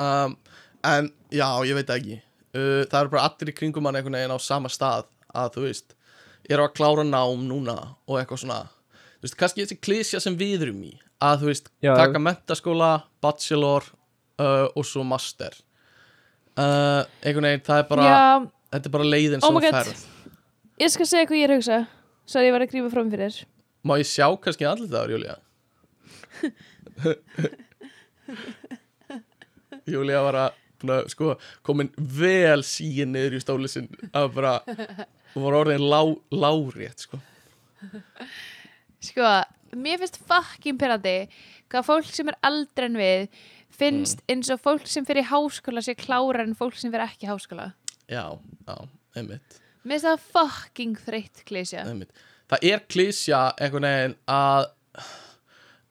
Um, en já, ég veit ekki uh, það eru bara allir í kringum mann einhvern veginn á sama stað að þú veist, ég er að klára nám núna og eitthvað svona. Þú veist, kannski þessi klísja sem við erum í að þú veist, Já. taka mentaskóla bachelor uh, og svo master. Uh, einhvern veginn, það er bara Já, þetta er bara leiðin Oh sem ferð. Ég skal segja hvað ég er að hugsa Svo ég var að grífa fram fyrir má ég sjá kannski allir það, Júlía? Júlía var að að, sko, komin vel síðan niður í stóli sinn að bara, hún var orðin lá, lárétt, sko. Sko, mér finnst fucking pyrrandi hvað fólk sem er eldri en við finnst eins og fólk sem fyrir háskóla sé klára en fólk sem fyrir ekki háskóla. Já, já, einmitt, Mér finnst það fucking þreytt klísja einmitt. Það er klísja einhvern veginn að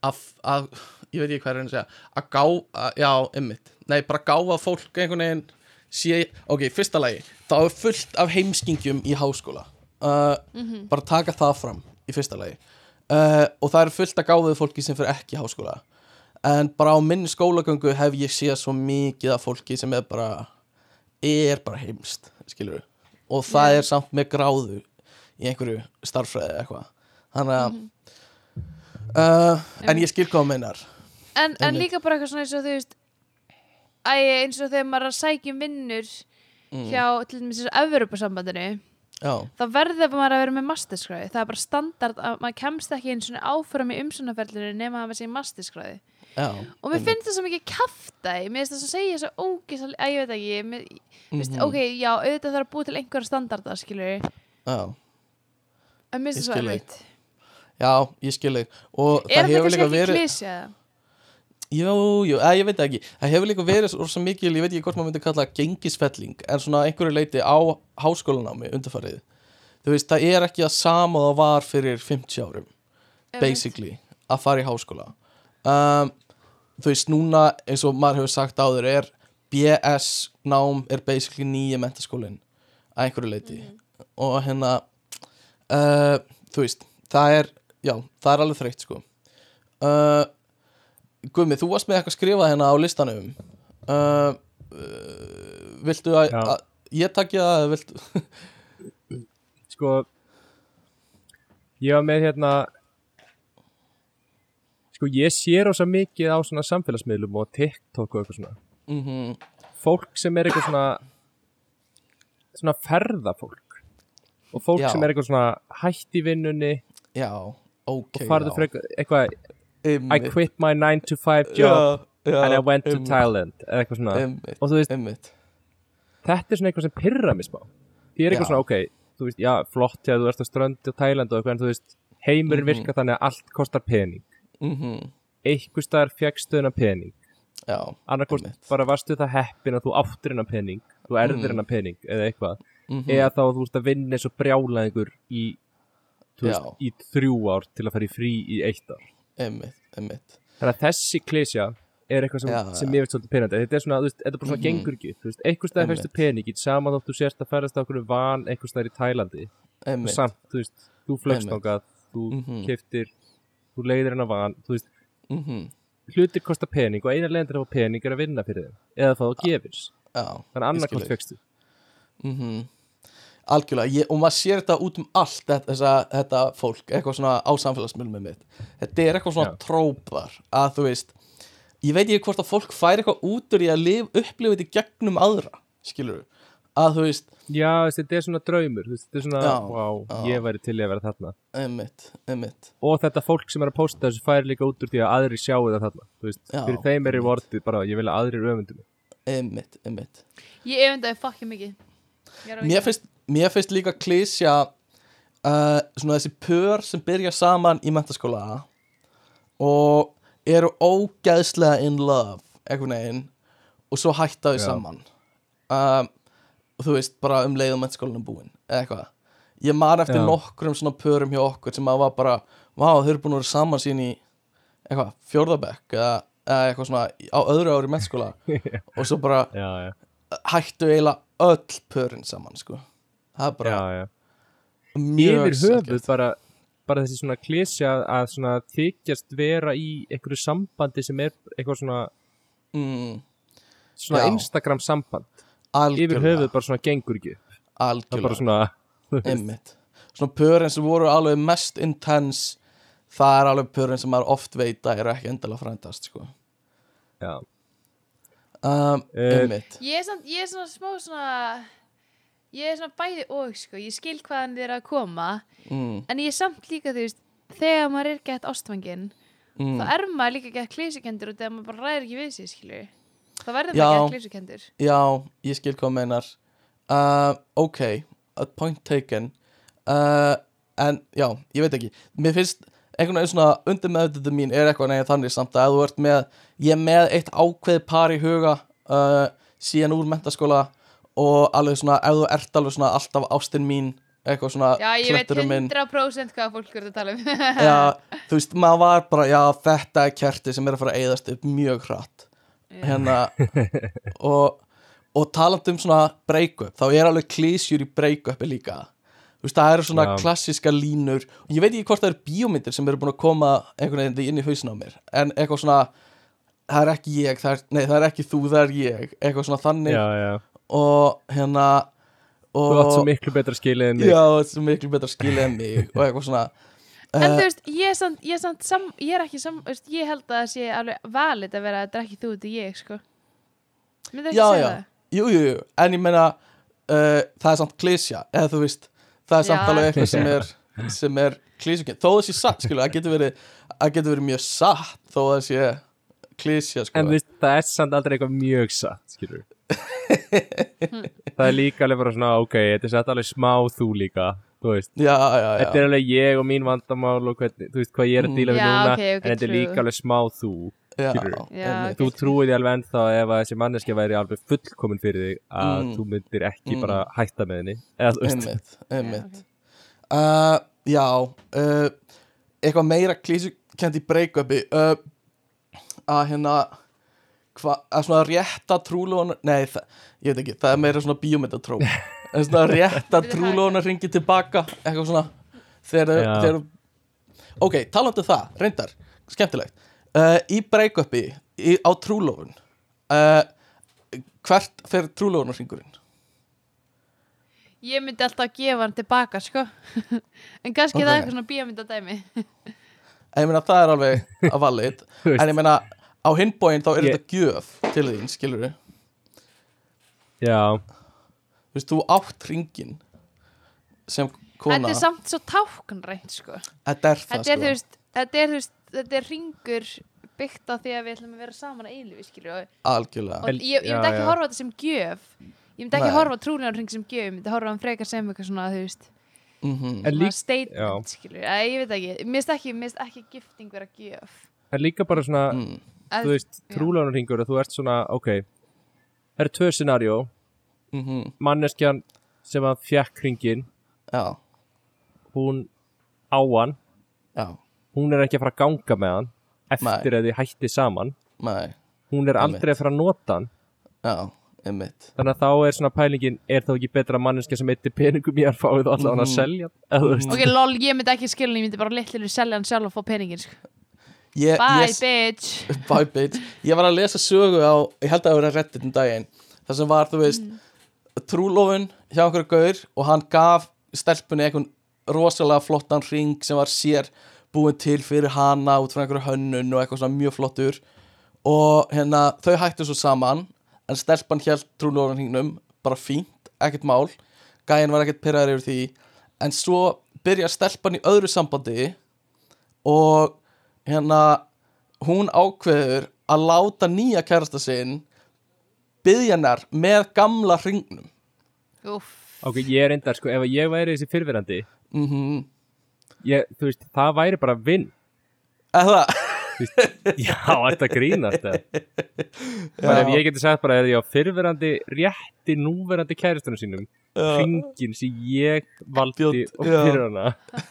að, að ég veit ekki hvað er hann að segja að gá, að, já, einmitt nei, bara gáfa fólk einhvern veginn sé, ok, fyrsta lagi þá er fullt af heimskingjum í háskóla. Uh, bara taka það fram í fyrsta lagi. Uh, og það er fullt að gáðuðu fólki sem fyrir ekki háskóla. En bara á minni skólagöngu hef ég séð svo mikið af fólki sem er bara er bara heimst, skilur og það er samt með gráðu í einhverju starffræði eða eitthvað. Þannig að uh, en ég skil hvað þú meinar. En, en Einmitt. líka bara eitthvað svona eins og þú veist Æ, eins og þegar maður er að sækja um vinnur hjá til dæmis þessu Evropasambandinu já, þá verður maður að vera með masterskráði það er bara standard að maður kemst ekki eins og áfram í umsónaferlinu nema að maður sé masterskráði já og mér finnst það svo mikið kafta mér finnst það svo segja svo ógis að ég veit ekki mér, mm Mhm. ok, já, auðvitað þarf að búa til einhverja standarda skilur já, en mér finnst það svo erfitt. Já, ég skil þig. Og er það líka ekki verið klísja jú, jú, að, ég veit ekki. Það hefur líka verið svo mikil, ég veit ekki hvort maður myndi kalla gengisfelling, en svona einhverju leiti á háskólanámi undarfarið þú veist, það er ekki að sama það var fyrir 50 árum basically, að fara í háskóla. Um, þú veist, núna eins og maður hefur sagt áður er BS nám er basically nýja mentaskólin að einhverju leiti og hérna uh, þú veist, það er já, það er alveg þreytt sko. Uh, Gumi, þú varst með eitthvað skrifað hérna á listanum uh, uh, viltu að, Já. að ég takja það eða viltu Sko Ég var með hérna Sko ég sé rosa mikið á svona samfélagsmiðlum og TikTok og eitthvað svona mm Fólk sem er eitthvað svona svona ferðafólk og fólk Já. sem er eitthvað svona hætt í vinnunni já, ok og farðu já. fyrir eitthvað I quit my 9 to 5 job já, já, and I went to Thailand eða eitthvað svona. Einmitt, og þú veist, einmitt. þetta er svona eitthvað sem pyrra mig smá. Því er eitthvað svona, ok, þú veist, já, flott þegar þú ert á ströndi á Thailand og eitthvað en þú veist, heimurinn Mhm. virkar þannig að allt kostar pening. Mm einhver staðar fjekkstu þennan pening. Einmitt. bara varstu það heppin að þú áttir hennan pening þú erðir Mhm. hennan pening eða eitthvað mm eða þá þú veist að vinna eins og brjálaðingur í, í þrjú ár til að fara í frí í eitt ár einmitt, einmitt. Þannig að þessi klísja er eitthvað sem, Já, sem ég veit svolítið penandi þetta er svona, þú veist, þetta er bara svona Mhm. gengur ekki þú veist, einhver staðar Einmitt. fæstu peningin saman þótt þú sérst að ferðast á okkur van einhver staðar í Tælandi. Og samt, þú veist, þú flögst ángað þú Mhm. keftir þú leiðir hennar van, þú veist. Mm hlutir kosta pening og eina að fá pening er að vinna fyrir þeim eða það gefins. Já, þannig skil þig. fegstu mm algjörlega, ég, og maður sér þetta út um allt þetta, þessa, þetta fólk, eitthvað svona á samfélagsmiðlum með mitt. Þetta er eitthvað svona Já. trópar að þú veist ég veit ekki hvort að fólk fær eitthvað út úr í að upplifa þetta í gegnum aðra skilur að þú veist já, þú þetta er svona draumur þú þetta er svona, Já, wow, já. ég væri til að vera þarna. Einmitt, einmitt. Og þetta fólk sem er að posta þessu fær líka út úr því að aðri sjáu það þarna þú veist, Já, fyrir þeim er í vortið bara, ég vil að aðrir öfundum einmitt, einmitt. Ég efundaði fucking mikið. Mér finnst, mér finnst líka klísja uh, svona þessi pör sem byrja saman í mentaskóla og eru ógeðslega in love einhvern veginn og svo hætta þau saman. Um, og þú veist bara um leið og mentaskólanum búin eða eitthvað. Ég man eftir Já. nokkrum svona pörum hjá okkur sem að var bara, vá, þau eru búin að vera saman sín í eitthvað, fjórðabekk eða, eitthvað svona á öðru ári mennskóla og svo bara já, já, hættu eiginlega öll pörin saman sko. Það er bara já, já. mjög yfir höfuð bara, bara þessi svona klísja að svona þykjast vera í einhverju sambandi sem er eitthvað svona, mm, svona Já. Instagram samband. Yfir algjörlega, höfuð bara svona gengur ekki. Upp. það er bara algjörlega. svona svona pörin sem voru alveg mest intense það er alveg pörin sem maður oft veit að eru ekki endilega frændast sko. já, um, er, samt, ég er svona smá svona Ég er svona bæði og sko. Ég skil hvaðan þið er að koma. Mm, En ég er samt líka þú veist Þegar maður er gett ástfangin mm, Þá er maður líka gett klísukendur Og þegar maður bara ræðir ekki við sig skilju Þá verður maður gett klísukendur já, ég skil hvað meinar. Uh, ok, a point taken. Uh, en já, ég veit ekki. Mér finnst einhvern veginn svona undir með mín er eitthvað neginn þannig samt að þú ert með ég er með eitt ákveð par í huga uh, síðan úr mentaskóla og alveg svona, ef þú ert alveg svona alltaf ástin mín, eitthvað svona Já, ég veit kletturinn minn. 100% hvað fólk eru að tala um. Já, þú veist, maður var bara já, þetta er kerti sem er að fara að eyðast upp mjög hratt. Hérna og, og talandi um svona break-up, þá er alveg klísjur í break-upi líka. Þú veist, það eru svona Já. klassíska línur. Og ég veit ekki hvort það eru bíómyndir sem eru búin að koma einhvern veginn inn í hausin á mér en eitthvað svona, það er ekki ég það er, nei, það er ekki þú, það er ég eitthvað svona þannig. Já, já og hérna þú átt og svo miklu betra skilið en mig já, þetta er svo miklu betra skilið en mig og eitthvað svona En eh, þú veist, ég er samt, ég er samt sam, ég er ekki sam, þú veist, ég held að það sé alveg valið að vera að ekki þú, er ég, sko. Já, segja já, það? jú, jú, jú en ég meina uh, það er samt klísja eða þú veist, það er samt Já. alveg eitthvað sem er sem er klísjukinn, þó það sé satt skilu, það getur verið, það getur verið mjög satt þó það sé klísja sko. en þú veist, það er samt aldrei eitthvað mjög satt skilur það er líka alveg bara svona, ok, þetta er satt alveg smá þú líka, þú veist. Já, já, já, þetta er alveg ég og mín vandamál og hvernig, þú veist hvað ég er að díla við núna ok, ok, en þetta er líka alveg smá þú þú trúið því alveg ennþá ef að þessi manneskja væri alveg fullkomin fyrir þig að Mm. þú myndir ekki Mm. bara hætta með henni eða þú veist, einmitt, einmitt. Uh, já uh, eitthvað meira klísjukend í break-upi uh, að hérna hva, að svona rétta trúlóna nei, það, ég veit ekki, það er meira svona bíómyndatróp en svona rétta trúlóna ringi tilbaka, eitthvað svona þegar, Já. þegar ok, talandi um það, reyndar skemmtilegt, uh, í break-upi á trúlófun uh, hvert fer trúlófunarringurinn? Ég myndi alltaf gefa hann tilbaka, sko. en kannski Ok. það er eitthvað svona bíómyndadæmi. En ég meina það er alveg að valið. En ég meina á hinbóin þá er Ég- þetta gjöf til þín, skilur við já, Þú veist, þú átt ringin sem kona Þetta er samt svo táknrænt, sko. Þetta er það, Þetta er, þú sko veist, þetta er, þú veist, þetta er ringur byggt á því að við ætlum að vera saman að eilífi, skilju. Og, Algjörlega og ég, ég Já, myndi ekki já. horfa á þetta sem gjöf. Ég myndi ekki Nei. horfa á trúlega ring sem gjöf. Ég myndi horfa á hann frekar sem eitthvað svona, þú veist, mm lík- statement, skilju. Æ, ég veit ekki. Mér finnst ekki, ekki gifting vera gjöf. en líka bara svona mm. Þú veist, já. trúlánarhingur að þú ert svona, ok. Það eru tvö scenarió Mm manneskjan sem að fjekk hringin Já, hún á hann. Já, hún er ekki að fara að ganga með hann eftir að þið hætti saman. Nei, hún er aldrei að fara að nota hann. Já, einmitt. Þannig að þá er svona pælingin er þá ekki betra manneskja sem eittir peningum í að fáið og allavega að Mhm. selja veist. Ok, lol, ég myndi ekki skilja hann, ég myndi bara litlir selja hann sjálf og fá peningin, sko. Ég, Bye, ég, bitch. Bye, bitch. Ég var að lesa sögu á, ég held að það vera reddit um daginn Það sem var, þú veist Trúlofun hjá okkur gaur Og hann gaf stelpunni einhvern rosalega flottan ring sem var sér búin til fyrir hana út frá einhverju hönnun og eitthvað svona mjög flottur. Og hérna þau hættu svo saman en stelpan hélt trúlofun hringnum bara fínt, ekkert mál. Gæinn var ekkert pyrraður yfir því. En svo byrja stelpan í öðru sambandi og hérna hún ákveður að láta nýja kærasta sinn byggja hennar með gamla hringnum. Ok, ég er enda, sko, ef ég væri þessi fyrfirandi mm ég, þú veist, það væri bara vinn. Eða já, þetta grínast ef ég geti sagt bara, er ég á fyrfirandi rétti núverandi kæristunum sínum hringin sem ég valdi Bjódd, og fyrir hana.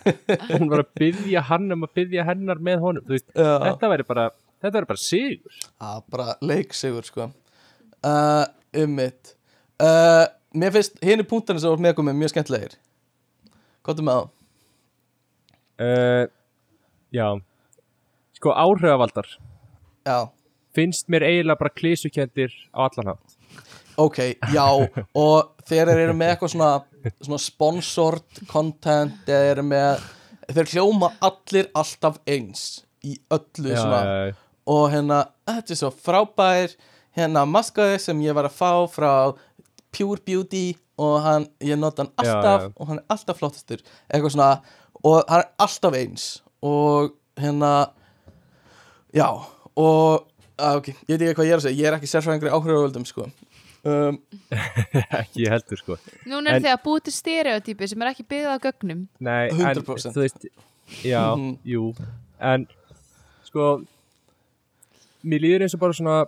Og hún var að byggja hann um að byggja hennar með honum þú veist, Já. þetta væri bara þetta væri bara sigur. Já, bara leiksigur sko. Uh, Ummitt uh, Mér finnst hinn í punktarnir sem voru með komið mjög skemmtilegir. Hvað er með þá? uh, já. Sko áhrifavaldar. Já, finnst mér eiginlega bara klísukendir á allan hátt ok, já Og þeir eru með eitthvað svona Svona sponsored content Þeir eru með Þeir hljóma allir alltaf eins Í öllu já, svona. já, og hérna, þetta er svo frábær hérna maskaði sem ég var að fá frá Pure Beauty og hann, ég nota hann alltaf og hann er alltaf flottastur. Eitthvað svona, og hann er alltaf eins og hérna já, og að, ok, ég veit ekki hvað ég er að segja, ég er ekki sérfræðingri áhrifavöldum, sko um, ekki heldur sko. Núna er En- að búið til stereotypi sem er ekki byggð á gögnum. Nei, 100%. en þú veist já, Mhm. jú. En sko mér líður eins og bara svona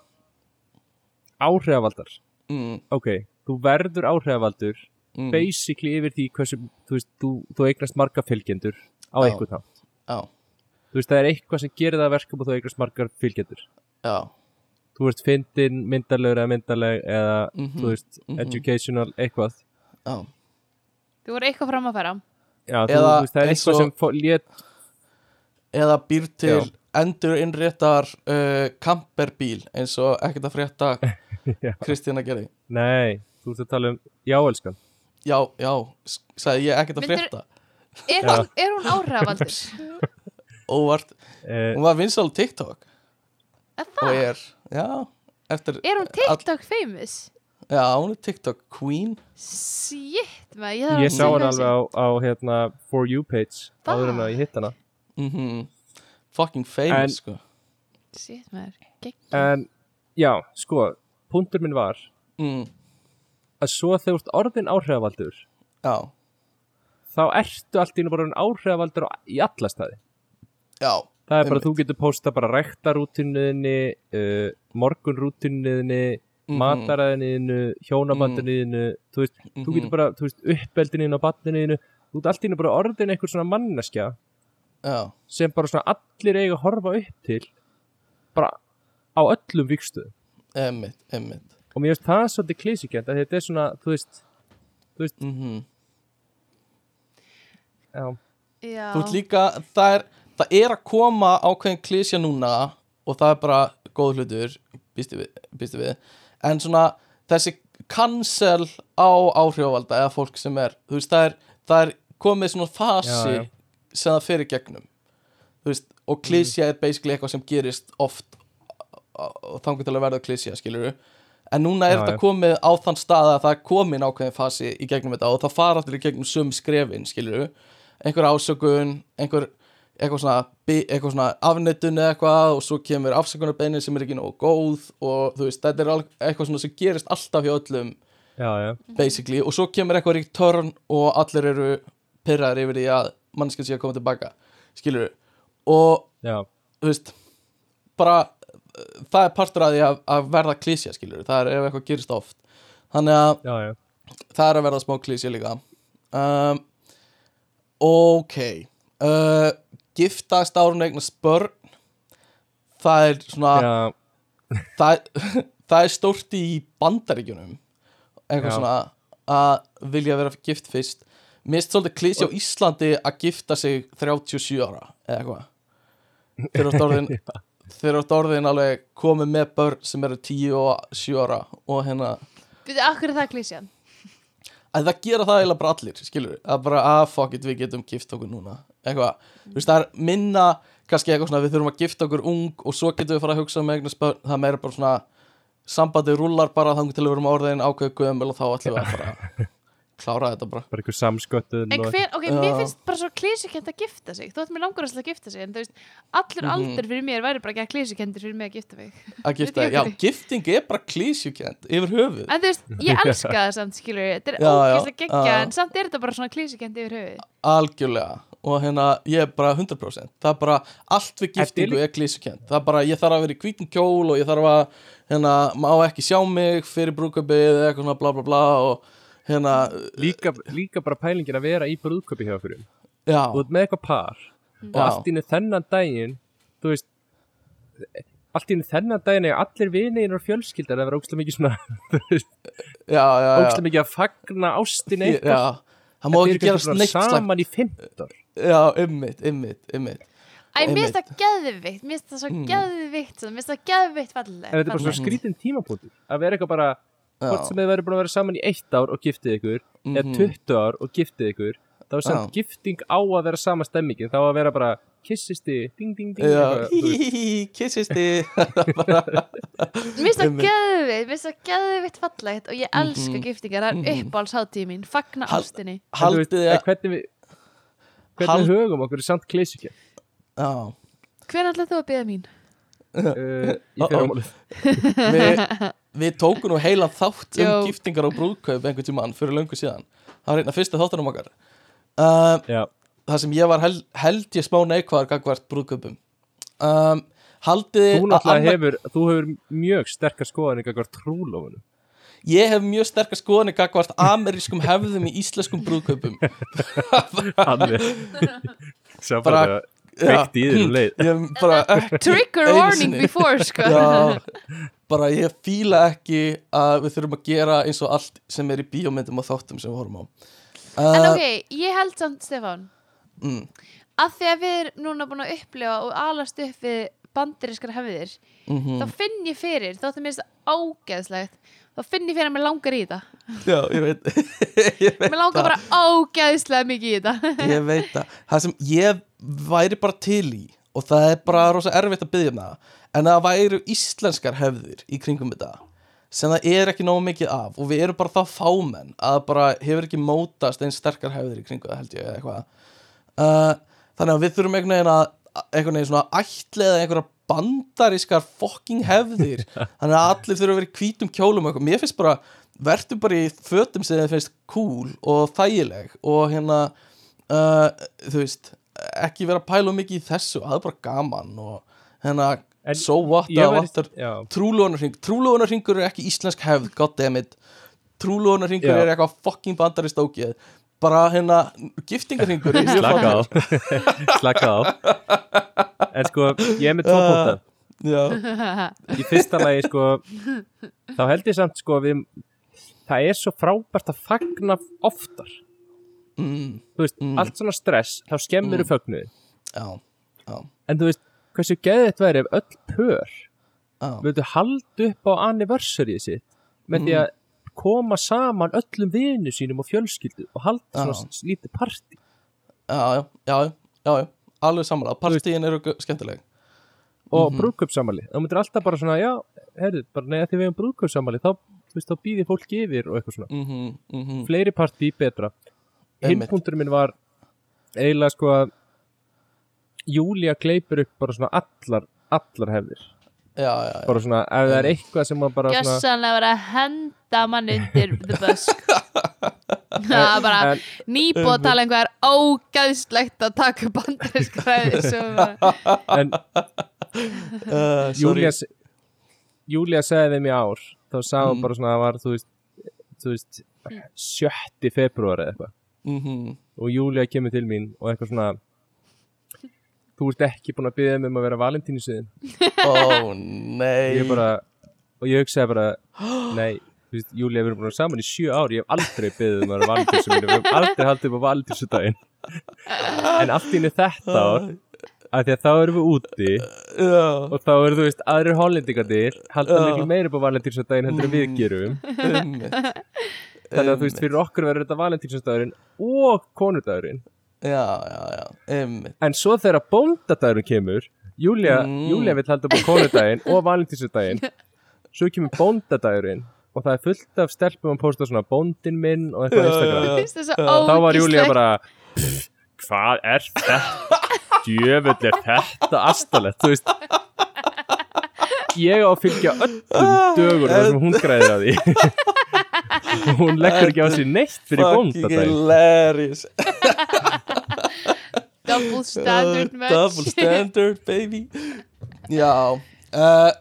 áhrifavaldar. Mm, ok, þú verður áhrifavaldur mm, basically yfir því hversu þú veist, þú, þú eignast marga fylgjendur á einhvern hátt. Já, þú veist, það er eitthvað sem gerir það að verkum og þú eignast margar fylgjendur. Já, þú veist, fyndin, myndarlegur eða myndarleg eða, Mhm, þú veist, mhm. educational eitthvað. Já. Þú voru eitthvað fram að færa Já, þú, Eða þú veist, það er eitthvað sem fó- lét eða býr til Já. endur innréttar uh, kamperbíl eins og ekkert að frétta Já. Kristína gerði. Nei, þú ert að tala um Já, elskan já, já, sagði ég ekkert að frétta? Er, er hún áhrifavaldur? óvart, uh, hún var vinsal á TikTok og það? er, já eftir, Er hún TikTok famous? já, hún er TikTok queen Shit, maður, ég þarf Ég að sá sjá hann þessi. alveg á, á hérna, For You page Það? áður en að ég hitt hana mm fucking famous En- sko Shit, maður, gegn En já, sko, punktur minn var mm, að svo þegar þú ert orðin áhrifavaldur já, þá ertu allt í einu bara orðin áhrifavaldur á- í alla staði já, Það er bara, Einmitt. þú getur posta bara ræktarútinuðinni, uh, morgunrútinuðinni, Mhm. mataræðinniðinu, hjónabandinniðinu, þú veist, þú Mhm. getur bara, þú veist, uppeldinniðinu og badninniðinu, þú ert allt í einu bara orðin einhver svona manneskja já, sem bara svona allir eiga að horfa upp til bara á öllum vikstöðum. emmitt, emmitt Og mér finnst það svolítið klísikjönd að þetta er svona, þú veist, mm já, Já, þú ert líka, það er það er að koma ákveðin klísja núna og það er bara góð hlutur býstu við, býstu við. En svona þessi cancel á áhrifavalda eða fólk sem er, þú veist, það er, það er komið svona fasi Já, já. sem það fyrir gegnum. Þú veist, og klísja er basically eitthvað sem gerist oft og þangur til að verða klísja, skilur en núna er Já, þetta komið á þann stað að það er komin ákveðin fasi í gegnum þetta og það fara allir í gegnum sum skrefin, skilur einhver ásökun, einhver eitthvað svona, eitthvað svona afnettun eða eitthvað og svo kemur afsökunarbeinin sem er ekki nógu góð og þú veist, þetta er eitthvað svona sem gerist alltaf hjá öllum já, já, basically, og svo kemur eitthvað return og allir eru pyrraðir yfir því að mannskja sé að koma tilbaka skilur og já, þú veist bara, það er partur að því að, að verða klísja skilur, það er ef eitthvað gerist oft. Þannig að það er að verða smá klísja líka. Um, ok uh, giftast árun eignast börn. Það er svona það, það er stórt í bandaríkjunum. Eitthvað Já. svona að vilja vera gift fyrst. Mér finnst svolítið klísi á Íslandi að gifta sig 37 ára eða eitthvað. Þeir eru orðin þeir eru orðin alveg komið með börn sem eru 10 og 7 ára og hérna Byrju, akkur er það klísjan? að það gera það eiginlega bara allir skilur að bara að fuck it við getum gift okkur núna eitthvað, þú veist það er minna kannski eitthvað svona við þurfum að gifta okkur ung og svo getum við fara að hugsa um eignast börn það er meira bara svona sambandi rúlar bara þannig til við verum orðin ákveðu gömul og þá ætlum við að fara að klára þetta bara. Bara einhver samsköttun En og hver, ok, mér finnst bara svo klísukent að gifta sig. Þú ætti mér langar að gifta sig En þú veist, allur Mhm. aldur fyrir mér væri bara ekki að klísukendur fyrir mig að gifta mig. Að gifta, já, gifting er bara klísjukent yfir höfuð. En þú veist, ég elska það samt, skilur Þetta er ógeðslega geggja. En samt er þetta bara svona klísukent yfir höfuð. Algjörlega og hérna ég er bara 100% það er bara allt við giftingu er klísukent það er bara ég þarf að vera í hvítum kjól og ég þarf að hérna má ekki sjá mig fyrir brúkabið eða eitthvað svona bla bla bla og hérna, líka, líka bara pælingin að vera í brúðköpi hjá okkur. Já, ert með eitthvað par og Já. allt í einu þennan daginn þú veist allt einu þennan daginn er allir vinir og fjölskyldar að vera ógstlega mikið svona ógstlega mikið að fagna ástin já, eitthvað. Það má ekki svona neitt saman í 15 ár já, ymmit, ymmit, ymmit Æ, mér finnst Einmitt. það geðvikt, mér finnst það svo geðvikt svona, mér finnst það geðvikt falleg en þetta er bara svona skrítin tímapunktur að vera eitthvað bara hvort sem þið verður búin að vera saman í eitt ár og giftið ykkur eða 20 ár og giftið ykkur þá er samt gifting á að vera sama stemmingin. Þá að vera bara kissisti, ding ding ding kissisti Mér finnst það Einmitt. geðvikt, mér finnst það geðvikt fallegt og ég elska giftingar, það er uppáhaldsháttíð mín fagna ástinni. Haldið en að hvernig Hald- högum okkur er samt klísukja já, Hvernig ætlaði þú að byggja mín? uh, í fyrramálið. Við, við tókum nú heilan þátt um Jó. giftingar og brúðkaup einhvern tímann fyrir löngu síðan. Það var einn af fyrsta þáttunum okkar. Uh, það sem ég var held, held ég smá neikvæðar gagvart brúðkaupum. Um, haldið þú þið að náttúrulega annað- hefur þú hefur mjög sterkar skoðan eitthvað trúlofunum ég hef mjög sterkar skoðanir gagvart amerískum hefðum í íslenskum brúðkaupum. Sá Bara- veikt í þér um leið. ég hef bara ekki Trigger warning before, sko. Já, bara ég fíla ekki að við þurfum að gera eins og allt sem er í bíómyndum og þáttum sem við horfum á. En uh, ok, ég held samt, Stefán mm, að því að við erum núna búin að upplifa og alast upp við bandirískar hefðir mm þá finn ég fyrir, þótt að mér finnst það ágeðslegt þá finn ég fyrir að mér langar í þetta. Já, ég veit. Ég veit mér langar bara ágeðslega mikið í þetta. Ég veit það. Það sem ég væri bara til í og það er bara rosa erfitt að byggja um það en það væru íslenskar hefðir í kringum þetta sem það er ekki nógu mikið af og við erum bara það fámenn að bara hefur ekki mótast einn sterkar hefðir í kringu það held ég eða eitthvað. Uh, þannig að við þurfum einhvern veginn að einhvern veginn svona ætliða einhverja bandarískar fucking hefðir. Þannig að allir þurfa að vera í hvítum kjólum mér finnst bara, verður bara í fötum sem þið finnst cool og þægileg og hérna uh, þú veist, ekki vera að pæla mikið í þessu, það er bara gaman og hérna, En so what ég að væri- vantar já. trúlónarring, trúlónarringur er ekki íslensk hefð, goddammit trúlónarringur er eitthvað fucking bandarist ógeð bara hérna, giftingarringur mjög slaka á slaka á en sko, ég er með tvo punkta. Já, í fyrsta lagi sko þá held ég samt sko við það er svo frábært að fagna oftar. Mm, þú veist, allt svona stress þá skemmir mm. fögnuði já, já, en þú veist, hversu geðið væri ef öll pör já. vildu halda upp á anniversary sitt með því að koma saman öllum vinu sínum og fjölskyldu og halda Já. svona lítið partí. Já, já, já, já, alveg samanlega partíin eru skemmtileg. Og mm brúðkaupsamali, þá myndir alltaf bara svona já, heyrðu, bara neða því við hefum brúðkaupsamali þá, þá býðir fólk yfir og eitthvað svona. Mm -hmm, mm -hmm. fleiri partí betra. Hinn Einmitt. punkturinn minn var eiginlega sko að Júlia gleipur upp bara svona allar allar hefðir, já, já, já. bara svona ef það er eitthvað sem að bara svona Gjössanlega vera að henda mann undir the busk Það er bara nýbúið að tala einhver ógæðslegt að taka bandarísk ræði sem bara en Uh. Júlia Júlia segði þeim í ár þá sagði hún Mm. bara svona að það var þú veist, þú veist 7. februar eða eitthvað Mhm. og Júlia kemur til mín og eitthvað svona þú ert ekki búin að byggja um að vera valentínusiðin Ó, nei. ég bara, og ég hugsaði bara nei, þú veist, Júlia við erum búin að saman í sjö ár, ég hef aldrei byggðið um að vera valentínusiðin, við hefum aldrei haldið upp á valentínsudaginn. En allt í einu þetta ár að því að þá erum við úti Já, og þá eru þú veist, aðrir hollendingarnir halda Já. miklu meira upp á valentínsudaginn heldur en við gerum. Einmitt. Þannig að þú veist, fyrir okkur verður þetta valentínsudagurinn og konudagurinn Já, já, já, einmitt. En svo þegar bóndadagurinn kemur Júlia, Mm. Júlia vill halda á konudaginn og valentínsudaginn svo kemur bóndadagurinn og það er fullt af stelpum að posta svona bóndin minn og eitthvað Instagram. þá var Júlia bara "Pff, hvað er þetta? Djöfull er þetta astalett þú veist. Ég á að fylgja öllum dögur þar sem hún græðir að því. Hún leggur ekki á sig neitt fyrir Fucking bóndadaginn. hilarious Double standard Uh, match. Double standard, baby. Já uh,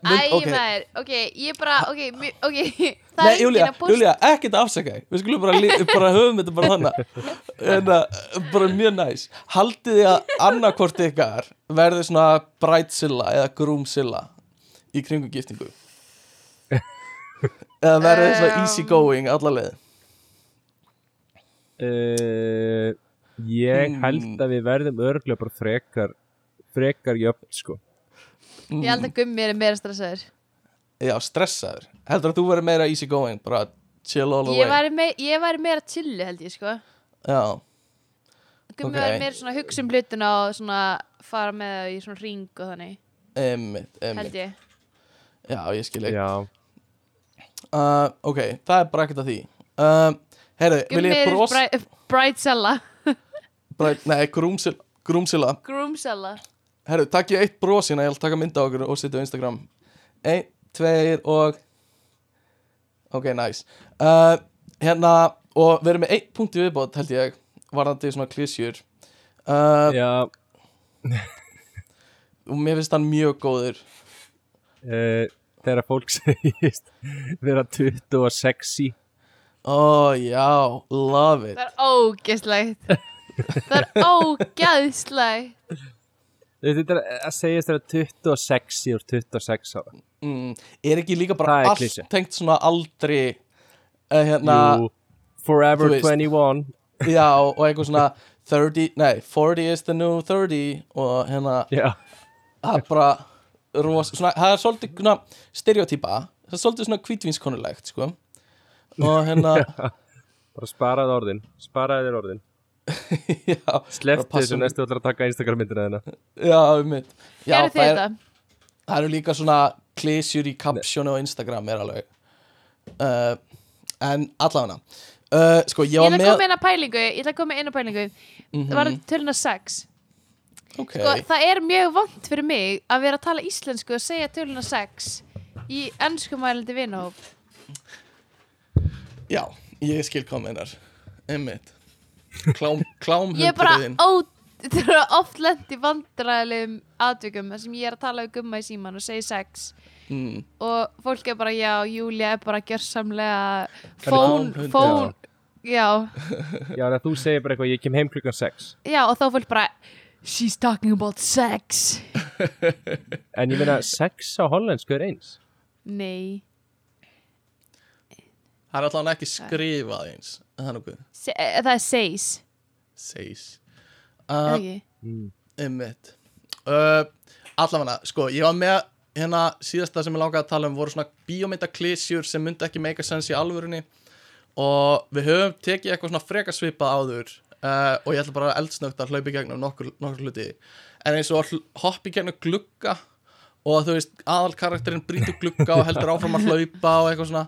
mynd, Æ, ok, maður, ok, ég bara, ok, ok, það Nei, er enginn að posta Júlía, ekkert að afsaka. Við skulum bara, bara höfum þetta bara þannig. En uh, bara mjög næs. Haldið þið að annarkvort ykkar verði svona bridezilla eða groomzilla í kringum giftingu? Eða verði þið svona Um. easy going alla leið? Uh, Ég Hmm. held að við verðum örglega bara frekar frekar jöfn sko. Mm. Ég held að gummi er meira stressaður. Já, stressaður. Heldur að þú verði meira easy going bara chill all the Ég way. ég væri meira chillu held ég sko. Já, Gummi Ok. væri meira svona að hugsa um hlutina og svona fara með það í svona ring og þannig. Einmitt, held einmitt ég. Já, ég skil ekki Já, uh, Ok, það er bara ekkert að því. Uh, Heyrðu, vil Gummi ég er bros bri bridezilla bara, Nei, groomzilla, groomzilla. Groomzilla Herru, takk ég eitt brosina, ég ætla að taka mynda á okkur og setja á Instagram. Einn, tveir og Ok, nice. Uh, Hérna, og við erum með einn punkt í viðbót, held ég Varðandi svona klísjur uh, já. Og mér finnst hann mjög góður. Uh, Þegar fólk segist vera 20 og sexy Ó, já, love it. Það er ógeðslegt Það er ógeðslegt. Þetta er að vera 20 og sexy og 26 ára. Mm, Er ekki líka bara er allt klísja. tengt svona aldri uh, Hérna, Jú, Forever þú veist. 21 já, og eitthvað svona 30, nei, 40 is the new 30 Og hérna Já, það er bara ros, svona, það er svolítið svona stereotýpa það er svolítið svona kvítvínskonulegt sko. Og hérna bara sparaði orðin Sparaði þér orðin þessu mig. næstu ætlar að taka Instagram myndina þeirna já, um mitt já, það, er, það eru líka svona klísjur í kapsjónu á Instagram er alveg. Uh, en allavega uh, sko, ég ætla að með koma inn að pælingu Ég ætla að koma inn að pælingu. Það var töluna sex? Ok, sko, Það er mjög vond fyrir mig að vera að tala íslensku og segja töluna sex í ennskumælandi vinahóp. Já, ég skil kominar einmitt klám, klám Ég er bara ó er oft lent í vandræðilegum atvikum þar sem ég er að tala um gumma í síman og segi sex. Mm, og fólk er bara já, Júlia er bara gjörsamlega fón, fón já, Já, þú segir bara eitthvað Ég kem heim klukkan 6 já og þá fólk bara she's talking about sex. En ég meina 6 á hollensku er eins. Nei, það er allavega ekki skrifað eins Se eh, það er says seis. Uh, uh, ekki? Einmitt. Uh, Allavega, sko, ég var með hérna síðasta sem ég langaði að tala um voru svona bíómyndaklísjur sem myndi ekki make a sense í alvörunni. Og við höfum tekið eitthvað svona freka svipað áður uh, og ég ætla bara eldsnögt að hlaupa í gegnum nokkur, nokkur hluti. En eins og að hoppa í gegnum glugga og þú veist, aðal karakterinn brýtur glugga og heldur áfram að hlaupa og eitthvað svona.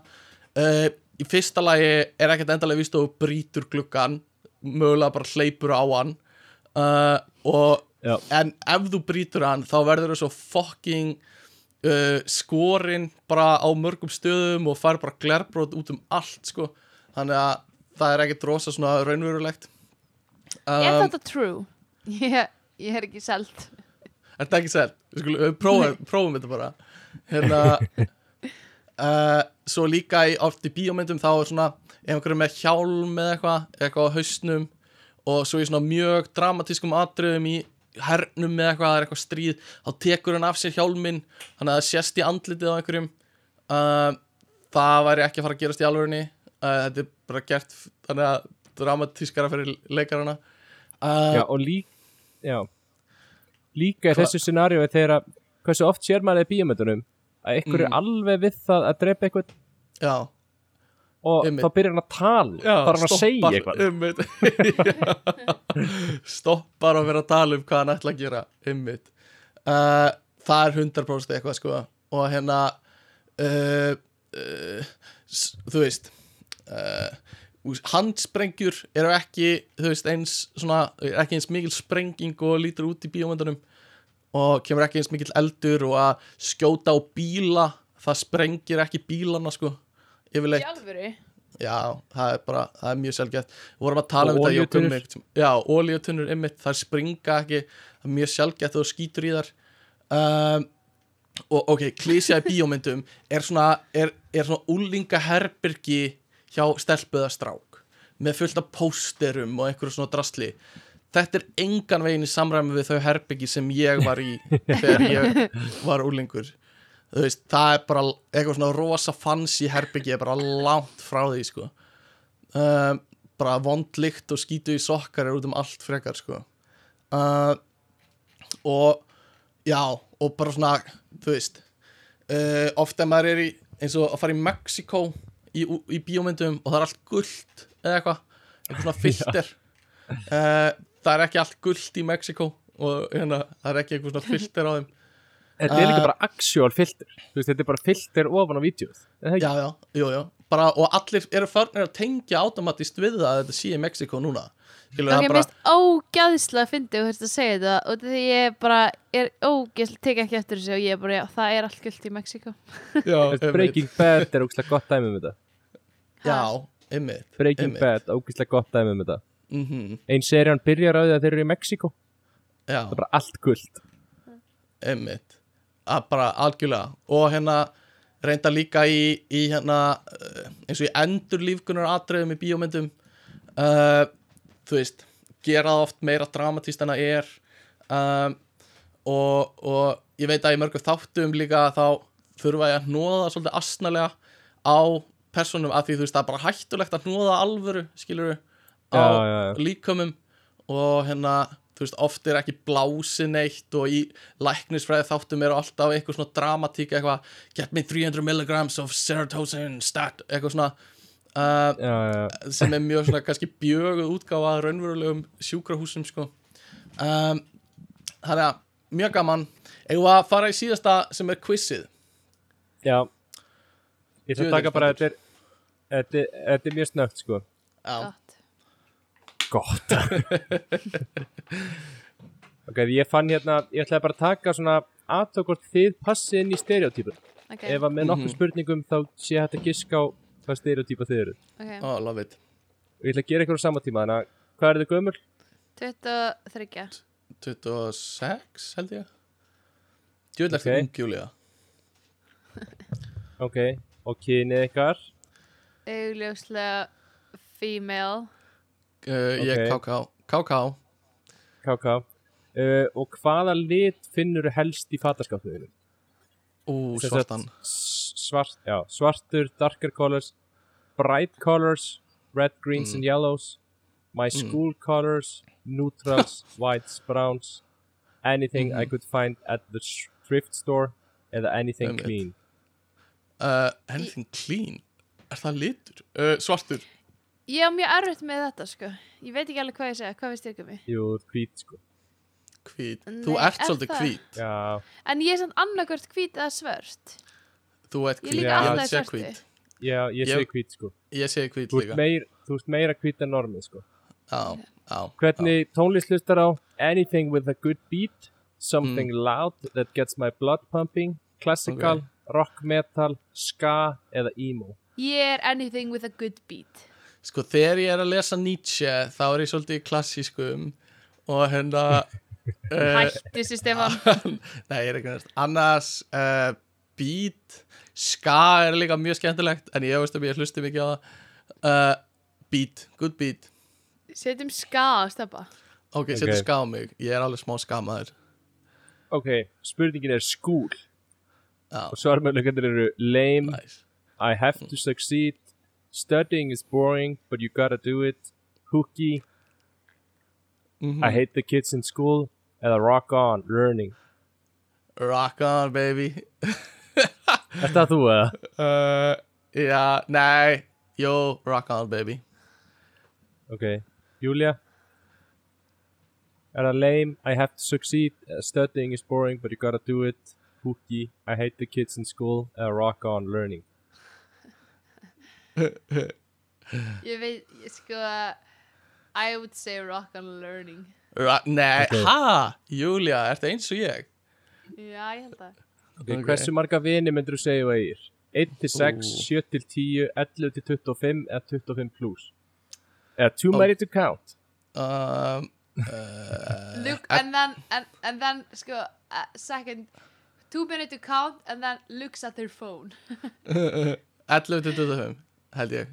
Uh, í fyrsta lagi er ekkert endalega víst að þú brýtur gluggan mögulega bara hleypur á hann uh, og Já. en ef þú brýtur hann þá verður þú svo fucking uh, skorinn bara á mörgum stöðum og fær bara glerbrót út um allt sko þannig að það er ekkert rosa svona raunverulegt er um, þetta true? ég, ég er ekki selt Er þetta ekki selv? Við prófum, prófum þetta bara Hérna uh, Svo líka í, oft í bíómyndum þá er svona einhverju með hjálm eða eitthvað eitthvað á hausnum og svo í svona mjög dramatískum atriðum í hernum eða eitthvað, það er eitthvað stríð þá tekur hann af sér hjálminn þannig að það sést í andlitið á einhverjum. Uh, það væri ekki að fara að gerast í alvörunni. Uh, þetta er bara gert þannig að dramatískara fyrir leikarana. Uh, Já, og lík Já. Líka í Hva- þessu scenaríu þegar að Hversu oft sér maður í bíómyndunum Að er Mm. alveg við það að drepa eitthvað já. Og Einmitt. þá byrjar hann að tala Já, er hann að segja eitthvað. stoppar að vera að tala um hvað hann ætla að gera uh, það er 100% eitthvað sko. Og hérna uh, uh, þú veist handsprengjur eru ekki þú veist eins svona ekki eins mikil sprenging og lítur út í bíómyndunum og kemur ekki eins mikil eldur og að skjóta á bíla það sprengir ekki bílana sko yfirleitt. Alvöru? Já, það er bara, það er mjög sjálfgætt Við vorum að tala Og um þetta Já, olíutunnur ymmit, þær springa ekki Það er mjög sjálfgætt og skýtur í þar um, Og ok, klísja í bíómyndum Er svona, er er svona úlinga herbyrgi hjá stelpuða strák með fullt af pósterum og einhverju svona drasli þetta er engan veginn í samræmi við þau herbyggi sem ég var í þegar ég var úlingur þú veist, það er bara eitthvað svona rosa fancy herbyggi er bara langt frá því sko. Um, bara vondlikt og skítu í sokkar er út um allt frekar sko. Uh, og já, og bara svona þú veist uh, ofta maður er í eins og að fara í Mexiko í, í bíómyndum og það er allt gullt eða eitthvað, eitthvað svona filter. Uh, það er ekki allt gullt í Mexiko og hérna, það er ekki eitthvað svona filter á þeim. Þetta er líka Uh, bara actual filter. Þú veist, þetta er bara filter ofan á Er ekki? já, já, jú, jú. Bara, og allir eru farnir að tengja automatist við það að þetta sé í Mexiko núna. Skilur, það mér bara, finnst ógæðslega að fyndi og hérst að segja þetta og því ég bara er ógæðslega tek ekki eftir þessu og ég er bara, já, það er allt gullt í Mexiko já, Breaking Bad er ógæslega gott dæmi um þetta. Já, einmitt Breaking. Bad, ógæslega gott dæmi um þetta mm Ein serían byrjar á því að þeir eru í Mexiko já, Það er bara allt guld einmitt. Að bara algjörlega. Og hérna reynda líka í, í hérna uh, eins og í endur lífgunar atriðum í bíómyndum uh, þú veist gera oft meira dramatíst en það er um, og, og ég veit að í mörgum þáttum líka þá þurfa ég að hnóða svolítið asnalega á personum að því þú veist það er bara hættulegt að hnóða alvöru skilur á Já, já, líkömum og hérna þú veist oft er ekki blási neitt og í læknisfræði þáttum eru alltaf eitthvað svona dramatík eitthvað get me 300 milligrams of serotonin stat eitthvað svona uh, Já, já, sem er mjög svona kannski bjöguð útgáfa að raunverulegum sjúkrahúsum sko. Um, þannig að mjög gaman. Við að fara í síðasta sem er quizið? Já. Ég Djöfull að taka bara er, þetta, er- þetta er mjög snögt sko. Já, Gott. Gott Ok, ég fann hérna Ég ætlaði bara að taka svona aðtökvort þið passið inn í stereotypur Ok, Ef að með nokkuð Mhm. spurningum þá sé hægt að giska á hvað stereotypa þið eru ok oh, love it Og ég ætla að gera eitthvað á sama tíma Þannig að hvað er þið gömul? 23 26 held ég djöðlega Ok. okay. ung Júlia Ok, og kynið ykkar augljóslega female uh, ég Ok. KK KK KK uh, Og hvaða lit finnur helst í fataskápniðinu? ú, svartan svart, já, Svartur, darker colors Bright colors Red, greens Mm. and yellows My school colors Neutrals, whites, browns Anything I Mhm. could find at the thrift store Eða anything Einmitt. clean uh, anything clean er það litur? Svartur Ég á mjög erfitt með þetta sko. Ég veit ekki alveg hvað ég segja, hvað veist ég ekki mig Jú, hvít sko. Hvít, þú ert er svolítið það? hvít. Já, En ég er samt annarkvört hvít eða svört. Þú ert Ég hvít, líka Já. alltaf sé svörtu. hvít. Já ég Ég- segi hvít sko. ég segi hvít Þú ert líka. meir, þú ert meira hvít en normið sko. Já, já, Hvernig tónlist hlustar á Anything with a good beat Something Mm. loud that gets my blood pumping Classical, rock metal, ska eða emo? Ég er anything with a good beat sko þegar ég er að lesa Nietzsche þá er ég svolítið klassískum og hérna uh, Hættu þessu Stefán. Nei, ég er ekki næst annars uh, beat ska er líka mjög skemmtilegt en ég veist um ég hlusti mikið á það. Uh, beat, good beat. Setjum ska á stefna ok, Ok. setur ska á mig, ég er alveg smá skamaður Ok, spurningin er já, og svarmöðleikandir eru lame, nice. I have to succeed Studying is boring but you gotta do it. Hooky, Mhm. I hate the kids in school And I rock on, learning. Rock on baby. Er það þú eða? uh, já, nei jú, rock on baby. Ok, Julia? Er það lame, I have to succeed. Uh, Studying is boring but you gotta do it. Hooky, I hate the kids in school eða rock on, learning Ég veit, ég sko I would say rock on learning Ra nei, Ok. ha, Júlia, ertu eins og ég? Já, ég held að okay, Ok. Hversu marga vini myndur þú segja þú eigir? 1 til 6, Ú. 7 til 10, 11 til 25 eða 25 plus Eða too many to count Um, uh, Look, and then, and, and then, sko, uh, second Two minutes to count and then looks at their phone 11 til 25 held ég.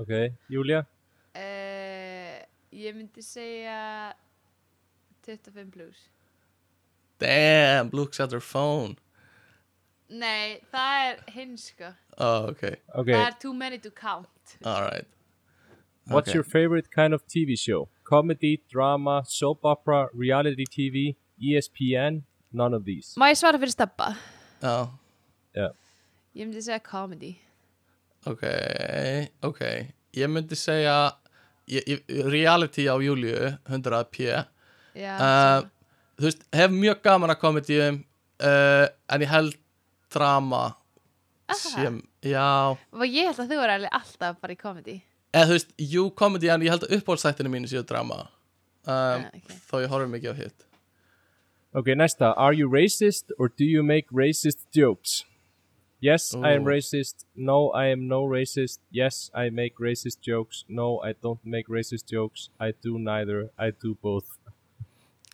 Ok, Júlia uh, Ég myndi segja 25 plus Damn, looks at her phone. Nei, það er hins sko. Oh, ok, Ok, Það er too many to count. Alright what's okay. your favorite kind of TV show? Comedy, drama, soap opera, reality TV, E ESPN? None of these. Má ég svara fyrir steppa? Já, Ég myndi segja comedy ok, ok. Ég myndi segja ég, ég, Reality á Júliu 100 p. Já, uh, Þú veist, hef mjög gaman að komedíum uh, En ég held drama sem, já. Og ég held að þú er alveg alltaf bara í comedy eða þú veist, jú komedi en ég held að uppáhaldstættinu mínu séu drama. Um, Ah, ok. þó ég horfum mikið á hitt. Ok, næsta. Are you racist or do you make racist jokes? Yes, I am Ooh. racist. No, I am no racist. Yes, I make racist jokes. No, I don't make racist jokes. I do neither. I do both.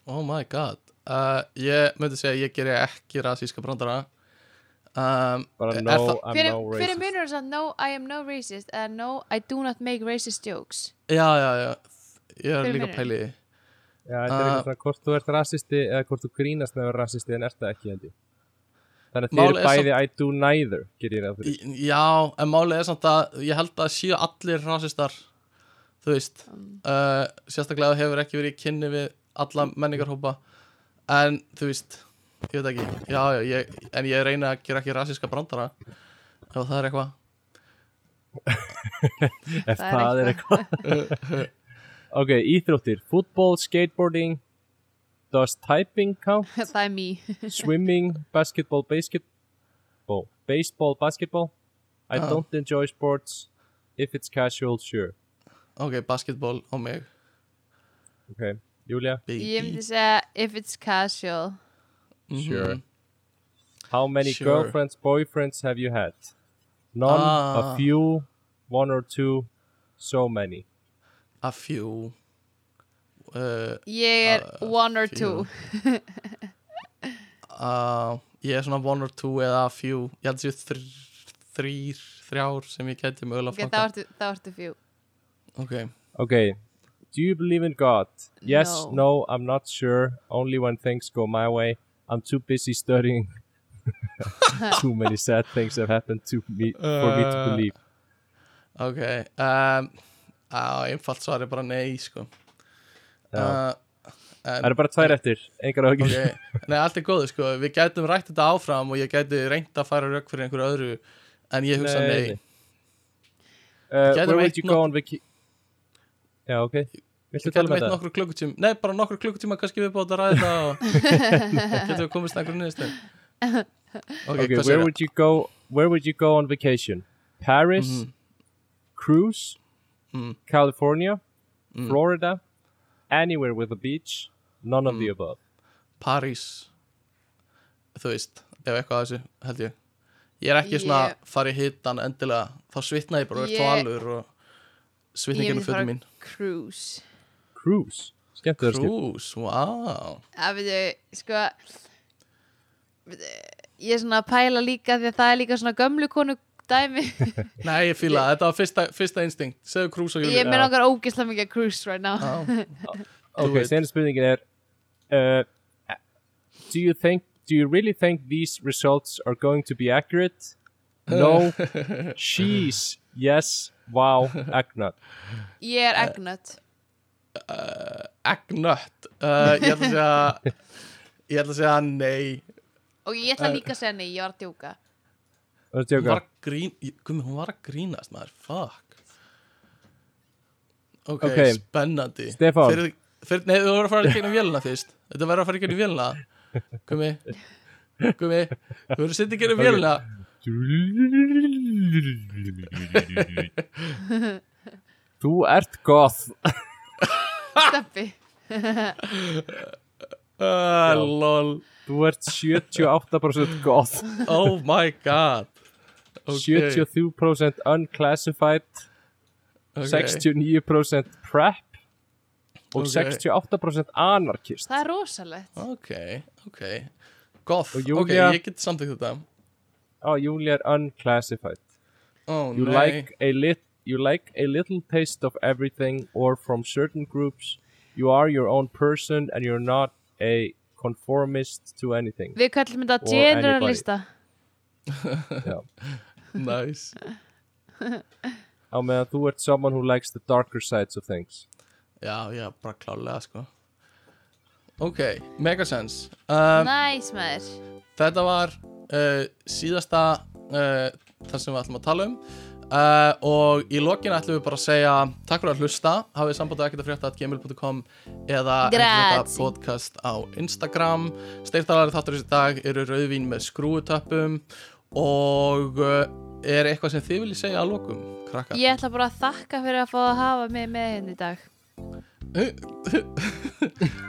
Oh my god. Uh, ég myndi segja að ég geri ekki rasíska brandara. Um, Bara no, I'm Hver, no racist. munur þess að no, I am no racist eða no, I do not make racist jokes. Já, já, já. Ég er líka munurinn? pæli í því. Já, þetta er Uh, eitthvað svona hvort þú ert rasisti eða hvort þú grínast með að vera rasisti en ert það ekki held ég Þannig að þið eru er bæði I do neither já, en málið er samt að ég held að séu allir rasistar þú veist uh, sérstaklega hefur ekki verið í kynni við alla menningarhópa. En þú veist, ég veit ekki. Já, já, ég, en ég reyna að gera ekki rasíska brandara ef það er eitthvað. Ef Það er eitthvað. Ok, íþróttir. Football, skateboarding Does typing count? Það me Swimming, basketball, basketball Baseball, basketball I Ah. don't enjoy sports If it's casual, sure ok, basketball á mig Ok, Julia baby Ég myndi segja if it's casual Mhm. Sure How many Sure. girlfriends, boyfriends have you had? None, Ah. a few, one or two So many a few uh, Ég er Uh, one or few. two uh, ég er svona one or two eða a few ég held séu þr þrýr, þrjár sem ég geti mögulega Ok, flokka ertu, þá ertu few ok, Okay. Do you believe in God? Yes, No. no, I'm not sure. Only when things go my way. I'm too busy studying. too many sad things have happened to me for me to Uh, believe. ok um, á, einfalt svar er bara nei sko. Uh, Það eru bara tvær eftir, engar áhugir. ok, nei, allt er góðu sko við gætum rætt þetta áfram og ég gæti reynt að fara rauk fyrir einhverju öðru en ég hugsa Nei, nei. Uh, where would you go on vacation? Já, ok. Viltu við tala gætum um eitt nokkru klukkutíma nei, bara nokkru klukkutíma kannski við búið að ræða þetta og getum við komist einhverju niðurstöð ok, Okay, where would you go? Where would you go on vacation? Paris, Mhm. cruise, Mm. California, Mm. Florida, anywhere with a beach, none of Mm. the above. París þú veist, ef eitthvað að þessu held ég ég er ekki svona Ég- fara í hitan endilega þá svitna ég bara og er tvalur og svitninginu fyrir mín cruise Cruise, skemmt. Krús, wow Það veitu, sko veitu, Ég er svona að pæla líka því að það er líka svona gömlu konu dæmi. Nei, ég fíla, það. þetta var fyrsta, fyrsta instinkt. Segðu krús og Ég júli með nokkar ógislega mikið cruise right now. Ok, senast spurningin er uh, Do you think Do you really think these results are going to be accurate? No. Sheesh Yes Wow Agnar Ég er egnut Eggnött uh, Ég ætla að segja Ég ætla að segja nei. Og ég ætla líka að segja nei, ég var að djóka. er Hún var að grín Gumi, hún var að grínast maður, fuck. Ok, Ok. spennandi. Stefán. fyrir, fyrir, Nei, þú verður að fara í gegnum vélina fyrst. Þetta verður að fara í gegnum vélina. Gumi Gumi, þú verður að setja í gegnum Ok. vélina. Þú ert goth. Steppi. Uh, Lol. Þú ert 78% goth. Oh my god okay. 73% unclassified okay. 69% prep og Ok. 68% anarkist Það er rosalegt Ok, ok Goth, Og ok, ég get samþykkt þetta Á, Júli er unclassified oh, You like a lit you like a little taste of everything or from certain groups. You are your own person and you're not a conformist to anything. Við kallum þetta generalista. Nice. Á meðan þú ert someone who likes the darker sides of things. Já, já, bara klálega sko. Ok, mega sense. Um, Næs maður. Þetta var uh, síðasta uh, þar sem við ætlum að tala um. Uh, og í lokin ætlum við bara að segja takk fyrir að hlusta, hafið samband að ekkert að frétta gmail.com eða ekkert podcast á Instagram. Steirtalari þáttur þessi dag eru rauðvín með skrúutöppum og uh, er eitthvað sem þið viljið segja að lokum, krakkar? Ég ætla bara að þakka fyrir að fá að hafa mig með henni í dag.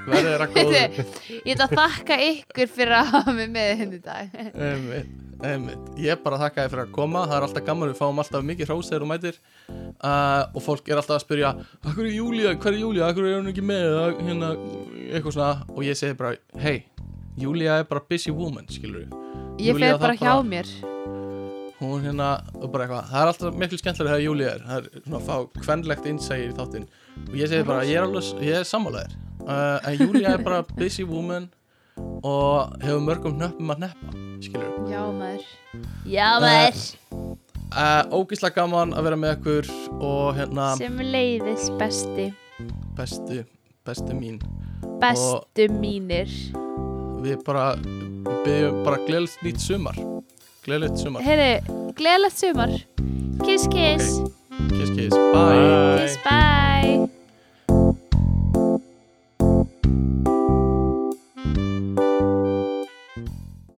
Verður þeirra góður Veitu, Ég ætla að þakka ykkur fyrir að hafa mig með henni í dag. Einmitt, einmitt. Ég bara þakka þér fyrir að koma. Það er alltaf gaman, við fáum alltaf mikið hrós þegar þú mætir. Uh, og fólk er alltaf að spyrja Akkur er Júlía, hver er Júlía, akkur er hún ekki með? Hérna, eitthvað svona. Og ég segi bara, hei Júlía er bara busy woman, skilur Ég fer bara hjá mér hún hérna, og bara eitthvað það er alltaf miklu skemmtilega þegar Júlía er. Það er svona að fá kvenlegt innsægi í þáttinn. Og ég segi bara, ég er alveg, ég er sammálaðir uh, en Júlía er bara busy woman og hefur mörgum nöppum að neppa skilur Já maður. Já maður. Uh, ógislega gaman að vera með ykkur og hérna Sem leiðis besti bestu, bestu mín. Bestu mínir. Við bara byggjum bara gleðilegt nýtt sumar gleðilegt sumar. Heyri, gleðilegt sumar. Kiss kiss. Kiss kiss, bye. Kiss bye